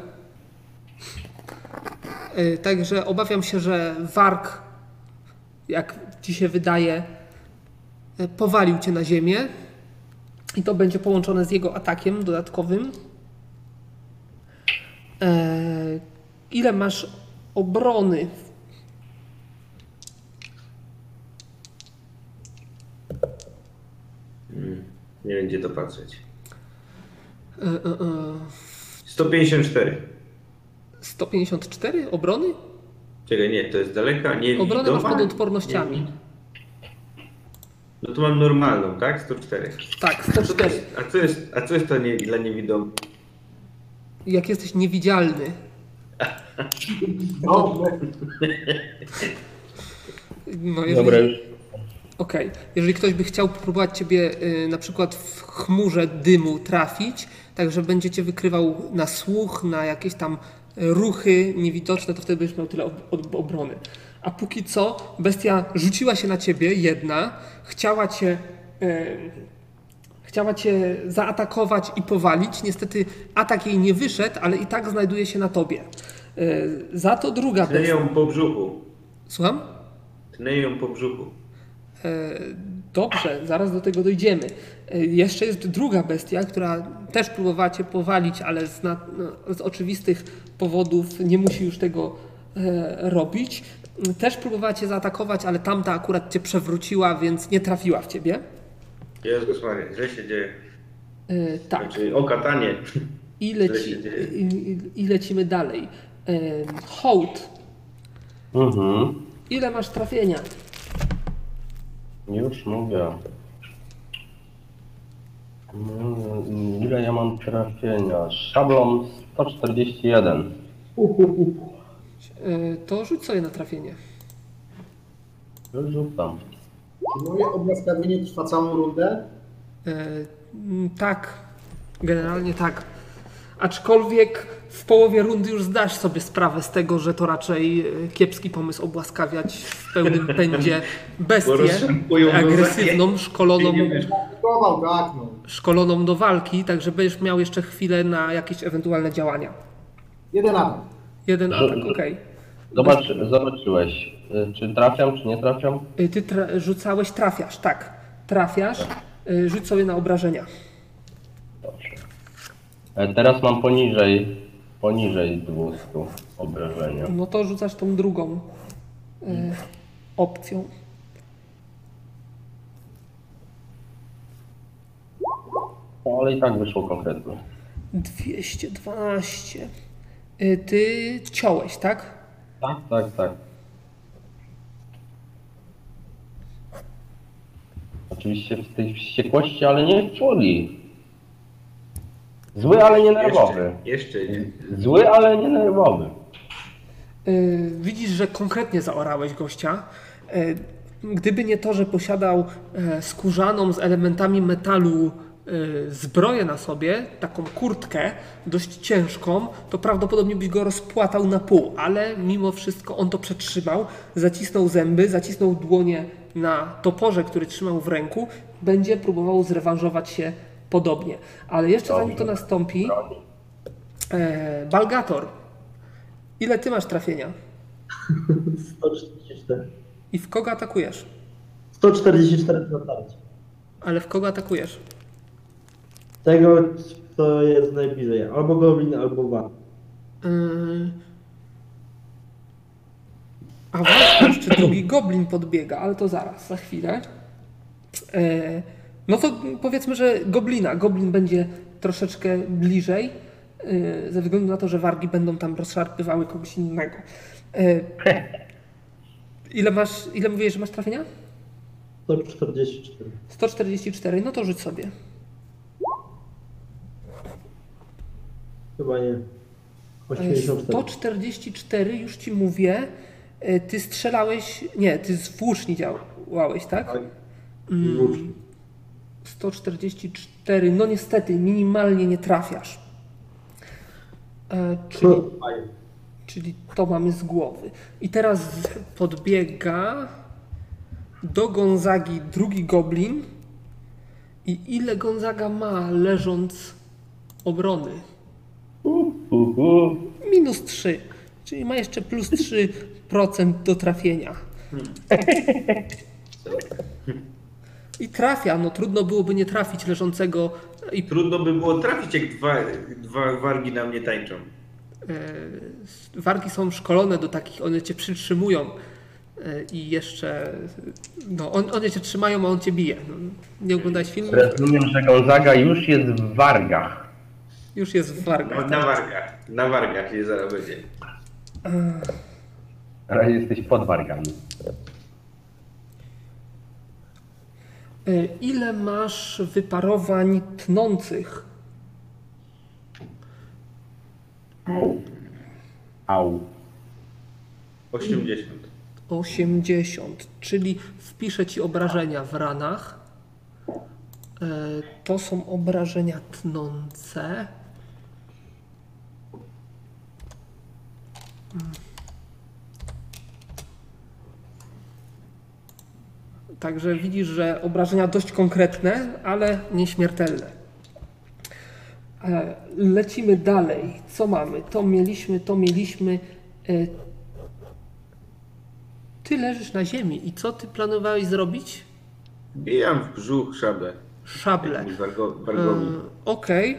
E, także obawiam się, że warg, jak ci się wydaje, powalił cię na ziemię i to będzie połączone z jego atakiem dodatkowym. Ile masz obrony? Nie wiem gdzie to patrzeć. E, e, e, 154. 154 obrony? Czekaj, nie, to jest daleka, nie Obronę masz pod odpornościami. No to mam normalną, tak? 104. Tak, A co, to 104. jest, a co jest, a co jest to nie, dla niewidomych? Jak jesteś niewidzialny. Dobre. No, jeżeli, Dobra, Okej. Jeżeli ktoś by chciał próbować ciebie y, na przykład w chmurze dymu trafić, także będzie cię wykrywał na słuch, na jakieś tam ruchy niewidoczne, to wtedy będziesz miał tyle ob- ob- obrony. A póki co bestia rzuciła się na ciebie, jedna, chciała cię, y, chciała cię zaatakować i powalić. Niestety atak jej nie wyszedł, ale i tak znajduje się na tobie. Y, za to druga Tnę ją po brzuchu. Słucham? Tnę ją po brzuchu. E, Dobrze, zaraz do tego dojdziemy. E, Jeszcze jest druga bestia, która też próbowała cię powalić, ale z, na, no, z oczywistych powodów nie musi już tego e, robić. Też próbowała cię zaatakować, ale tamta akurat cię przewróciła, więc nie trafiła w ciebie. Jezus Maria, źle się dzieje. E, tak. Znaczy o katanie. I, leci, i, I lecimy dalej. E, Hołd. Mhm. Ile masz trafienia? Już mówię. Mm, Ile ja mam trafienia? Szablon 141. E, To rzuć sobie na trafienie. Już rzucam. Czy moje obłaskawienie trwa całą rundę? E, mm, tak, generalnie tak. Aczkolwiek w połowie rundy już zdasz sobie sprawę z tego, że to raczej e, kiepski pomysł obłaskawiać w pełnym pędzie bestię agresywną, szkoloną, tak, no. szkoloną do walki, tak będziesz miał jeszcze chwilę na jakieś ewentualne działania. Jeden atak. Jeden atak, okej. Zobacz, zobaczyłeś, y, czy trafiam, czy nie trafiam? Y, Ty tra- rzucałeś, trafiasz, tak. Trafiasz, y, rzuć sobie na obrażenia. Dobrze. E, Teraz mam poniżej, poniżej 200 obrażenia. No to rzucasz tą drugą y, opcją. No, ale i tak wyszło konkretnie. 212. Y, Ty ciąłeś, tak? Tak, tak, tak. Oczywiście w tej wściekłości, ale nie w czuli. Zły, ale nie nerwowy. Jeszcze, jeszcze nie. Zły, ale nie nerwowy. Y, Widzisz, że konkretnie zaorałeś gościa. Y, Gdyby nie to, że posiadał e, skórzaną z elementami metalu e, zbroję na sobie, taką kurtkę dość ciężką, to prawdopodobnie byś go rozpłatał na pół, ale mimo wszystko on to przetrzymał, zacisnął zęby, zacisnął dłonie na toporze, który trzymał w ręku, będzie próbował zrewanżować się podobnie. Ale jeszcze zanim to nastąpi, e, Balgator, ile ty masz trafienia 144. i w kogo atakujesz? 144 na tarcie. Ale w kogo atakujesz? Tego, co jest najbliżej. Albo goblin, albo wam. Yy... A właśnie, jeszcze drugi goblin podbiega, ale to zaraz, za chwilę. Yy, No to powiedzmy, że goblina. Goblin będzie troszeczkę bliżej, yy, ze względu na to, że wargi będą tam rozszarpywały kogoś innego. Yy, Ile masz, ile mówiłeś, że masz trafienia? 144. 144, no to rzuć sobie. Chyba nie. 84. 144, już ci mówię. E, Ty strzelałeś. Nie, ty z włóczni działałeś, tak? Tak. Mm, Włóczni. 144, no niestety, minimalnie nie trafiasz. E, Czyli, No, fajnie. czyli to mamy z głowy. I teraz podbiega do Gonzagi drugi goblin. I ile Gonzaga ma leżąc obrony? Minus 3, czyli ma jeszcze plus 3% do trafienia. I trafia, no trudno byłoby nie trafić leżącego i Trudno by było trafić, jak dwa, dwa wargi na mnie tańczą. e, wargi są szkolone do takich, one cię przytrzymują e, i jeszcze, no on, one cię trzymają, a on cię bije. No, nie oglądałeś filmu? Rozumiem, że Gonzaga już jest w wargach. Już jest w wargach. No, na wargach. Na wargach nie zaraz będzie. Ale jesteś pod wargami. Ile masz wyparowań tnących? Au. 80. 80, czyli wpiszę ci obrażenia w ranach. E, To są obrażenia tnące. Także widzisz, że obrażenia dość konkretne, ale nieśmiertelne. E, Lecimy dalej. Co mamy? To mieliśmy, to mieliśmy. E, ty leżysz na ziemi i co ty planowałeś zrobić? Bijam w brzuch szablę. Szable. Jakimś wargo, wargowi. E, Okej.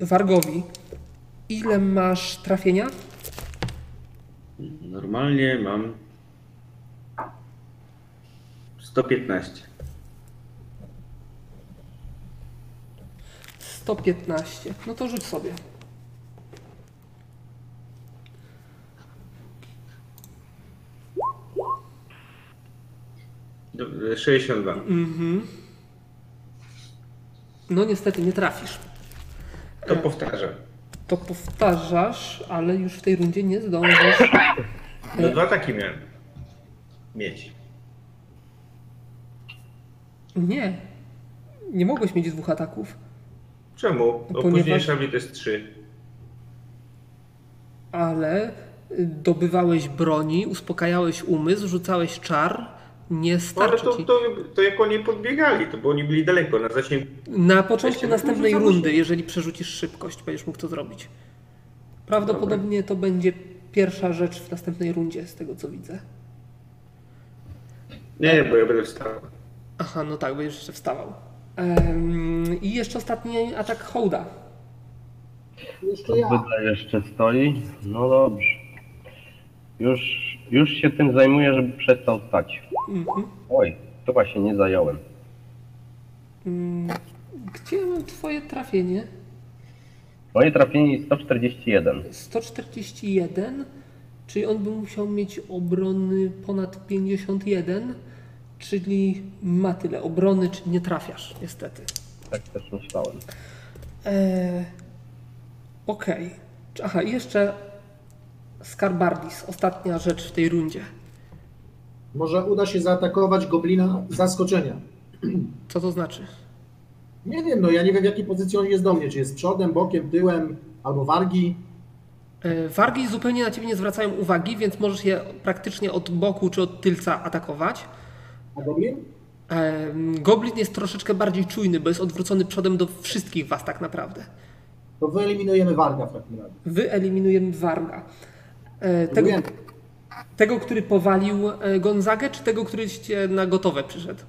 Wargowi. Ile masz trafienia? Normalnie mam 115. 115. No to rzuć sobie. Do- 62. No niestety nie trafisz. To powtarzam. To powtarzasz, ale już w tej rundzie nie zdążysz. No dwa takie miałem. Mieć. Nie. Nie mogłeś mieć dwóch ataków, Czemu? Ponieważ- Opóźnienie szabli to jest 3. ale y, dobywałeś broni, uspokajałeś umysł, rzucałeś czar. Nie No, ale starczy to, ci. to, to jak oni podbiegali, to bo oni byli daleko, na zasięgu. Na początku następnej rundy, jeżeli przerzucisz szybkość, będziesz mógł to zrobić. Prawdopodobnie to będzie pierwsza rzecz w następnej rundzie, z tego co widzę. Nie, bo ja będę wstał. Aha, no tak, będziesz jeszcze wstawał. Em, I jeszcze ostatni atak Hołda. Jeszcze ja. Jeszcze stoi. No dobrze. Już, już się tym zajmuję, żeby przestał stać. Mhm. Oj, to właśnie nie zająłem. Mm, Gdzie ja mam twoje trafienie? Moje trafienie jest 141. 141, czyli on by musiał mieć obrony ponad 51, czyli ma tyle obrony, czyli nie trafiasz, niestety. Tak też myślałem. Eee, Okej. Czy- Aha, i jeszcze Skarbardis, ostatnia rzecz w tej rundzie. Może uda się zaatakować goblina z zaskoczenia. Co to znaczy? Nie wiem, no ja nie wiem w jakiej pozycji on jest do mnie. Czy jest przodem, bokiem, tyłem, albo wargi. E, Wargi zupełnie na ciebie nie zwracają uwagi, więc możesz je praktycznie od boku czy od tylca atakować. A goblin? Goblin jest troszeczkę bardziej czujny, bo jest odwrócony przodem do wszystkich was tak naprawdę. To wyeliminujemy warga w takim razie. Wyeliminujemy Warga. E, Tego, tego, który powalił e, Gonzagę, czy tego, który na gotowe przyszedł?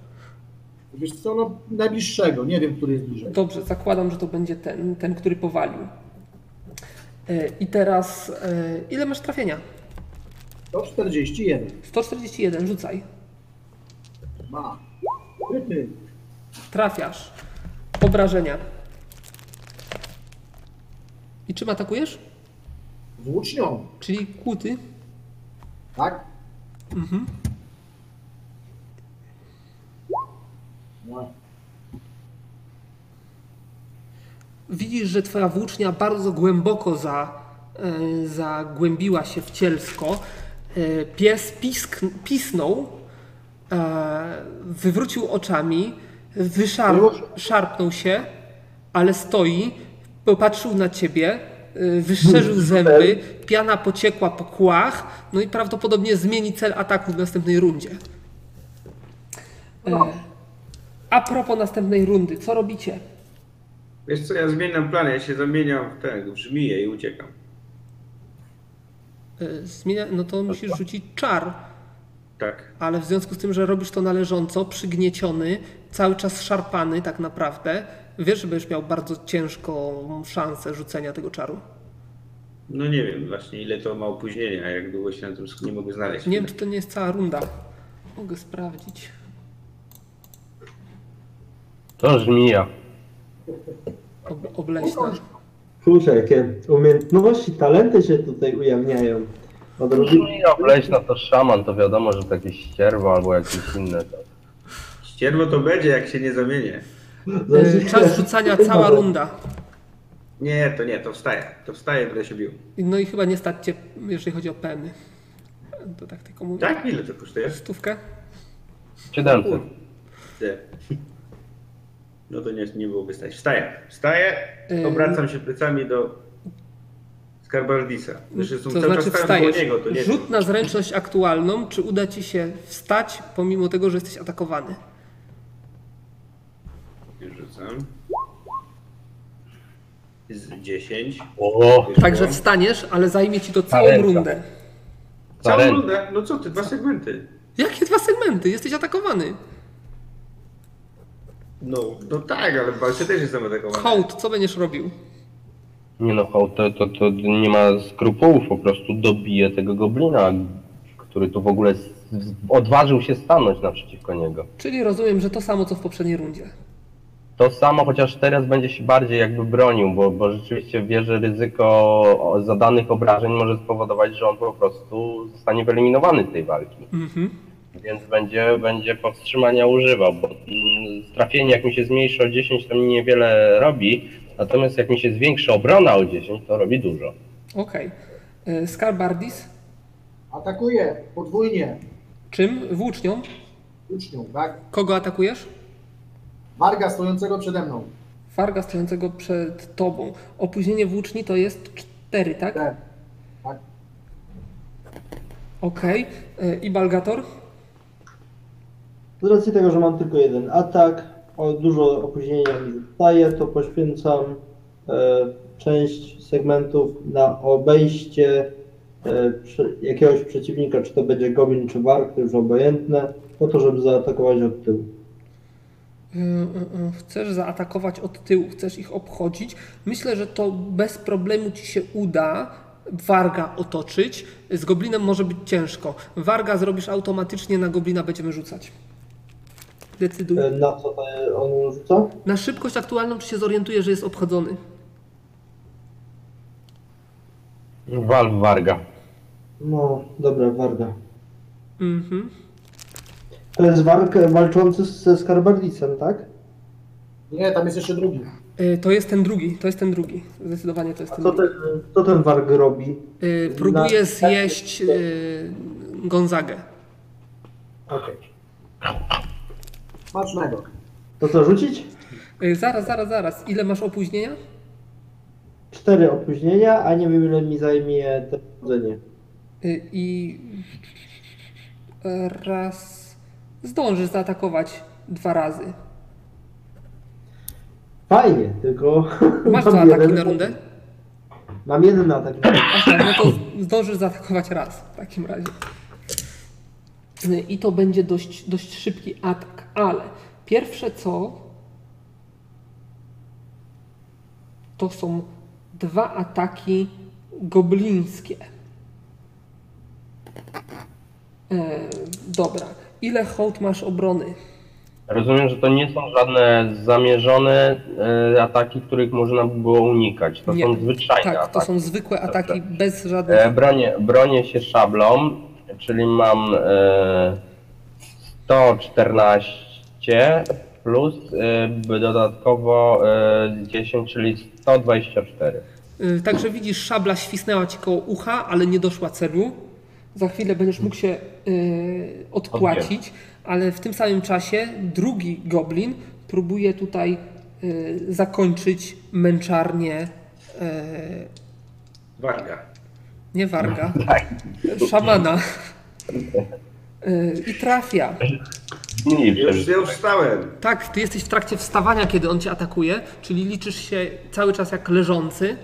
Wiesz co, no najbliższego. Nie wiem, który jest bliżej. Dobrze, zakładam, że to będzie ten, ten który powalił. E, I teraz, ile masz trafienia? To 41. 141, rzucaj. Ma. Kryty. Trafiasz. Obrażenia. I czym atakujesz? Włócznią. Czyli kłuty. Tak? No. Widzisz, że twoja włócznia bardzo głęboko za, e, zagłębiła się w cielsko. E, pies pisk, pisnął, wywrócił oczami, wyszarp, szarpnął się, ale stoi, popatrzył na ciebie, e, wyszczerzył zęby, piana pociekła po kłach, no i prawdopodobnie zmieni cel ataku w następnej rundzie. E, a propos następnej rundy, co robicie? Wiesz co, ja zmieniam plan, ja się zamieniam w ten, w żmiję i uciekam. E, Zmienia, no to musisz rzucić czar, Tak. ale w związku z tym, że robisz to należąco, przygnieciony, cały czas szarpany tak naprawdę, wiesz, że będziesz miał bardzo ciężką szansę rzucenia tego czaru. No nie wiem właśnie ile to ma opóźnienia, jak długo się na tym sk- nie mogę znaleźć. Nie wiem, czy to nie jest cała runda. Mogę sprawdzić. To żmija. Ob obleśna. Kurczę, jakie umiejętności, talenty się tutaj ujawniają. Od różnych... Żmija wleśna to szaman, to wiadomo, że to jakieś ścierwo albo jakieś inne. To. Ścierwo to będzie, jak się nie zamienię. E, Czas rzucania cała runda. Nie, to nie, to wstaję. To wstaję, będę się bił. No i chyba nie stać cię, jeżeli chodzi o peny. To tak tylko mówię. Tak? Ile to kosztuje? Stówkę? 700. Nie. No to nie, nie byłoby stać. Wstaję. Wstaję, Yy. obracam się plecami do Skarbardisa. Zresztą To cały znaczy wstajesz. niego, to nie Rzut na zręczność aktualną, czy uda ci się wstać, pomimo tego, że jesteś atakowany. Rzucam. Z 10. O. Także wstaniesz, ale zajmie ci to całą Talenka. rundę. Całą rundę? No co ty, dwa segmenty. Jakie dwa segmenty? Jesteś atakowany. No, no tak, ale w walce też jestem atakowany. Hołd, co będziesz robił? Nie no, to, to, to nie ma skrupułów, po prostu dobije tego goblina, który tu w ogóle odważył się stanąć naprzeciwko niego. Czyli rozumiem, że to samo co w poprzedniej rundzie. To samo, chociaż teraz będzie się bardziej jakby bronił, bo, bo rzeczywiście wie, że ryzyko zadanych obrażeń może spowodować, że on po prostu zostanie wyeliminowany z tej walki. Mhm. Więc będzie, będzie powstrzymania używał, bo mm, trafienie jak mi się zmniejszy o 10 to mi niewiele robi, natomiast jak mi się zwiększy obrona o 10 to robi dużo. Okej. Okay. Skarbardis? Atakuje podwójnie. Czym? Włócznią? Włócznią, tak? Kogo atakujesz? Warga stojącego przede mną. Warga stojącego przed tobą. Opóźnienie włóczni to jest 4, tak? Tak. Tak. Okej. Y, I Balgator? Z racji tego, że mam tylko jeden atak, o dużo opóźnienia mi zostaje, to poświęcam e, część segmentów na obejście e, jakiegoś przeciwnika, czy to będzie goblin, czy warg, to już obojętne, po to, żeby zaatakować od tyłu. Y, y, y, Chcesz zaatakować od tyłu, chcesz ich obchodzić. Myślę, że to bez problemu ci się uda Warga otoczyć. Z goblinem może być ciężko. Warga zrobisz automatycznie, na goblina będziemy rzucać. Decyduj. E, na co to on rzuca? Na szybkość aktualną, czy się zorientuje, że jest obchodzony? Wal Warga. No, dobra, warga. Mhm. To jest warg walczący ze skarbardicem, tak? Nie, tam jest jeszcze drugi. Y, To jest ten drugi, to jest ten drugi. Zdecydowanie to jest A ten co drugi. ten, co ten warg robi? Y, Próbuje Na- zjeść y, Gonzagę. Okej. Smacznego. To co, rzucić? Y, Zaraz, zaraz, zaraz. Ile masz opóźnienia? Cztery opóźnienia, a nie wiem ile mi zajmie to chodzenie. Y, I raz zdążysz zaatakować dwa razy. Fajnie, tylko. Masz mam dwa ataki jeden- na rundę? Mam jeden atak na rundę. Aha, no to zdążysz zaatakować raz w takim razie. Y, I to będzie dość, dość szybki atak, ale pierwsze co to są dwa ataki goblińskie. E, dobra. Ile hołd masz obrony? Rozumiem, że to nie są żadne zamierzone e, ataki, których można by było unikać. To Nie. są zwyczajne Tak, to ataki. są zwykłe ataki bez żadnych. E, bronię, bronię się szablą, czyli mam e, 114 plus e, dodatkowo e, 10, czyli 124. Y, Także widzisz, szabla świsnęła ci koło ucha, ale nie doszła celu. Za chwilę będziesz mógł się y, odpłacić, ale w tym samym czasie drugi goblin próbuje tutaj y, zakończyć męczarnię y, Warga. nie warga, szamana. Y, I trafia. Nie Już, ja już wstałem. Tak, ty jesteś w trakcie wstawania, kiedy on cię atakuje, czyli liczysz się cały czas jak leżący.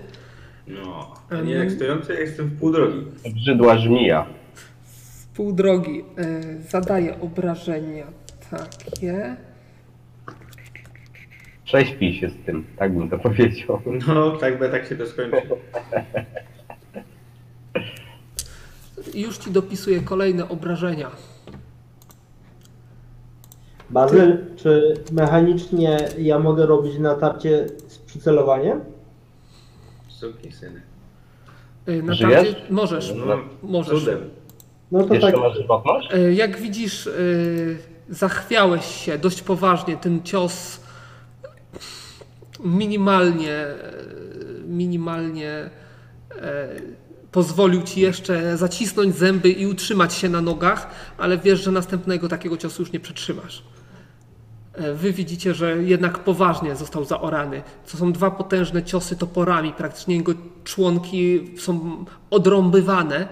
No, a nie jak stojący, ja jestem w pół drogi. Brzydła żmija. Z pół drogi y, zadaje obrażenia takie. Prześpij się z tym, tak bym to powiedział. No, tak by tak się to skończy. I już ci dopisuję kolejne obrażenia. Bazyl, czy mechanicznie ja mogę robić natarcie z przycelowaniem? Suki syny. Y, Na Żyjesz? tarcie możesz. No, Możesz. cudem. No to Jeszcze tak. masz żywotność? Y, Jak widzisz, y, zachwiałeś się dość poważnie. Ten cios minimalnie, minimalnie pozwolił ci jeszcze zacisnąć zęby i utrzymać się na nogach, ale wiesz, że następnego takiego ciosu już nie przetrzymasz. E, Wy widzicie, że jednak poważnie został zaorany. To są dwa potężne ciosy toporami, praktycznie jego członki są odrąbywane.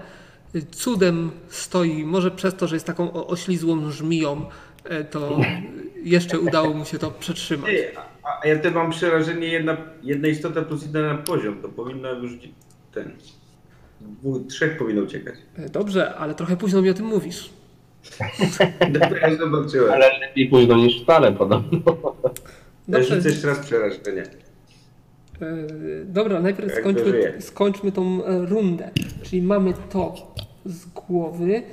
E, Cudem stoi, może przez to, że jest taką oślizłą żmiją, e, to jeszcze udało mu się to przetrzymać. A, ja te mam przerażenie jedna, jedna istota plus jedna na poziom, to powinno już ten. Dwóch, trzech powinno uciekać. E, Dobrze, ale trochę późno mi o tym mówisz. Ja zobaczyłem. Ale lepiej późno niż wcale podobno. Rzucę jeszcze raz przerażenie. E, Dobra, najpierw skończmy, skończmy tą e, rundę. Czyli mamy to z głowy.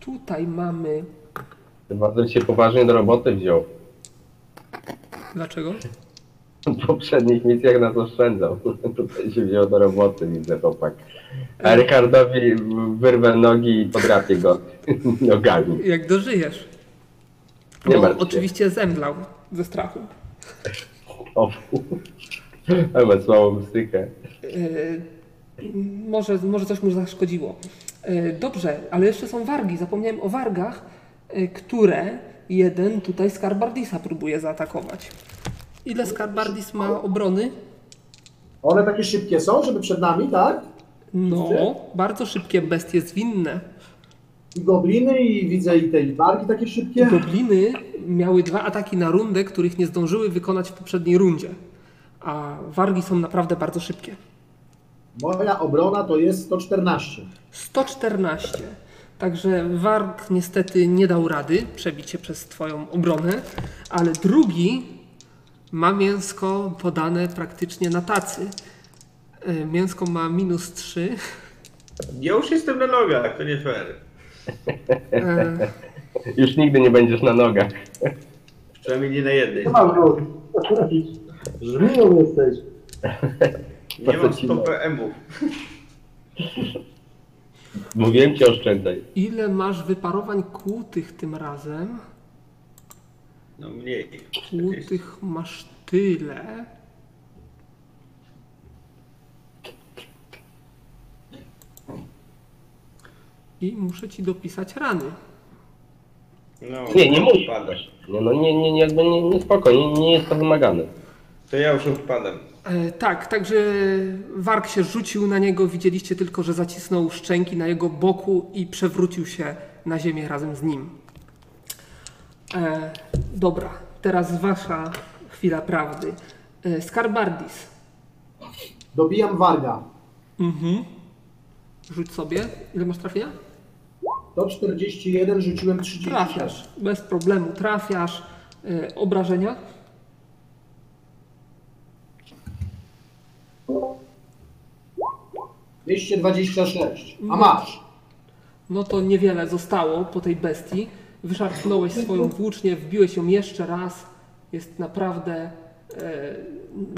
Tutaj mamy. Bardzo się poważnie do roboty wziął. Dlaczego? W poprzednich misjach nas oszczędzał. Tutaj się wziął do roboty, widzę chłopak. A Ryszardowi wyrwę nogi i podrapię go nogami. Jak dożyjesz. Nie Bo oczywiście zemdlał ze strachu. O, ale ma słabą psychę. E, może, może coś mu zaszkodziło. E, dobrze, ale jeszcze są wargi. Zapomniałem o wargach, e, które jeden tutaj Skarbardisa próbuje zaatakować. Ile Skarbardis ma obrony? One takie szybkie są, żeby przed nami, tak? No, bardzo szybkie bestie zwinne. I gobliny, i widzę i te barki takie szybkie. Gobliny miały dwa ataki na rundę, których nie zdążyły wykonać w poprzedniej rundzie. A wargi są naprawdę bardzo szybkie. Moja obrona to jest 114. 114. Także warg niestety nie dał rady przebić się przez twoją obronę, ale drugi ma mięsko podane praktycznie na tacy. E, Mięsko ma minus 3. Ja już jestem na nogach, to nie fair. E, Już nigdy nie będziesz na nogach. Przynajmniej nie na jednej. Nie mam go. Żmiją jesteś. Nie mam Po co ci 100 no? PM-ów. Mówiłem ci oszczędzaj. ile masz wyparowań kłutych tym razem? No mniej. Kłutych masz tyle. I muszę ci dopisać rany. No, Nie, nie musisz. Nie, no nie, nie, nie, jakby nie, nie spoko, nie, nie jest to wymagane. To ja już odpadam. E, tak, także Warg się rzucił na niego. Widzieliście tylko, że zacisnął szczęki na jego boku i przewrócił się na ziemię razem z nim. E, dobra, teraz wasza chwila prawdy. E, Skarbardis. Dobijam warga. Mhm. Rzuć sobie. Ile masz trafienia? 141 rzuciłem 30. Trafiasz. Bez problemu trafiasz. E, obrażenia? Yy, 226. A masz. No to niewiele zostało po tej bestii. Wyszarpnąłeś swoją włócznię, wbiłeś ją jeszcze raz. Jest naprawdę e,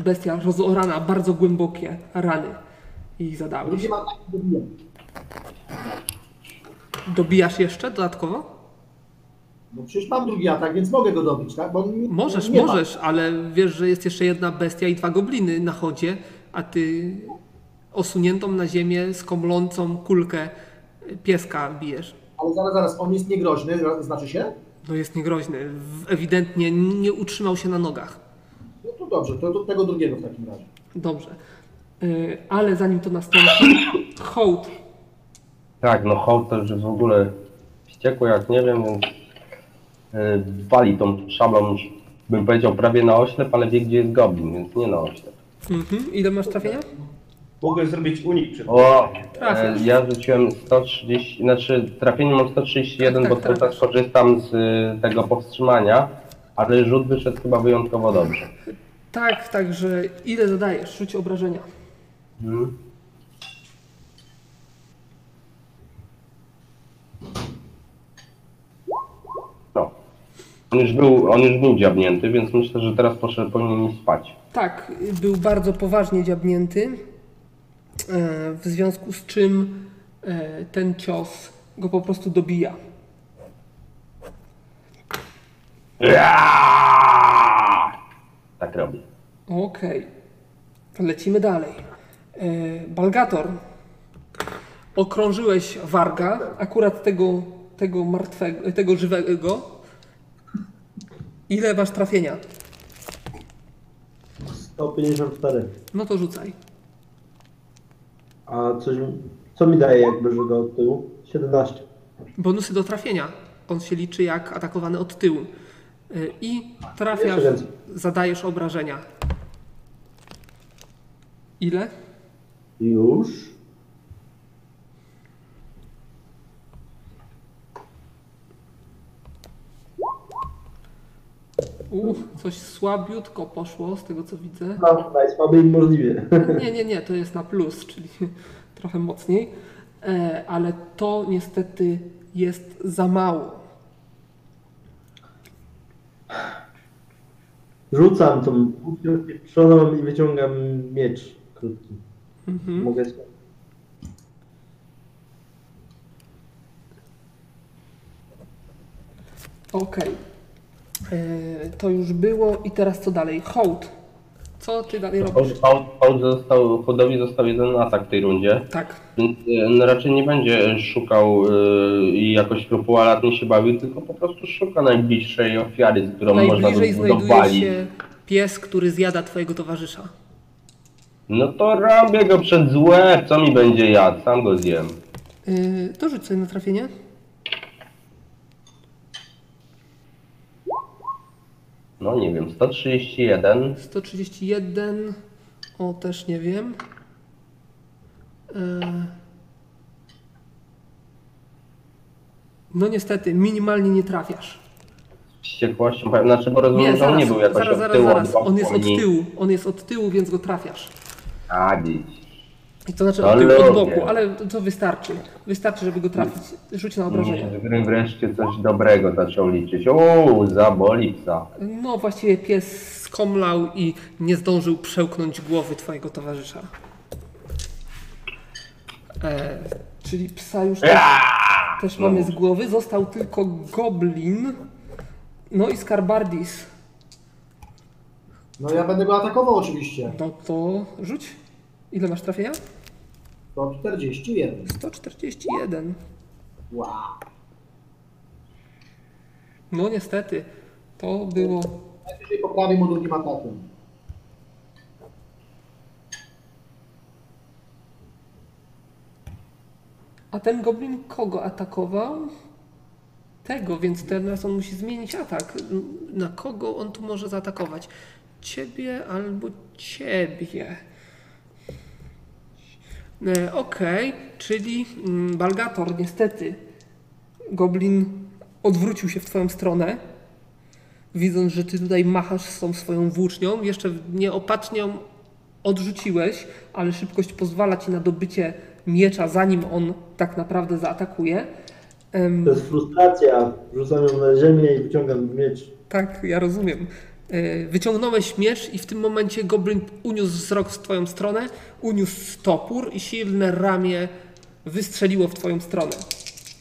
bestia rozorana, bardzo głębokie rany i zadałeś. Dobijasz jeszcze dodatkowo? No przecież mam drugi atak, więc mogę go dobić, tak? Bo nie, Możesz, nie ma. możesz, ale wiesz, że jest jeszcze jedna bestia i dwa gobliny na chodzie, a ty osuniętą na ziemię, skomlącą kulkę pieska bijesz. Ale zaraz, zaraz, on jest niegroźny, znaczy się? No jest niegroźny. Ewidentnie nie utrzymał się na nogach. No to dobrze, to, to tego drugiego w takim razie. Dobrze. Y, Ale zanim to nastąpi, hołd. Tak, no hołd to już jest w ogóle wściekły jak nie wiem, więc yy, wali tą szablą, bym powiedział prawie na oślep, ale wie gdzie jest goblin, więc nie na oślep. Mhm. Ile masz trafienia? Mogę zrobić unik przed O, Trafiasz. e, ja rzuciłem 130, znaczy trafienie mam 131, Tak, bo tak, cały czas korzystam z y, tego powstrzymania, ale rzut wyszedł chyba wyjątkowo dobrze. Tak, także ile zadajesz? Rzuć obrażenia. Mhm. No. On już był, on już był dziabnięty, więc myślę, że teraz poszedł, powinien iść spać. Tak, był bardzo poważnie dziabnięty, w związku z czym e, ten cios go po prostu dobija. Tak robi. Okej. Lecimy dalej. E, Balgator. Okrążyłeś Warga, akurat tego, tego martwego, tego żywego. Ile masz trafienia? 154. No to rzucaj. A coś, co mi daje jakby, że go od tyłu? 17. Bonusy do trafienia. On się liczy jak atakowany od tyłu. Y, I trafiasz, zadajesz obrażenia. Ile? Już. Uff, coś słabiutko poszło z tego co widzę. No, najsłabiej możliwie. Nie, nie, nie, to jest na plus, czyli trochę mocniej. E, ale to niestety jest za mało. Rzucam tą przodą i wyciągam miecz krótki. Mhm. Mogę Okej. E, To już było i teraz co dalej? Hołd. Co ty dalej robisz? hołd, hołd został, hołdowi został jeden atak w tej rundzie, Tak. więc e, no raczej nie będzie szukał e, i jakoś skrupulatnie się bawił, tylko po prostu szuka najbliższej ofiary, z którą można Najbliżej by znajduje dowalić. się pies, który zjada twojego towarzysza. No to robię go przed złe, co mi będzie jadł, sam go zjem. Yy, to rzuć sobie na trafienie. No nie wiem, 131. 131. O, też nie wiem. Yy. No niestety, minimalnie nie trafiasz. Z wściekłością, powiem, znaczy, bo rozumiem, Nie, że on zaraz, nie był jakoś zaraz, od zaraz, tyłu, zaraz. od On jest od tyłu. On jest od tyłu, więc go trafiasz. A, dziś. I to znaczy od boku, ale to wystarczy. Wystarczy, żeby go trafić. Rzuć na obrażenia. Z gry wreszcie coś dobrego zaczął liczyć. Uuu, zaboli psa. No właściwie pies skomlał i nie zdążył przełknąć głowy twojego towarzysza. E, czyli psa już też, też mamy z głowy. Został tylko goblin. No i skarbardis. No ja będę go atakował oczywiście. No to rzuć. Ile masz trafienia? To 41. 141. Wow. No niestety. To było Najwyżej poprawię mu drugim atakiem. A ten goblin kogo atakował? Tego, więc teraz on musi zmienić atak. Na kogo on tu może zaatakować? Ciebie albo ciebie. E, Okej, czyli mm, Balgator, niestety. Goblin odwrócił się w twoją stronę. Widząc, że ty tutaj machasz z tą swoją włócznią, jeszcze nieopatrznie ją odrzuciłeś, ale szybkość pozwala ci na dobycie miecza, zanim on tak naprawdę zaatakuje. To jest frustracja. Rzucam ją na ziemię i wyciągam miecz. tak, ja rozumiem. E, Wyciągnąłeś miecz i w tym momencie goblin uniósł wzrok w twoją stronę, uniósł topór i silne ramię wystrzeliło w twoją stronę.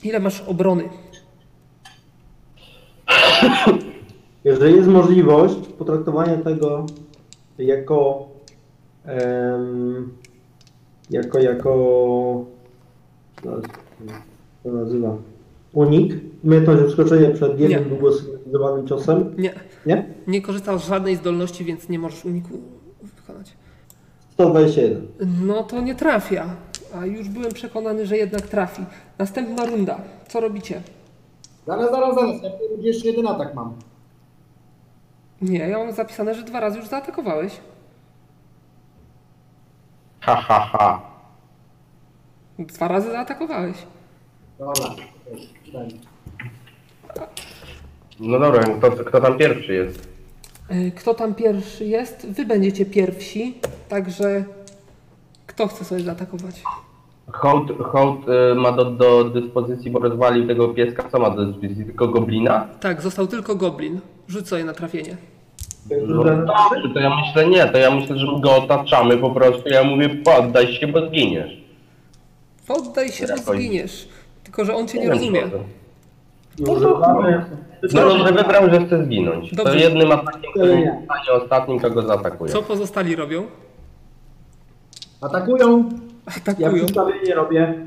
Ile masz obrony? Jeżeli jest możliwość potraktowania tego jako em, jako jako to nazywa unik, umiejętność uskoczenia przed jednym Nie. Sygnalizowanym ciosem, Nie, nie? nie korzystasz z żadnej zdolności, więc nie możesz uniku wykonać. 121. No to nie trafia, a już byłem przekonany, że jednak trafi. Następna runda. Co robicie? Zaraz, zaraz, zaraz. Ja w tej rundzie jeszcze jeden atak mam. Nie, ja mam zapisane, że dwa razy już zaatakowałeś. Ha, ha, ha. Dwa razy zaatakowałeś. Dobra. Daj. No dobra, kto, kto tam pierwszy jest? E, Kto tam pierwszy jest? Wy będziecie pierwsi, także kto chce sobie zaatakować? Hołd, hołd y, ma do, do dyspozycji, bo rozwalił tego pieska, co ma do dyspozycji? Tylko goblina? Tak, został tylko goblin. Rzuć sobie na trafienie. No dobrze, to ja myślę nie, to ja myślę, że my go otaczamy po prostu. Ja mówię, poddaj się, bo zginiesz. Poddaj się, bo Jakoś- zginiesz. Tylko, że on cię nie rozumie. co to. Używamy No, że wybrał, że chce zginąć. Dobrze. To jednym atakiem, Nie. którym stanie ostatnim, kogo zaatakuje. Co pozostali robią? Atakują. Ja Atakują. przedstawienie robię.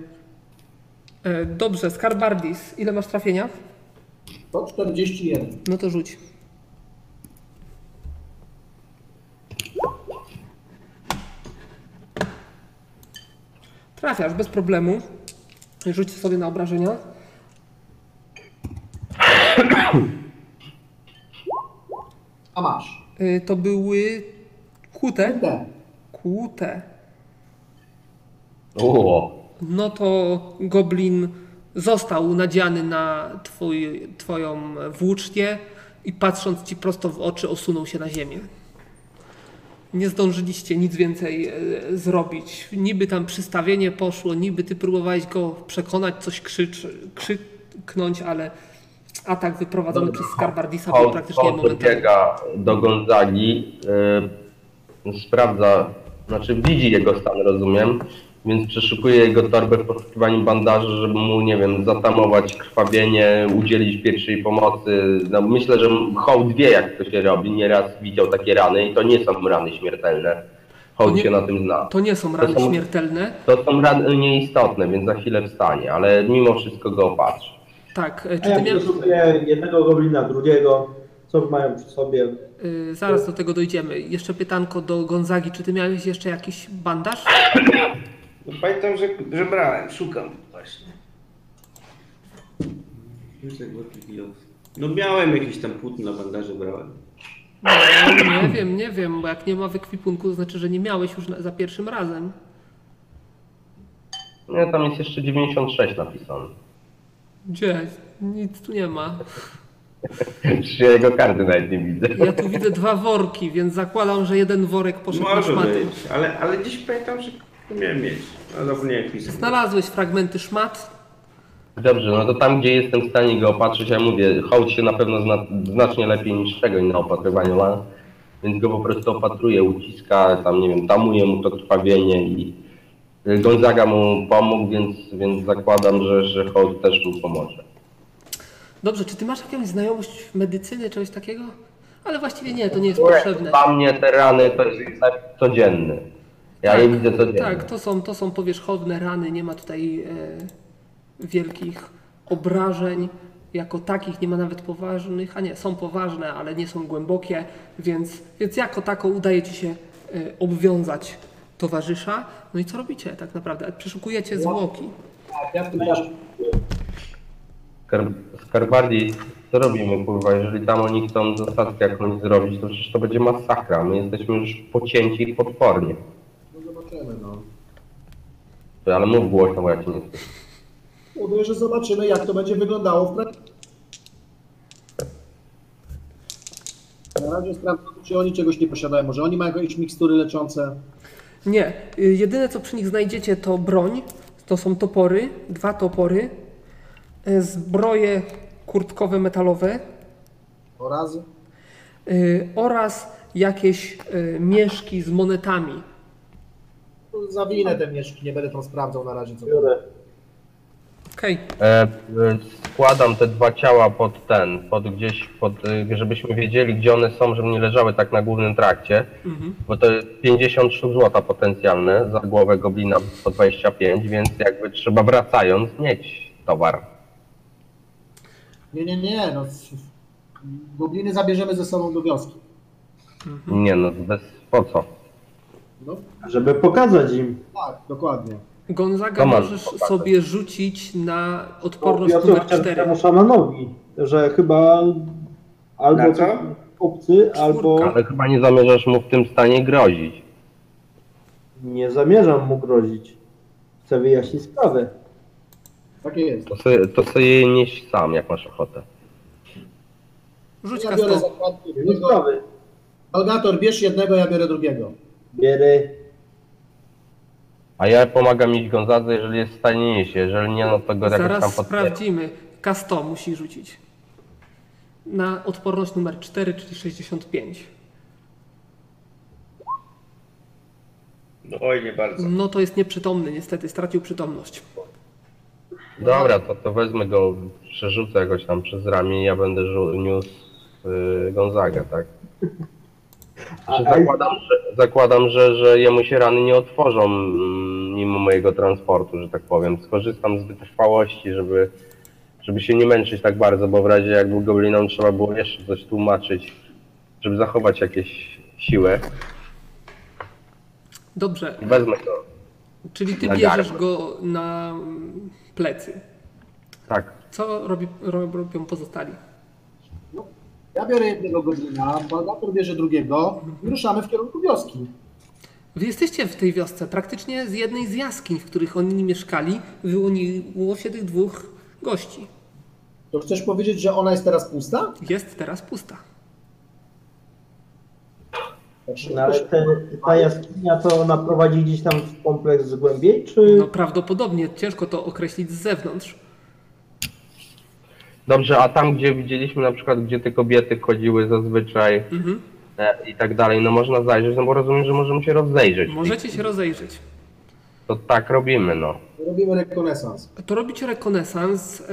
E, Dobrze, Skarbardis, ile masz trafienia? To 41. No to rzuć. Trafiasz bez problemu. Rzuć sobie na obrażenia. A masz. Y, To były kłute. Kurde. Kłute. O, No to goblin został nadziany na twój, twoją włócznię i patrząc ci prosto w oczy osunął się na ziemię. Nie zdążyliście nic więcej e, zrobić. Niby tam przystawienie poszło, niby ty próbowałeś go przekonać, coś krzycz, krzyknąć, ale atak wyprowadzony przez Skarbardisa był praktycznie hołd momentalny. dobiega do Gonzagi, y, sprawdza, znaczy widzi jego stan, rozumiem. więc przeszukuję jego torbę w poszukiwaniu bandaży, żeby mu, nie wiem, zatamować krwawienie, udzielić pierwszej pomocy. No, myślę, że hołd wie, jak to się robi. Nieraz widział takie rany i to nie są rany śmiertelne. To Hołd nie- się na tym zna. To nie są rany są- śmiertelne. To są rany nieistotne, więc za chwilę wstanie, ale mimo wszystko go opatrzę. Tak, e, A czy ja ty miałeś... przeszukuję jednego goblina, drugiego, co mają przy sobie. Y, zaraz do tego dojdziemy. Jeszcze pytanko do Gonzagi. Czy ty miałeś jeszcze jakiś bandaż? No, pamiętam, że, że brałem, szukam właśnie. No miałem jakieś tam płótno na bandaże brałem. No, nie wiem, nie wiem, bo jak nie ma w ekwipunku, to znaczy, że nie miałeś już za pierwszym razem. Nie, tam jest jeszcze 96 napisane. Gdzie? Nic tu nie ma. Ja jego karty nawet nie widzę. Ja tu widzę dwa worki, więc zakładam, że jeden worek poszedł na Może szmaty. być, ale, ale gdzieś pamiętam, że miałem mieć. Pisać. Znalazłeś fragmenty szmat. Dobrze, no to tam, gdzie jestem w stanie go opatrzyć, ja mówię, hołd się na pewno zna, znacznie lepiej niż czego na opatrywaniu ma, więc go po prostu opatruję, uciska, tam nie wiem, tamuje mu to krwawienie i Gonzaga mu pomógł, więc, więc zakładam, że, że hołd też mu pomoże. Dobrze, czy ty masz jakąś znajomość medycyny, czegoś takiego? Ale właściwie nie, to nie jest potrzebne. Dla mnie te rany to jest tak codzienny. Ja je widzę codziennie. tak, to są, to są powierzchowne rany, nie ma tutaj e, wielkich obrażeń. Jako takich nie ma nawet poważnych, a nie, są poważne, ale nie są głębokie, więc, więc jako tako udaje ci się e, obwiązać towarzysza. No i co robicie tak naprawdę? Przeszukujecie zwłoki. Tak, ja Skarbardii, co robimy, kurwa, jeżeli tam oni chcą zasadzkę jakąś zrobić, to przecież to będzie masakra. My jesteśmy już pocięci potwornie. no zobaczymy, no. Ale mów głośno, bo ja cię nie słyszę. Mówię, że zobaczymy, jak to będzie wyglądało w praktyce. Na razie sprawdzam, czy oni czegoś nie posiadają. Może oni mają jakieś mikstury leczące. Nie, y, jedyne co przy nich znajdziecie to broń, to są topory, dwa topory, y, zbroje kurtkowe metalowe Oraz y, oraz jakieś y, mieszki z monetami. zawinę te mieszki, nie będę tam sprawdzał na razie. Co Biorę. Okej, E, e, składam te dwa ciała pod ten, pod gdzieś, pod, e, żebyśmy wiedzieli, gdzie one są, żeby nie leżały tak na głównym trakcie, Mhm. bo to jest 50 sztuk złota potencjalne za głowę goblina po 25, więc jakby trzeba wracając mieć towar. Nie, nie, nie. No, gobliny zabierzemy ze sobą do wioski. Nie no, bez, po co? No, Żeby pokazać im. tak, dokładnie. Gonzaga To masz możesz pokazać. sobie rzucić na odporność ja to numer chciałem 4. temu szamanowi, że chyba albo Na co? obcy, albo Ale chyba nie zamierzasz mu w tym stanie grozić. nie zamierzam mu grozić. Chcę wyjaśnić sprawę. Takie jest. To sobie, to sobie je nieś sam, jak masz ochotę. Rzuć Ja biorę zakładki Nie jednego. sprawy. Algator, bierz jednego, ja biorę drugiego. Bierę. A ja pomagam iść Gonzadze, jeżeli jest w stanie nieść, jeżeli nie, no to go jakoś tam Zaraz podpieram. sprawdzimy. Kasto musi rzucić. Na odporność numer 4, czyli 65. No, oj, nie bardzo. No to jest nieprzytomny, niestety, stracił przytomność. Dobra, to, to wezmę go, przerzucę jakoś tam przez ramię i ja będę żu- niósł yy, Gonzagę, tak? Zakładam, że, zakładam że, że jemu się rany nie otworzą mm, mimo mojego transportu, że tak powiem. Skorzystam z wytrwałości, żeby, żeby się nie męczyć tak bardzo, bo w razie jakby goblinom trzeba było jeszcze coś tłumaczyć, żeby zachować jakieś siłę. Dobrze, Wezmę go. czyli ty Na bierzesz go na plecy. Tak. Co robi, ro- robią pozostali? Ja biorę jednego goblina, Algator bierze drugiego i ruszamy w kierunku wioski. Wy jesteście w tej wiosce, praktycznie z jednej z jaskiń, w których oni mieszkali, wyłoniło się tych dwóch gości. To chcesz powiedzieć, że ona jest teraz pusta? Jest teraz pusta. No, ale te, ta jaskinia to ona prowadzi gdzieś tam w kompleks głębiej, czy No prawdopodobnie ciężko to określić z zewnątrz. Dobrze, a tam gdzie widzieliśmy na przykład, gdzie te kobiety chodziły zazwyczaj Mhm. e, i tak dalej, no można zajrzeć, no bo rozumiem, że możemy się rozejrzeć. Możecie się rozejrzeć. To tak robimy, no. Robimy rekonesans. To robicie rekonesans. e,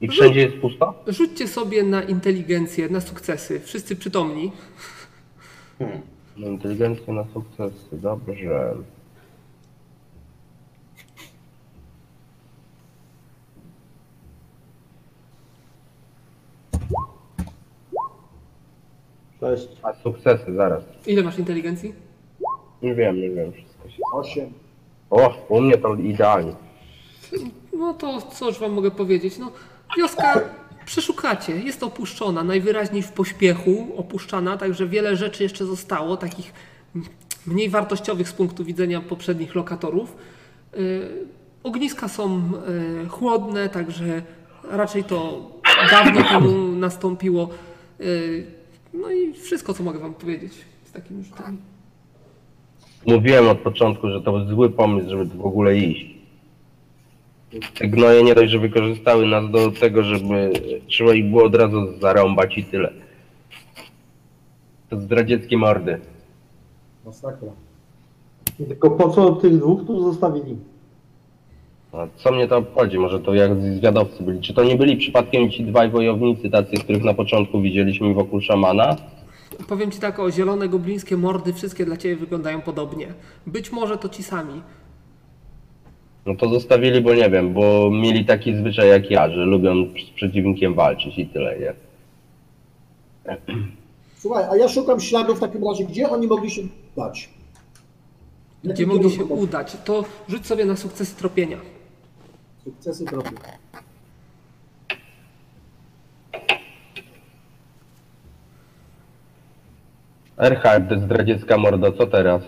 I wszędzie jest pusto? Rzućcie sobie na inteligencję, na sukcesy. Wszyscy przytomni. No, inteligencja na sukcesy, dobrze. Cześć. A sukcesy, zaraz. Ile masz inteligencji? Nie wiem, nie wiem, wszystko się... Osiem. O, u mnie to idealnie. No to cóż wam mogę powiedzieć. No, wioska przeszukacie, jest opuszczona, najwyraźniej w pośpiechu opuszczana, także wiele rzeczy jeszcze zostało, takich mniej wartościowych z punktu widzenia poprzednich lokatorów. Yy, ogniska są yy, chłodne, także raczej to dawno temu nastąpiło. Yy, no i wszystko, co mogę wam powiedzieć z takimi rzutami. Mówiłem od początku, że to był zły pomysł, żeby tu w ogóle iść. Te gnoje nie dość, że wykorzystały nas do tego, żeby trzeba ich było od razu zarąbać i tyle. To zdradzieckie mordy. Masakra. Tylko po co tych dwóch tu zostawili? A co mnie to obchodzi? Może to jak zwiadowcy byli? Czy to nie byli przypadkiem ci dwaj wojownicy, tacy, których na początku widzieliśmy wokół szamana? Powiem ci tak, o zielone goblińskie mordy, wszystkie dla ciebie wyglądają podobnie. Być może to ci sami. No to zostawili, bo nie wiem, bo mieli taki zwyczaj jak ja, że lubią z przeciwnikiem walczyć i tyle, nie? Słuchaj, a ja szukam śladów w takim razie, gdzie oni mogli się dać? Gdzie mogli się udać, to rzuć sobie na sukces tropienia. Sukcesy drogi. Erhard, zdradziecka mordo, co teraz?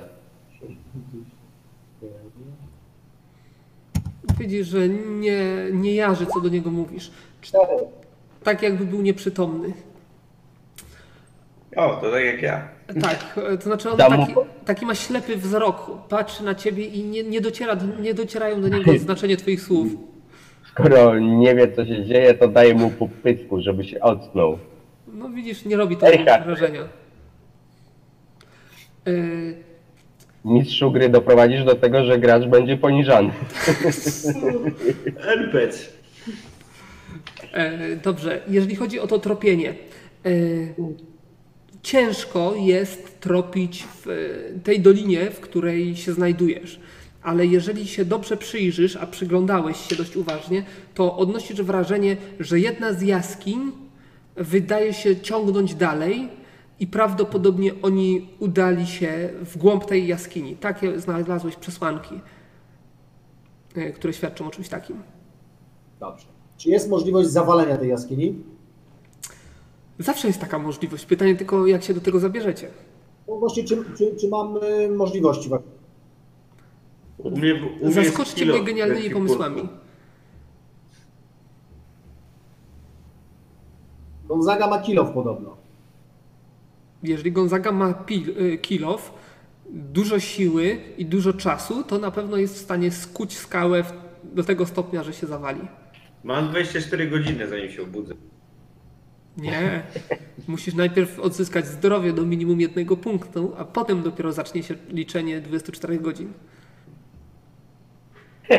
Widzisz, że nie, nie jarzy, co do niego mówisz. Tak jakby był nieprzytomny. O, to tak jak ja. Tak, to znaczy on taki, taki ma ślepy wzrok, patrzy na ciebie i nie, nie, dociera, do- nie docierają do niego znaczenie twoich słów. Skoro nie wie, co się dzieje, to daje mu po pysku, żeby się ocknął. No widzisz, nie robi to wrażenia. Yy, Mistrzu gry doprowadzisz do tego, że gracz będzie poniżany. NPC. E, Dobrze, jeżeli chodzi o to tropienie. e, Ciężko jest tropić w e, tej dolinie, w której się znajdujesz. Ale jeżeli się dobrze przyjrzysz, a przyglądałeś się dość uważnie, to odnosisz wrażenie, że jedna z jaskiń wydaje się ciągnąć dalej i prawdopodobnie oni udali się w głąb tej jaskini. Takie znalazłeś przesłanki, e, które świadczą o czymś takim. Dobrze. Czy jest możliwość zawalenia tej jaskini? Zawsze jest taka możliwość. Pytanie tylko, jak się do tego zabierzecie. No właśnie, czy, czy, czy mamy możliwości? Zaskoczcie mnie genialnymi pomysłami. Gonzaga ma kilof podobno. Jeżeli Gonzaga ma pil, y, kilof, dużo siły i dużo czasu, to na pewno jest w stanie skuć skałę w, do tego stopnia, że się zawali. Mam 24 godziny zanim się obudzę. Nie. Musisz najpierw odzyskać zdrowie do minimum jednego punktu, a potem dopiero zacznie się liczenie 24 godzin.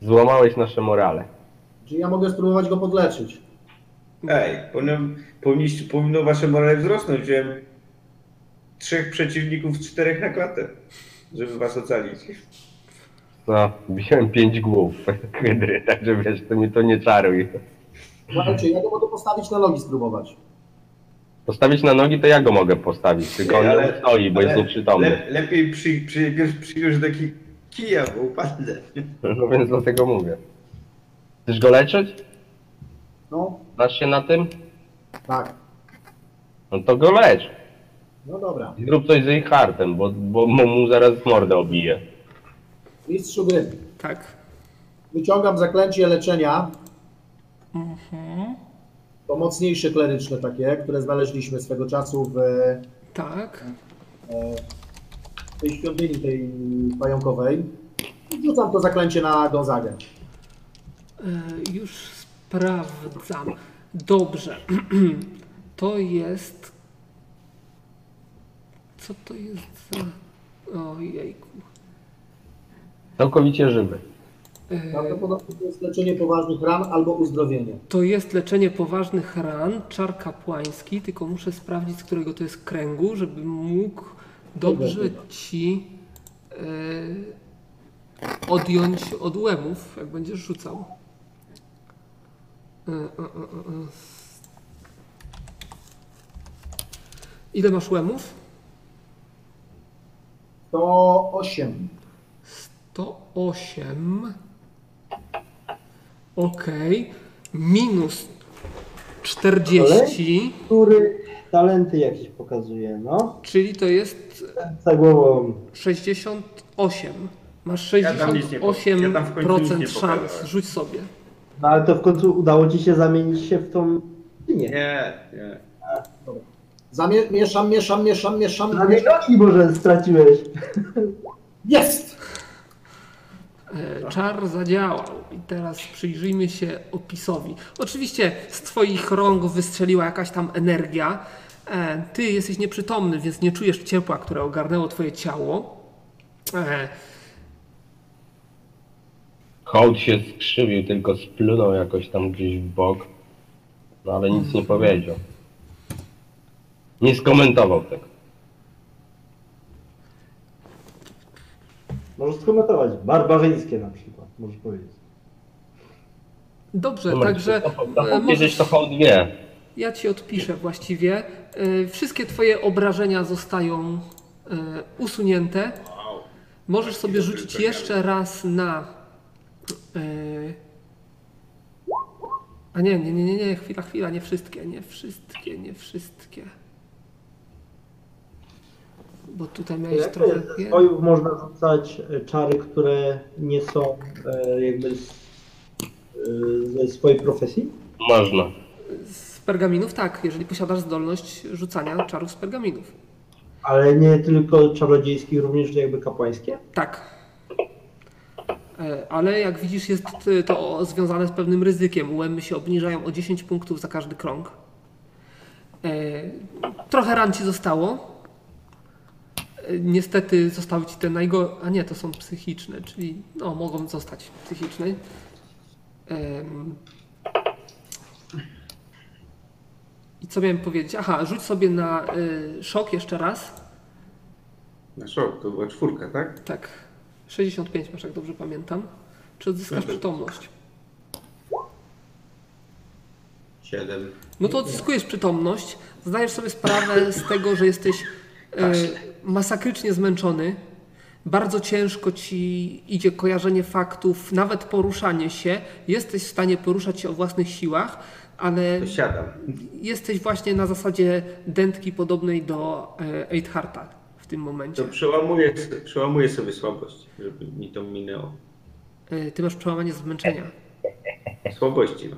Złamałeś nasze morale. Czy ja mogę spróbować go podleczyć? Ej, powinno, powinniście, powinno wasze morale wzrosnąć. Wziąłem trzech przeciwników czterech na klatę, żeby was ocalić. No, wziąłem pięć głów hydry, także wiesz, to mi to nie czaruj. Słuchajcie, ja go mogę postawić na nogi spróbować. Postawić na nogi to ja go mogę postawić, tylko on Ale- nie stoi, bo jest nieprzytomny. Le, lepiej przy, przy, przy, przyjąć do taki kija, bo upadnę. No więc dlatego mówię. Chcesz go leczyć? No, Znasz się na tym? tak. No to go lecz. No dobra. Zrób coś z jej hartem, bo, bo mu zaraz mordę obije. Mistrzu gry. Tak. Wyciągam zaklęcie leczenia. To mocniejsze kleryczne takie, które znaleźliśmy swego czasu w e, Tak. tej świątyni, tej pająkowej. I Rzucam to zaklęcie na Gonzagę. E, już sprawdzam. Dobrze. To jest Co to jest za... Ojejku. Całkowicie żywy. E, Prawdopodobnie to jest leczenie poważnych ran albo uzdrowienie. To jest leczenie poważnych ran, czar kapłański, tylko muszę sprawdzić, z którego to jest kręgu, żebym mógł dobrze ci e, odjąć od łemów, jak będziesz rzucał. E, e. Ile masz łemów? To 8. To 8. Okej. Minus 40, Który talenty jakieś pokazuje, no. czyli to jest Za głową. 68. Masz Ja tam nic nie po- ja tam w końcu nic 68% nie szans. pokazałem. Rzuć sobie. No ale to w końcu udało ci się zamienić się w tą Nie, nie. Zamie- mieszam, mieszam, mieszam, mieszam. Na dwie nogi może straciłeś. Jest! E, Czar zadziałał i teraz przyjrzyjmy się opisowi. Oczywiście z Twoich rąk wystrzeliła jakaś tam energia. E, Ty jesteś nieprzytomny, więc nie czujesz ciepła, które ogarnęło Twoje ciało. E, Hołd się skrzywił, tylko splunął jakoś tam gdzieś w bok. No ale nic nie powiedział. Nie skomentował tego. Możesz skomentować. Barbarzyńskie na przykład, możesz powiedzieć. Dobrze, Numer także e, powiedzieć, możesz, to hołd wie. ja Ci odpiszę właściwie. E, Wszystkie Twoje obrażenia zostają e, usunięte. Możesz sobie rzucić jeszcze raz na. A nie, nie, nie, nie, nie, chwila, chwila, nie wszystkie, nie wszystkie, nie wszystkie. Bo tutaj miałeś Jak trochę. Ze swojów można rzucać e, czary, które nie są e, jakby z, e, ze swojej profesji? Można. Z pergaminów, tak, jeżeli posiadasz zdolność rzucania czarów z pergaminów. Ale nie tylko czarodziejskich, również jakby kapłańskie? Tak. Ale jak widzisz, jest to związane z pewnym ryzykiem. Łemy się obniżają o 10 punktów za każdy krąg. Trochę ran ci zostało. Niestety zostały ci te najgorsze. A nie, to są psychiczne, czyli no, mogą zostać psychiczne. Em. I co miałem powiedzieć? Aha, rzuć sobie na y, szok jeszcze raz. Na szok, to była czwórka, tak? Tak. 65 masz, jak dobrze pamiętam. Czy odzyskasz przytomność? Siedem. No to odzyskujesz przytomność. Zdajesz sobie sprawę z tego, że jesteś e, masakrycznie zmęczony. Bardzo ciężko ci idzie kojarzenie faktów, nawet poruszanie się. Jesteś w stanie poruszać się o własnych siłach, ale To siadam. jesteś właśnie na zasadzie dętki podobnej do e, Eidharta w tym To momencie. przełamuję, przełamuję sobie słabość, żeby mi to minęło. E, ty masz przełamanie zmęczenia. Słabości, no.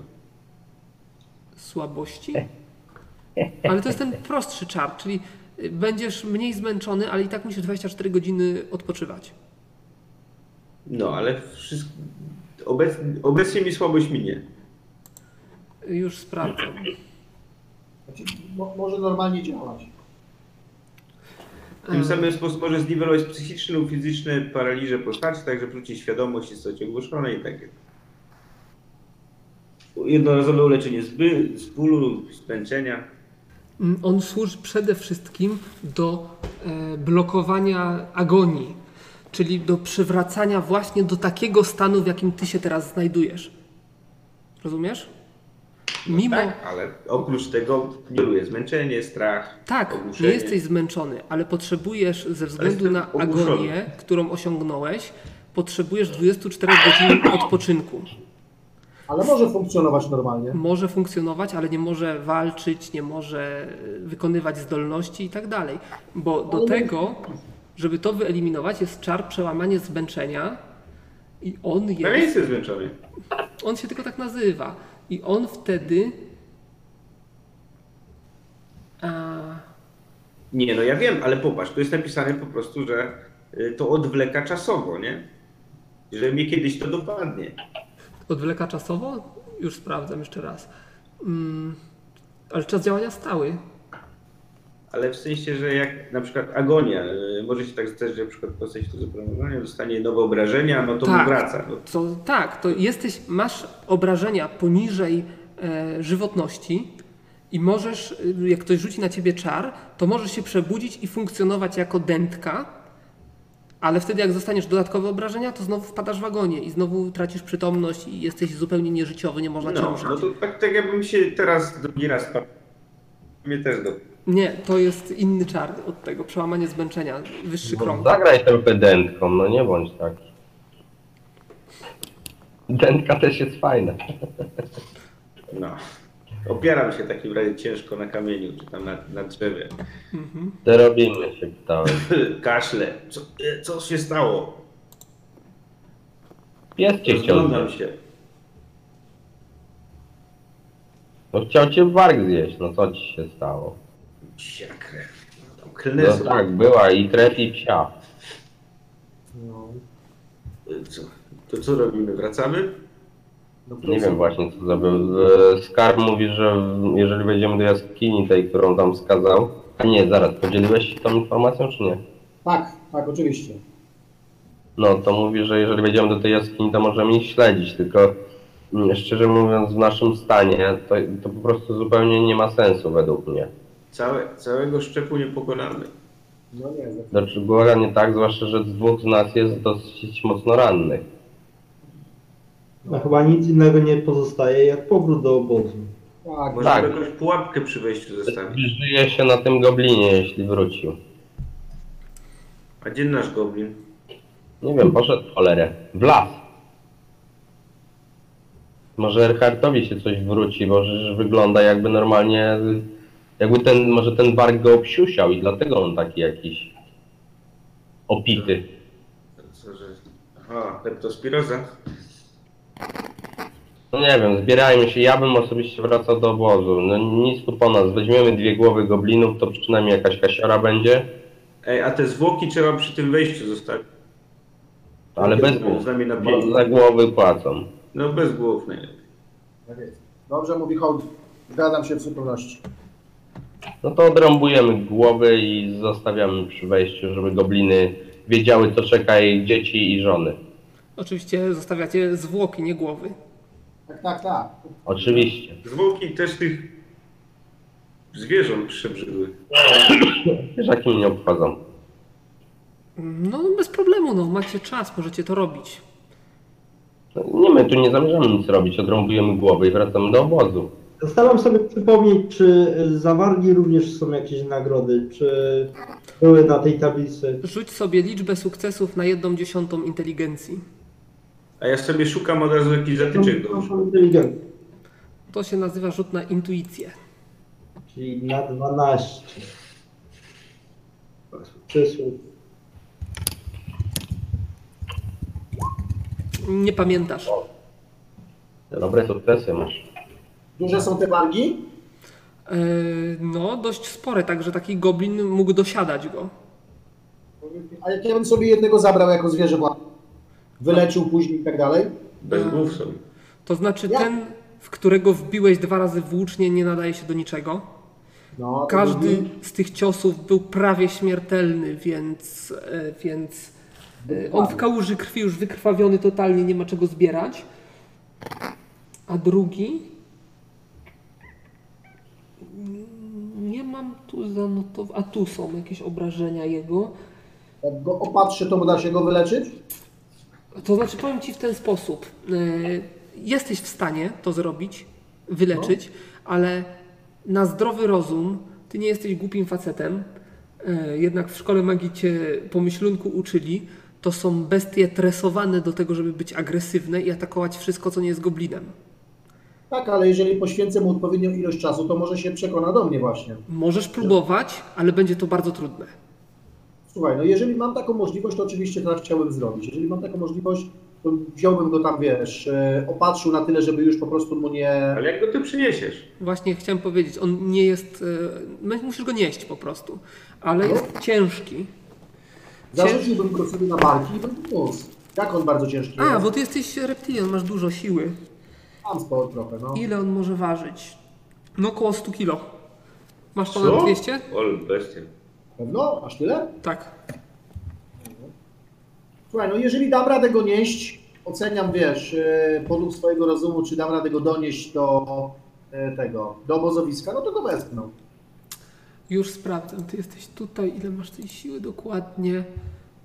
słabości. Ale to jest ten prostszy czar, czyli będziesz mniej zmęczony, ale i tak musisz 24 godziny odpoczywać. No, ale wszystko... Obec... obecnie mi słabość minie. Już sprawdzam. Znaczy, mo- może normalnie działać. Tym E, samym sposób może zniwelować psychiczne lub fizyczne paraliże postaci, także wróci świadomość, istocie ogłoszonej i takie. Jednorazowe uleczenie z, z bólu lub zmęczenia. Mm, On służy przede wszystkim do e, blokowania agonii, czyli do przywracania właśnie do takiego stanu, w jakim ty się teraz znajdujesz. Rozumiesz? Mimo. Tak, ale oprócz tego niweluje zmęczenie, strach, Tak, nie ogłuszenie. jesteś zmęczony, ale potrzebujesz ze względu na ogłuszony. agonię, którą osiągnąłeś, potrzebujesz 24 godzin odpoczynku. Ale może funkcjonować normalnie. Może funkcjonować, ale nie może walczyć, nie może e, wykonywać zdolności i tak dalej. Bo do Ale- tego, żeby to wyeliminować, jest czar przełamanie zmęczenia i on No nie jest, jestem zmęczony. on się tylko tak nazywa. I on wtedy a, Nie, no ja wiem, ale popatrz, tu jest napisane po prostu, że y, to odwleka czasowo, nie? Że mnie kiedyś to dopadnie. Odwleka czasowo? Już sprawdzam jeszcze raz. Mm, ale czas działania stały. ale w sensie, że jak na przykład agonia, y, może się tak zdarzyć, że na przykład postać do zaprogramowania dostanie nowe obrażenia, no to Tak. wraca. No, To, tak, to jesteś, masz obrażenia poniżej e, żywotności i możesz, y, jak ktoś rzuci na ciebie czar, to możesz się przebudzić i funkcjonować jako dętka, ale wtedy jak dostaniesz dodatkowe obrażenia, to znowu wpadasz w agonię i znowu tracisz przytomność i jesteś zupełnie nieżyciowy, nie można cię no, ruszyć. no to tak, tak jakbym się teraz drugi raz pa- mnie też do... Nie, to jest inny czar od tego, przełamanie zmęczenia, wyższy No, krąg. zagraj trochę dętką, no nie bądź taki. Dętka też jest fajna. No. Opieram się w takim razie ciężko na kamieniu, czy tam na, na drzewie. Co robimy, się pytałem. Kaszle. Co, e, co się stało? Pies cię chciał Rozglądam zjeść. się. No chciał cię warg zjeść, no co ci się stało? Psia krew. No, tam No klnę tak, była i krew i psia. No, E, Co? To co robimy? Wracamy? No Nie wiem właśnie co zrobił. E, Skarb mówi, że jeżeli wejdziemy do jaskini tej, którą tam wskazał. A nie, zaraz, podzieliłeś się tą informacją czy nie? Tak, tak, oczywiście. No to mówi, że jeżeli wejdziemy do tej jaskini, to możemy ich śledzić, tylko mm, szczerze mówiąc w naszym stanie to, to po prostu zupełnie nie ma sensu według mnie. Całe, całego szczepu nie pokonamy. No nie, Znaczy głowa nie tak, zwłaszcza, że dwóch z nas jest dosyć mocno rannych. No chyba nic innego nie pozostaje jak powrót do obozu. tak, Może Tak. jakąś pułapkę przy wejściu zostawić. Żyje się na tym goblinie, jeśli wrócił. A gdzie nasz goblin? Nie wiem, poszedł w cholerę. W las. Może Erhartowi się coś wróci, bo że wygląda jakby normalnie, jakby ten, może ten bark go obsiusiał i dlatego on taki jakiś opity. Co, że... Aha, leptospiroza. No nie wiem, zbierajmy się, ja bym osobiście wracał do obozu. No nic tu po nas, weźmiemy dwie głowy goblinów, to przynajmniej jakaś kasiora będzie, Ej, a te zwłoki trzeba przy tym wejściu zostawić. ale bez głów, Z nami na bo pięć. za głowy płacą. No bez głów najlepiej. tak jest. Dobrze mówi Hołd. Zgadzam się w zupełności. No to odrąbujemy głowy i zostawiamy przy wejściu, żeby gobliny wiedziały, co czeka ich dzieci i żony. Oczywiście zostawiacie zwłoki, nie głowy. Tak, tak, tak. Oczywiście. Zwłoki też tych zwierząt przebrzydły. Wiesz, jak mnie nie obchodzą. No bez problemu, no macie czas, możecie to robić. No, Nie, my tu nie zamierzamy nic robić, odrąbujemy głowy i wracamy do obozu. Staram sobie przypomnieć, czy za wargi również są jakieś nagrody, czy były na tej tablicy. Rzuć sobie liczbę sukcesów na jedną dziesiątą inteligencji. A ja sobie szukam od razu jakichś zatyczek do uszu. To się nazywa rzut na intuicję. czyli na 12. Przysłów. Nie pamiętasz. Dobre sukcesy masz. Duże są te wargi? Yy, no, dość spore, także taki goblin mógł dosiadać go. A jak ja bym sobie jednego zabrał jako zwierzę własne? Wyleczył później i tak dalej? Bez głów są. To znaczy Ja- ten, w którego wbiłeś dwa razy włócznie, nie nadaje się do niczego. No, Każdy z tych ciosów był prawie śmiertelny, więc, e, więc e, on w kałuży krwi już wykrwawiony totalnie, nie ma czego zbierać. A drugi nie mam tu zanotowanych, a tu są jakieś obrażenia jego. Jak go opatrzę, to da się go wyleczyć? To znaczy powiem Ci w ten sposób. E, Jesteś w stanie to zrobić, wyleczyć, ale na zdrowy rozum Ty nie jesteś głupim facetem. E, Jednak w szkole magii Cię pomyślunku uczyli. To są bestie tresowane do tego, żeby być agresywne i atakować wszystko, co nie jest goblinem. Tak, ale jeżeli poświęcę mu odpowiednią ilość czasu, to może się przekona do mnie właśnie. Możesz próbować, ale będzie to bardzo trudne. Słuchaj, no jeżeli mam taką możliwość, to oczywiście tak chciałbym zrobić. Jeżeli mam taką możliwość, to wziąłbym go tam, wiesz, e, opatrzył na tyle, żeby już po prostu mu nie... Ale jak go ty przyniesiesz? Właśnie chciałem powiedzieć, on nie jest. e, Musisz go nieść po prostu, ale jest ciężki. Zarzuciłbym go sobie na barki i bym pomógł. Jak on bardzo ciężki A, jest? bo ty jesteś reptilian, masz dużo siły. Mam sporo trochę, no. Ile on może ważyć? No około 100 kilo. Masz ponad Co? 200? Ol, bestia. Pewno? Aż tyle? Tak. Słuchaj, no jeżeli dam radę go nieść, oceniam, wiesz, yy, podług swojego rozumu, czy dam radę go donieść do yy, tego, do obozowiska, no to go wezmę. Już sprawdzam. Ty jesteś tutaj. Ile masz tej siły dokładnie?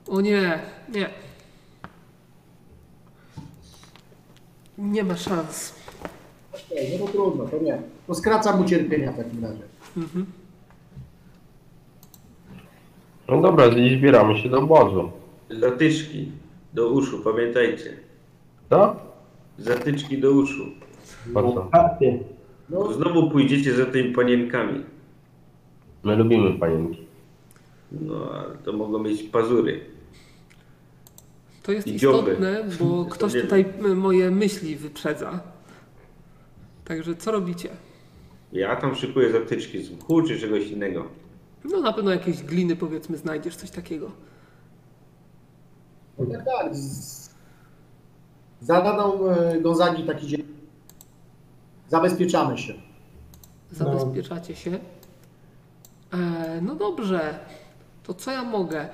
O nie, nie. Nie ma szans. Okej, no to trudno, to nie. To skracam mu cierpienia w takim razie. Mhm. No dobra, i zbieramy się do obozu. Zatyczki do uszu, pamiętajcie. Co? Zatyczki do uszu. Po co? No, Znowu pójdziecie za tymi panienkami. My lubimy panienki. No, a to mogą mieć pazury. To jest I dzioby. istotne, bo ktoś tutaj moje myśli wyprzedza. Także co robicie? Ja tam szykuję zatyczki z mchu czy czegoś innego. No na pewno jakieś gliny powiedzmy znajdziesz, coś takiego. no tak, tak. Z... Za radą yy, Gonzagi taki dzień. Zabezpieczamy się. Zabezpieczacie się. E, no dobrze, to co ja mogę?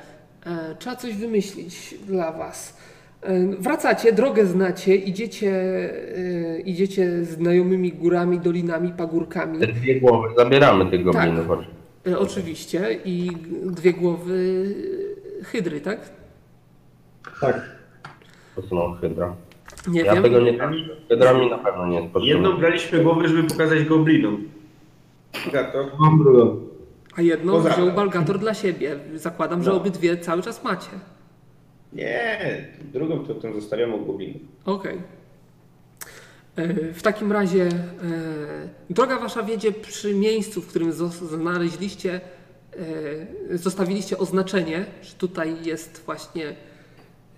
E, trzeba coś wymyślić dla was. E, wracacie, drogę znacie, idziecie, e, idziecie znajomymi górami, dolinami, pagórkami. Te dwie głowy zabieramy tych goblinów. Tak. E, oczywiście i dwie głowy hydry, tak? Tak. To są hydra. Nie Ja wiem. tego nie Hydrami na pewno nie jest potrzebne. Jedną braliśmy głowę, żeby pokazać goblinom. Gato. Mam drugą. A jedną Poza- wziął Balgator dla siebie. Zakładam, że No. obydwie cały czas macie. Nie, drugą to tą zostawioną goblinów. Okej. E, W takim razie e, droga wasza wiedzie przy miejscu, w którym znaleźliście, e, zostawiliście oznaczenie, że tutaj jest właśnie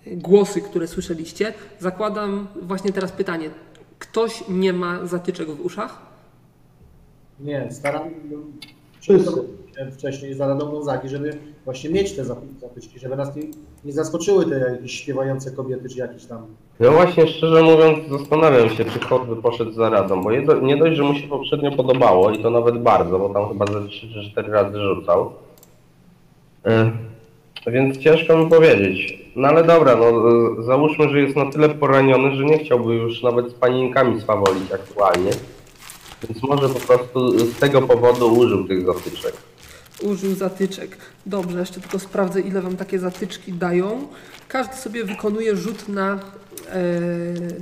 głosy, które słyszeliście. Zakładam właśnie teraz pytanie. Ktoś nie ma zatyczek w uszach? Nie, staram Wszyscy. Wcześniej za radą Gonzagi, żeby właśnie mieć te zap- zatyczki, żeby nas nie, nie zaskoczyły te jakieś śpiewające kobiety, czy jakieś tam. No właśnie, szczerze mówiąc, zastanawiam się, czy Hot by poszedł za radą, bo nie dość, że mu się poprzednio podobało i to nawet bardzo, bo tam chyba ze 3 czy 4 razy rzucał. E, Więc ciężko mi powiedzieć. No ale dobra, no e, załóżmy, że jest na tyle poraniony, że nie chciałby już nawet z panienkami swawolić aktualnie. Więc może po prostu z tego powodu użył tych zatyczek. Użył zatyczek. Dobrze, jeszcze tylko sprawdzę, ile wam takie zatyczki dają. Każdy sobie wykonuje rzut na, e,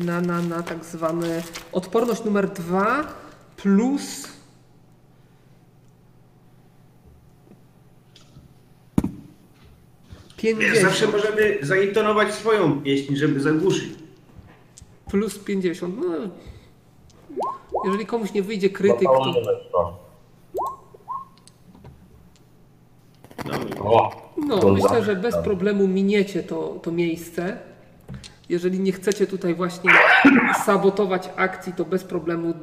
na, na, na tak zwany odporność numer 2 plus. Wiesz, zawsze 50. możemy zaintonować swoją pieśń, żeby zagłuszyć. Plus 50. No, jeżeli komuś nie wyjdzie krytyk, to to. nie weszło. No, No, myślę, że bez problemu miniecie to, to miejsce. Jeżeli nie chcecie tutaj właśnie sabotować akcji, to bez problemu e,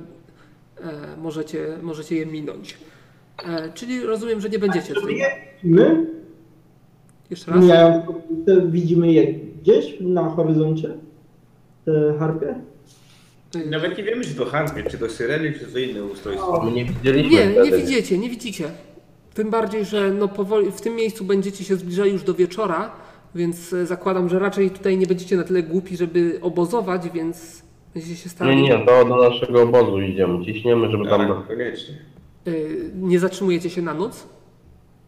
możecie, możecie je minąć. E, czyli rozumiem, że nie będziecie tutaj. My? Jeszcze raz? Nie, te widzimy je gdzieś na horyzoncie? Te harpie? Nawet nie wiemy, czy to harpie, czy to syreny, czy to inne ustrojstwo. my nie Nie, widzicie, nie widzicie. Tym bardziej, że no powoli, w tym miejscu będziecie się zbliżali już do wieczora, więc e, zakładam, że raczej tutaj nie będziecie na tyle głupi, żeby obozować, więc będziecie się starali. Nie, nie, to do naszego obozu idziemy. Ciśniemy, żeby tam... Tak, koniecznie. Y, nie zatrzymujecie się na noc?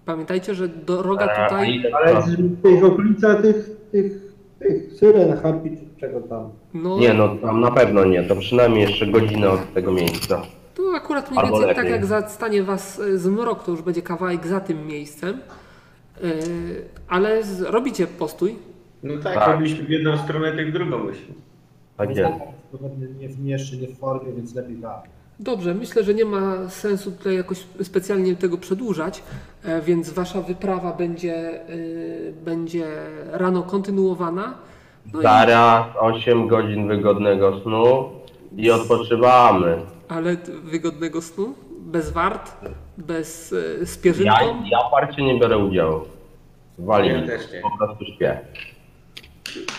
Pamiętajcie, że droga tutaj. Ale w tych okolicach tych, tych, tych syren, harpi, czego tam. No, Nie, no tam na pewno nie. To przynajmniej jeszcze godzinę od tego miejsca. To akurat mniej Albo więcej tak jak zastanie was y, zmrok, to już będzie kawałek za tym miejscem. Y, ale z, robicie postój. No tak, Tak. robiliśmy w jedną stronę, tak w drugą myślę. Tak jest. Nie, w- jeszcze nie w formie, więc lepiej tak. Dobrze, myślę, że nie ma sensu tutaj jakoś specjalnie tego przedłużać, e, więc wasza wyprawa będzie, y, będzie rano kontynuowana. No i, Zaraz 8 godzin wygodnego snu i odpoczywamy. Ale wygodnego snu, bez wart, bez y, Ja, ja parcie nie biorę udziału. Wali, Ja też nie. po prostu śpię.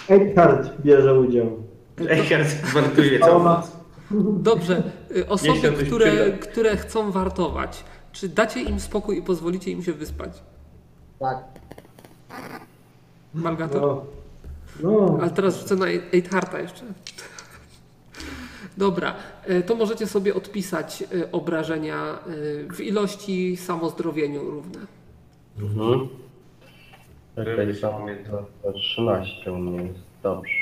Eckhart bierze udział. Eckhart wartuje całą noc. Dobrze, y, osoby, które, które chcą wartować, Czy dacie im spokój i pozwolicie im się wyspać? Tak. Malgator? No, no Ale teraz rzucę na Eidharta jeszcze. Dobra, e, to możecie sobie odpisać e, obrażenia e, w ilości samozdrowieniu równe. Mhm. Czekaj, Żebyś tam pamiętał. to 13 u mnie jest. Dobrze.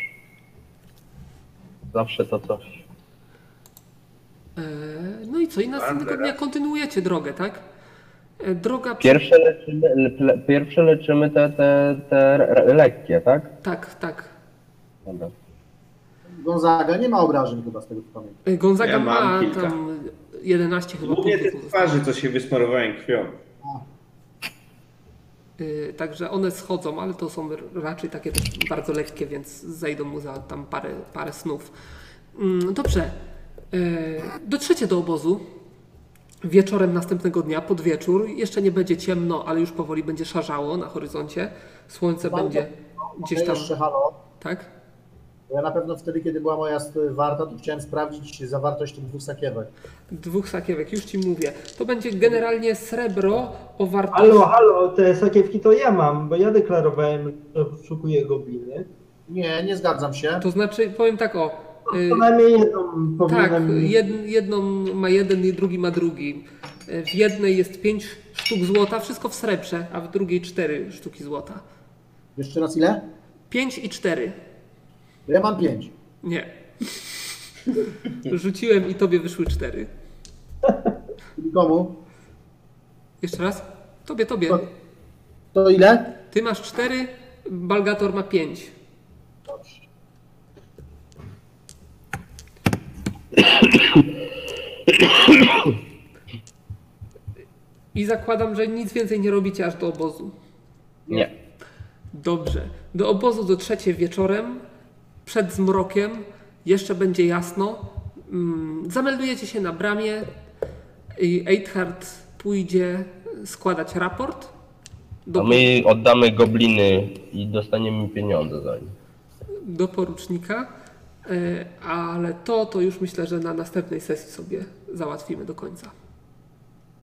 Zawsze to coś. E, No i co? I następnego dnia kontynuujecie drogę, tak? E, Droga. Pierwsze leczymy, le, pierwsze leczymy te, te, te lekkie, tak? Tak, tak. Dobra. Gonzaga nie ma obrażeń chyba z tego co pamiętam. E, Gonzaga Ja mam ma kilka. tam 11 chyba Głównie te twarzy, co się wysmarowałem krwią. Y, Także one schodzą, ale to są raczej takie też bardzo lekkie, więc zejdą mu za tam parę, parę snów. Mm, Dobrze. Y, Dotrzecie do obozu wieczorem następnego dnia, pod wieczór. Jeszcze nie będzie ciemno, ale już powoli będzie szarzało na horyzoncie. Słońce Bardzo- będzie gdzieś Ja tam, jeszcze halo. tak? Ja na pewno wtedy, kiedy była moja warta, to chciałem sprawdzić zawartość tych dwóch sakiewek. Dwóch sakiewek, już Ci mówię. To będzie generalnie srebro o wartości... Halo, halo, te sakiewki to ja mam, bo ja deklarowałem, że szukuję gobliny. Nie, nie zgadzam się. To znaczy, powiem tak o... y, Co najmniej jedną Tak, jed, jedną ma jeden, i drugi ma drugi. W jednej jest 5 sztuk złota, wszystko w srebrze, a w drugiej 4 sztuki złota. Jeszcze raz ile? 5 i 4. Ja mam pięć. Nie. Rzuciłem i tobie wyszły 4. Czyli komu? Jeszcze raz? Tobie, tobie. To, to ile? Ty masz 4, Balgator ma 5. Dobrze. I zakładam, że nic więcej nie robicie aż do obozu. Nie. Dobrze. Do obozu dotrzecie wieczorem, przed zmrokiem, jeszcze będzie jasno. Mm, Zameldujecie się na bramie i Eidhard pójdzie składać raport. Do, A my oddamy gobliny i dostaniemy pieniądze za nie. do porucznika, E, ale to, to już myślę, że na następnej sesji sobie załatwimy do końca.